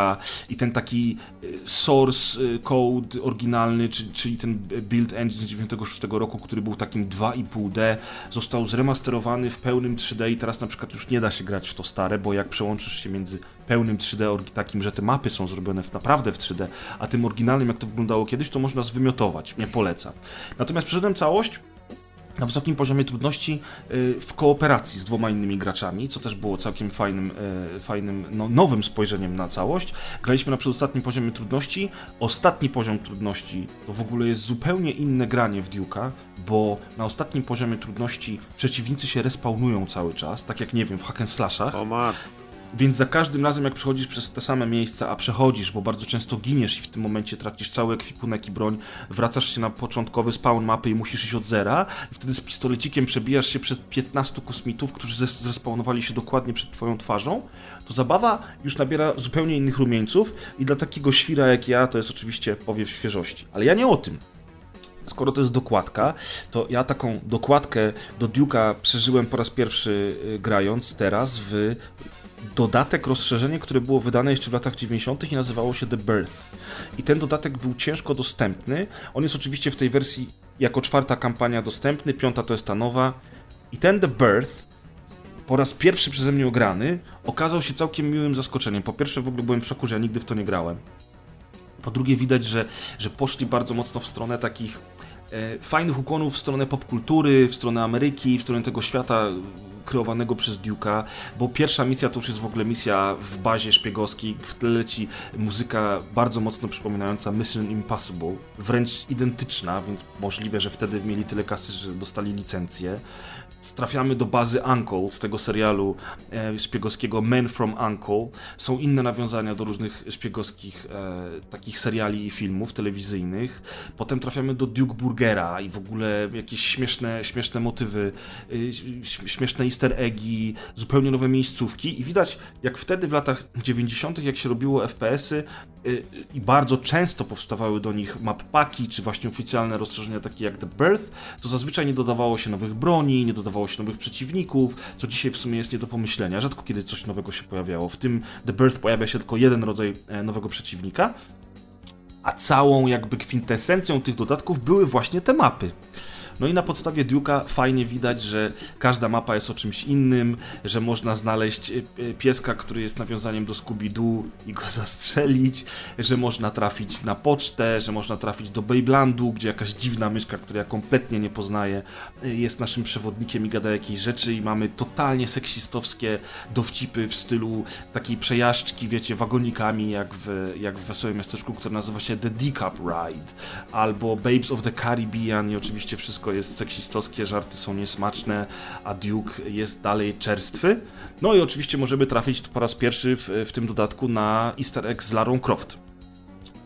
I ten taki e, source e, code oryginalny, czyli, ten build engine z 96 roku, który był takim 2,5D, został zremasterowany w pełnym 3D i teraz na przykład już nie da się grać w to stare, bo jak przełączysz się między pełnym 3D, orgi- takim, że te mapy są zrobione w, naprawdę w 3D, a tym oryginalnym, jak to wyglądało kiedyś, to można zwymiotować. Nie polecam. Natomiast przeszedłem całość na wysokim poziomie trudności y, w kooperacji z dwoma innymi graczami, co też było całkiem fajnym, y, fajnym no, nowym spojrzeniem na całość. Graliśmy na przedostatnim poziomie trudności. Ostatni poziom trudności to w ogóle jest zupełnie inne granie w Duke'a, bo na ostatnim poziomie trudności przeciwnicy się respawnują cały czas, tak jak nie wiem, w hack and slashach. O mat. Więc za każdym razem, jak przechodzisz przez te same miejsca, a przechodzisz, bo bardzo często giniesz i w tym momencie tracisz cały ekwipunek i broń, wracasz się na początkowy spawn mapy i musisz iść od zera, i wtedy z pistolecikiem przebijasz się przez 15 kosmitów, którzy zrespawnowali się dokładnie przed twoją twarzą, to zabawa już nabiera zupełnie innych rumieńców i dla takiego świra jak ja to jest oczywiście powiew świeżości. Ale ja nie o tym. Skoro to jest dokładka, to ja taką dokładkę do Duke'a przeżyłem po raz pierwszy y, grając teraz w dodatek, rozszerzenie, które było wydane jeszcze w latach 90. i nazywało się The Birth. I ten dodatek był ciężko dostępny. On jest oczywiście w tej wersji jako czwarta kampania dostępny, piąta to jest ta nowa. I ten The Birth po raz pierwszy przeze mnie ograny okazał się całkiem miłym zaskoczeniem. Po pierwsze w ogóle byłem w szoku, że ja nigdy w to nie grałem. Po drugie widać, że, że poszli bardzo mocno w stronę takich e, fajnych ukłonów w stronę popkultury, w stronę Ameryki, w stronę tego świata kreowanego przez Duke'a, bo pierwsza misja to już jest w ogóle misja w bazie szpiegowskiej, w tle leci muzyka bardzo mocno przypominająca Mission Impossible, wręcz identyczna, więc możliwe, że wtedy mieli tyle kasy, że dostali licencję. Trafiamy do bazy Uncle z tego serialu e, szpiegowskiego Men from Uncle. Są inne nawiązania do różnych szpiegowskich e, takich seriali i filmów telewizyjnych. Potem trafiamy do Duke Burgera i w ogóle jakieś śmieszne, śmieszne motywy, ś- śmieszne easter eggi, zupełnie nowe miejscówki i widać jak wtedy w latach 90. jak się robiło FPS-y i bardzo często powstawały do nich map paki, czy właśnie oficjalne rozszerzenia takie jak The Birth, to zazwyczaj nie dodawało się nowych broni, nie dodawało się nowych przeciwników, co dzisiaj w sumie jest nie do pomyślenia. Rzadko kiedy coś nowego się pojawiało. W tym The Birth pojawia się tylko jeden rodzaj e, nowego przeciwnika, a całą jakby kwintesencją tych dodatków były właśnie te mapy. No i na podstawie Duke'a fajnie widać, że każda mapa jest o czymś innym, że można znaleźć y, y, pieska, który jest nawiązaniem do Scooby-Doo i go zastrzelić, że można trafić na pocztę, że można trafić do Babelandu, gdzie jakaś dziwna myszka, której ja kompletnie nie poznaję, y, jest naszym przewodnikiem i gada jakieś rzeczy i mamy totalnie seksistowskie dowcipy w stylu takiej przejażdżki, wiecie, wagonikami, jak w, jak w Wesołym Miasteczku, które nazywa się The Decup Ride, albo Babes of the Caribbean i oczywiście wszystko jest seksistowskie, żarty są niesmaczne, a Duke jest dalej czerstwy. No i oczywiście możemy trafić po raz pierwszy w, w tym dodatku na easter egg z Larą Croft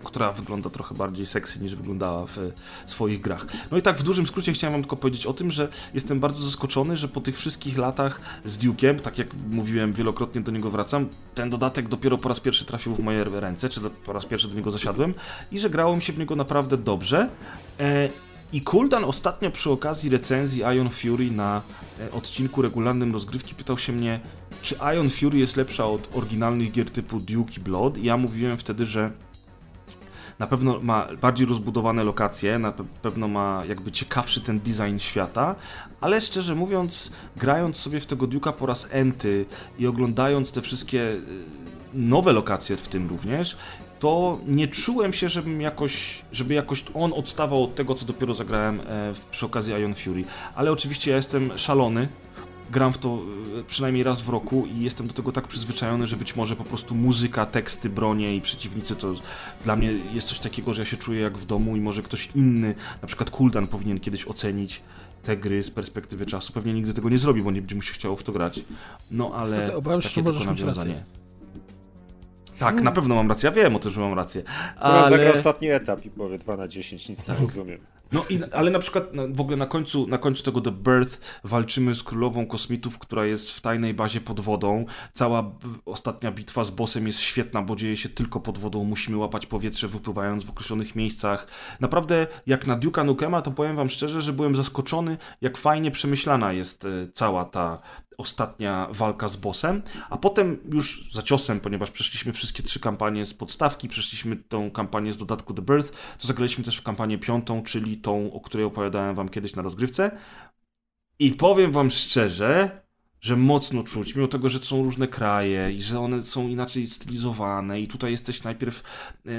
która wygląda trochę bardziej seksy niż wyglądała w swoich grach. No i tak w dużym skrócie chciałem wam tylko powiedzieć o tym, że jestem bardzo zaskoczony, że po tych wszystkich latach z Duke'em, tak jak mówiłem, wielokrotnie do niego wracam, ten dodatek dopiero po raz pierwszy trafił w moje ręce, czy po raz pierwszy do niego zasiadłem i że grało mi się w niego naprawdę dobrze. I Kuldan ostatnio przy okazji recenzji Ion Fury na e, odcinku regularnym rozgrywki pytał się mnie, czy Ion Fury jest lepsza od oryginalnych gier typu Duke i Blood? I ja mówiłem wtedy, że na pewno ma bardziej rozbudowane lokacje, na pewno ma jakby ciekawszy ten design świata, ale szczerze mówiąc, grając sobie w tego Duke'a po raz enty i oglądając te wszystkie y, nowe lokacje w tym również, to nie czułem się, żebym jakoś, żeby jakoś on odstawał od tego, co dopiero zagrałem e, przy okazji Ion Fury. Ale oczywiście ja jestem szalony, gram w to e, przynajmniej raz w roku i jestem do tego tak przyzwyczajony, że być może po prostu muzyka, teksty, bronie i przeciwnicy to dla mnie jest coś takiego, że ja się czuję jak w domu i może ktoś inny, na przykład Kuldan powinien kiedyś ocenić te gry z perspektywy czasu. Pewnie nigdy tego nie zrobi, bo nie będzie mu się chciało w to grać. No ale Niestety, obawiam się, możesz mieć rację. Tak, na pewno mam rację. Ja wiem o tym, że mam rację. Ale... Zagra ostatni etap i powie 2 na 10, nic nie rozumiem. No i, ale na przykład no, w ogóle na końcu, na końcu tego The Birth walczymy z królową kosmitów, która jest w tajnej bazie pod wodą. Cała ostatnia bitwa z bossem jest świetna, bo dzieje się tylko pod wodą. Musimy łapać powietrze wypływając w określonych miejscach. Naprawdę, jak na Duke'a Nukema, to powiem wam szczerze, że byłem zaskoczony, jak fajnie przemyślana jest e, cała ta ostatnia walka z bossem, a potem już za ciosem, ponieważ przeszliśmy wszystkie trzy kampanie z podstawki, przeszliśmy tą kampanię z dodatku The Birth, to zagraliśmy też w kampanię piątą, czyli tą, o której opowiadałem wam kiedyś na rozgrywce. I powiem wam szczerze, że mocno czuć, mimo tego, że to są różne kraje i że one są inaczej stylizowane i tutaj jesteś najpierw e,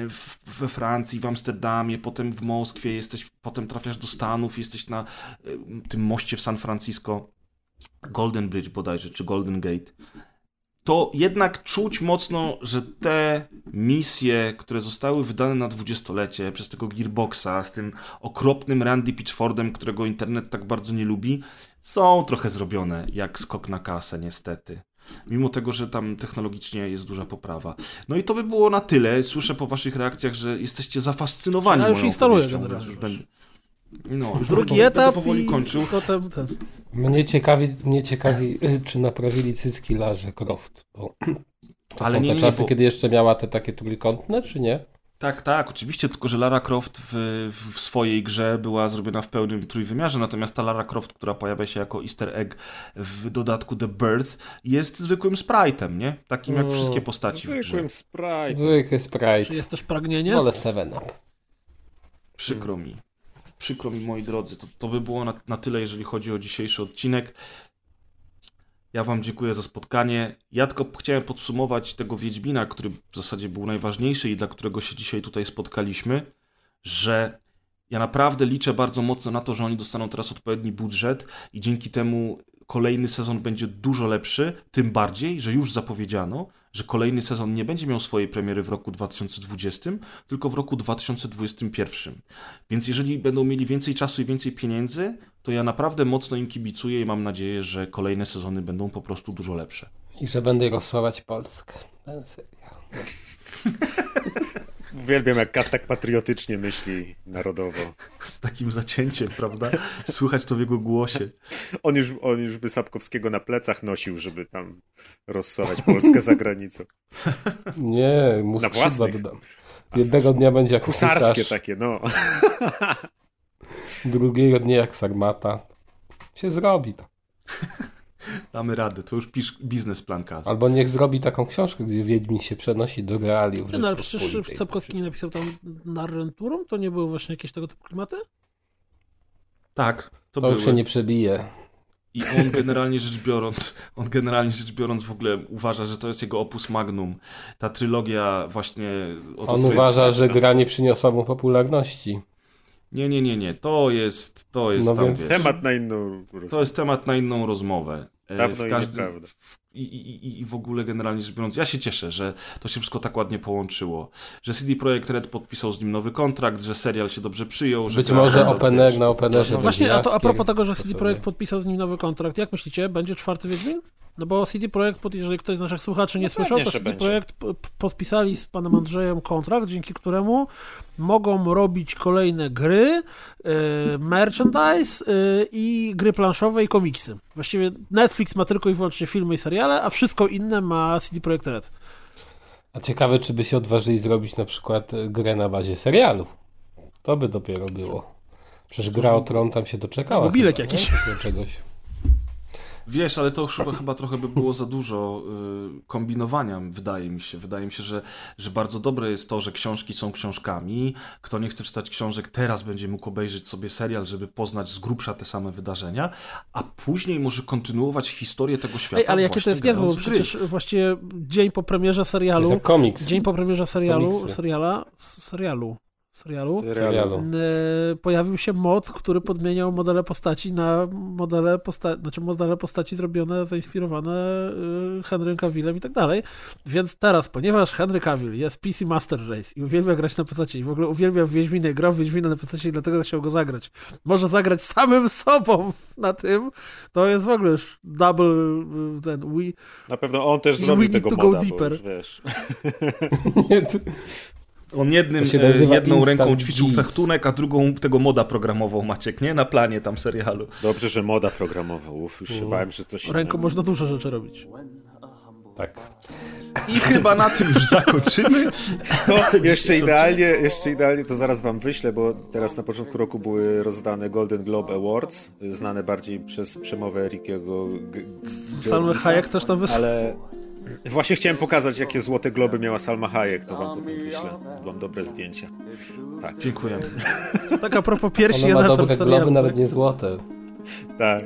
we Francji, w Amsterdamie, potem w Moskwie, jesteś, potem trafiasz do Stanów, jesteś na e, tym moście w San Francisco, Golden Bridge bodajże, czy Golden Gate, to jednak czuć mocno, że te misje, które zostały wydane na dwudziestolecie przez tego Gearboxa z tym okropnym Randy Pitchfordem, którego internet tak bardzo nie lubi, są trochę zrobione jak skok na kasę niestety. Mimo tego, że tam technologicznie jest duża poprawa. No i to by było na tyle. Słyszę po waszych reakcjach, że jesteście zafascynowani Ja już moją instaluję generalnie już. Już. No, już Drugi będę etap powoli i kończył. potem ten. Mnie ciekawi, mnie ciekawi, y, czy naprawili cycki Larze Croft, bo to Ale są nie, te nie, czasy, bo- kiedy jeszcze miała te takie trójkątne, czy nie? Tak, tak, oczywiście, tylko że Lara Croft w, w swojej grze była zrobiona w pełnym trójwymiarze, natomiast ta Lara Croft, która pojawia się jako easter egg w dodatku The Birth, jest zwykłym sprite'em, nie? Takim jak Mm, wszystkie postaci w grze. Zwykłym sprite. Zwykły Czy sprite. jest też pragnienie? Wolę 7-up. Przykro mi. Przykro mi, moi drodzy. To, to by było na, na tyle, jeżeli chodzi o dzisiejszy odcinek. Ja wam dziękuję za spotkanie. Ja tylko chciałem podsumować tego Wiedźmina, który w zasadzie był najważniejszy i dla którego się dzisiaj tutaj spotkaliśmy, że ja naprawdę liczę bardzo mocno na to, że oni dostaną teraz odpowiedni budżet i dzięki temu kolejny sezon będzie dużo lepszy, tym bardziej, że już zapowiedziano, że kolejny sezon nie będzie miał swojej premiery w roku 2020, tylko w roku 2021. Więc jeżeli będą mieli więcej czasu i więcej pieniędzy, to ja naprawdę mocno im kibicuję i mam nadzieję, że kolejne sezony będą po prostu dużo lepsze. I że będę rozsławać Polskę. Ten serial. Uwielbiam, jak Kas tak patriotycznie myśli narodowo. Z takim zacięciem, prawda? Słychać to w jego głosie. On już, on już by Sapkowskiego na plecach nosił, żeby tam rozsławać Polskę za granicą. Nie, mu Na skrzydła własnych. dodam. Jednego dnia będzie jak Husarskie husarz, takie, no. drugiego dnia jak sarmata. Się zrobi to. Damy radę, to już pisz biznesplan Kaz. Albo niech zrobi taką książkę, gdzie Wiedźmin się przenosi do realiów. Nie, no ale przecież. Sapkowski nie napisał tam narrenturą? To nie były właśnie jakieś tego typu klimaty? Tak, to, To były. już się nie przebije. I on generalnie rzecz biorąc, on generalnie rzecz biorąc w ogóle uważa, że to jest jego opus magnum. Ta trylogia właśnie... od On uważa, że gra nie przyniosła mu popularności. Nie, nie, nie, nie. To jest, to jest No tam, więc- wiesz, Temat na inną... To jest temat na inną rozmowę. E, Dawno w i nieprawda. w, i, i, i- w ogóle generalnie rzecz biorąc, ja się cieszę, że to się wszystko tak ładnie połączyło. Że CD Projekt Red podpisał z nim nowy kontrakt, że serial się dobrze przyjął. Że Być może za- Open Air na Openerze No właśnie, a, to, a propos tego, że CD. Projekt podpisał z nim nowy kontrakt, jak myślicie, będzie czwarty Wiedźmin? No bo CD Projekt, pod- jeżeli ktoś z naszych słuchaczy nie No słyszał, to CD będzie. Projekt podpisali z panem Andrzejem kontrakt, dzięki któremu mogą robić kolejne gry, e, merchandise e, i gry planszowe i komiksy. Właściwie Netflix ma tylko i wyłącznie filmy i seriale, a wszystko inne ma CD Projekt Red. A ciekawe, czy by się odważyli zrobić na przykład e, grę na bazie serialu. To by dopiero było. Przecież gra o Tron tam się doczekała. Mobilek chyba, jakiś. czegoś. Wiesz, ale to chyba, chyba trochę by było za dużo y, kombinowania, wydaje mi się. Wydaje mi się, że, że bardzo dobre jest to, że książki są książkami. Kto nie chce czytać książek, teraz będzie mógł obejrzeć sobie serial, żeby poznać z grubsza te same wydarzenia, a później może kontynuować historię tego świata. Ej, ale jakie to jest niezłe, bo przecież właściwie dzień po premierze serialu, dzień po premierze serialu, Komiksy. seriala, serialu, serialu, serialu. e, pojawił się mod, który podmieniał modele postaci na modele, posta- znaczy modele postaci zrobione, zainspirowane e, Henrym Cavillem i tak dalej. Więc teraz, ponieważ Henry Cavill jest PC Master Race i uwielbia grać na PC i w ogóle uwielbia w Wiedźminę, grał w Wiedźminę na PC i dlatego chciał go zagrać, może zagrać samym sobą na tym, to jest w ogóle już double e, ten we, Na pewno on też zrobił tego to go moda, bo deeper. już wiesz. On jednym, e, jedną ręką ćwiczył jeans. fechtunek, a drugą tego moda programował Maciek, nie? Na planie tam serialu. Dobrze, że moda programowa. Uf, już się bałem, że coś ręką innego. można dużo rzeczy robić. tak. I chyba na tym już zakończymy. To jeszcze idealnie, jeszcze idealnie to zaraz wam wyślę, bo teraz na początku roku były rozdane Golden Globe Awards, znane bardziej przez przemowę Rickiego G- Georgisa, Hayek też tam wyszedł. Ale właśnie chciałem pokazać, jakie złote globy miała Salma Hayek, to wam potem wyślę. Mam dobre zdjęcia. Tak, Dziękujemy. Tak a propos piersi Ona ma NFL dobre serialu, globy, nawet tak? nie złote. tak.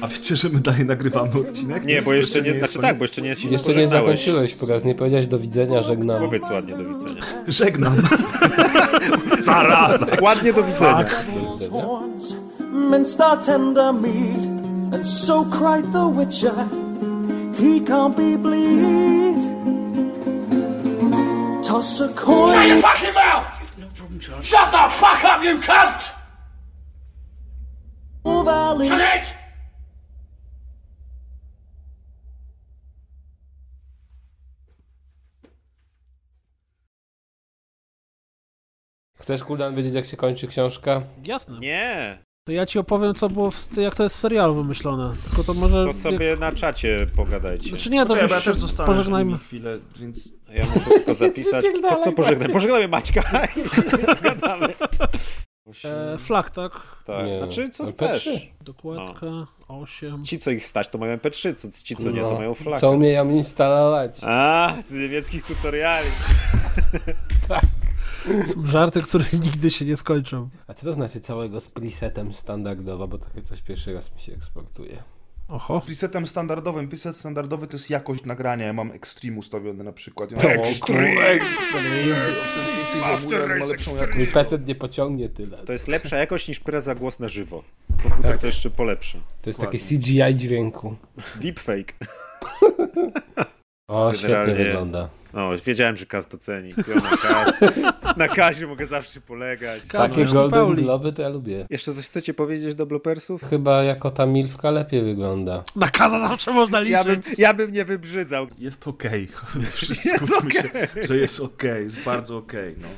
A wiecie, że my dalej nagrywamy odcinek? Nie, bo jeszcze nie, znaczy tak, bo jeszcze nie się Jeszcze nie zakończyłeś po raz, nie powiedziałeś do widzenia, żegnam. Powiedz ładnie do widzenia. Żegnam. Zaraza. Ładnie do widzenia. Do widzenia. minced our tender meat, and so cried the witcher, he can't be bleed. Toss a coin. Shut your fucking mouth! Shut the fuck up, you cunt! Valley. Shut it! Chcesz, Kuldan, wiedzieć, jak się kończy książka? Jasne. Nie, To ja ci opowiem, co było, w, jak to jest w serialu wymyślone. Tylko to może... to sobie na czacie pogadajcie. Znaczy nie, to Poczekaj, ja też zostałem pożegnajmy. chwilę, więc... Ja muszę tylko zapisać. Po co pożegnaj? Pożegnamy Maćka. Gadamy. E, flag, tak? Tak, Nie, znaczy co no, chcesz. P3. Dokładka, 8. Ci, co ich stać, to mają P3, co, ci, co nie, to No, mają flagę. Co umieją instalować. A, z niemieckich tutoriali. Żarty, które nigdy się nie skończą. A co to znaczy całego z presetem standardowo, bo takie coś pierwszy raz mi się eksportuje. Oho. Presetem standardowym, preset standardowy to jest jakość nagrania, ja mam Extreme ustawiony na przykład. Extreme! Master Race Extreme! Mój PC nie pociągnie tyle. To jest lepsza jakość niż preza głos na żywo. Komputer Tak. to jeszcze polepszy. To jest takie CGI dźwięku. Deepfake. O, świetnie wygląda. No, wiedziałem, że Kaz doceni. Piona Kaz. Na Kazie mogę zawsze polegać. Kaz Takie Golden Pauli. Globy to ja lubię. Jeszcze coś chcecie powiedzieć do blopersów? Chyba jako ta milfka lepiej wygląda. Na kaza zawsze można liczyć. Ja bym, ja bym nie wybrzydzał. Jest okej. Wszystko się, że jest okej, jest bardzo okej, no.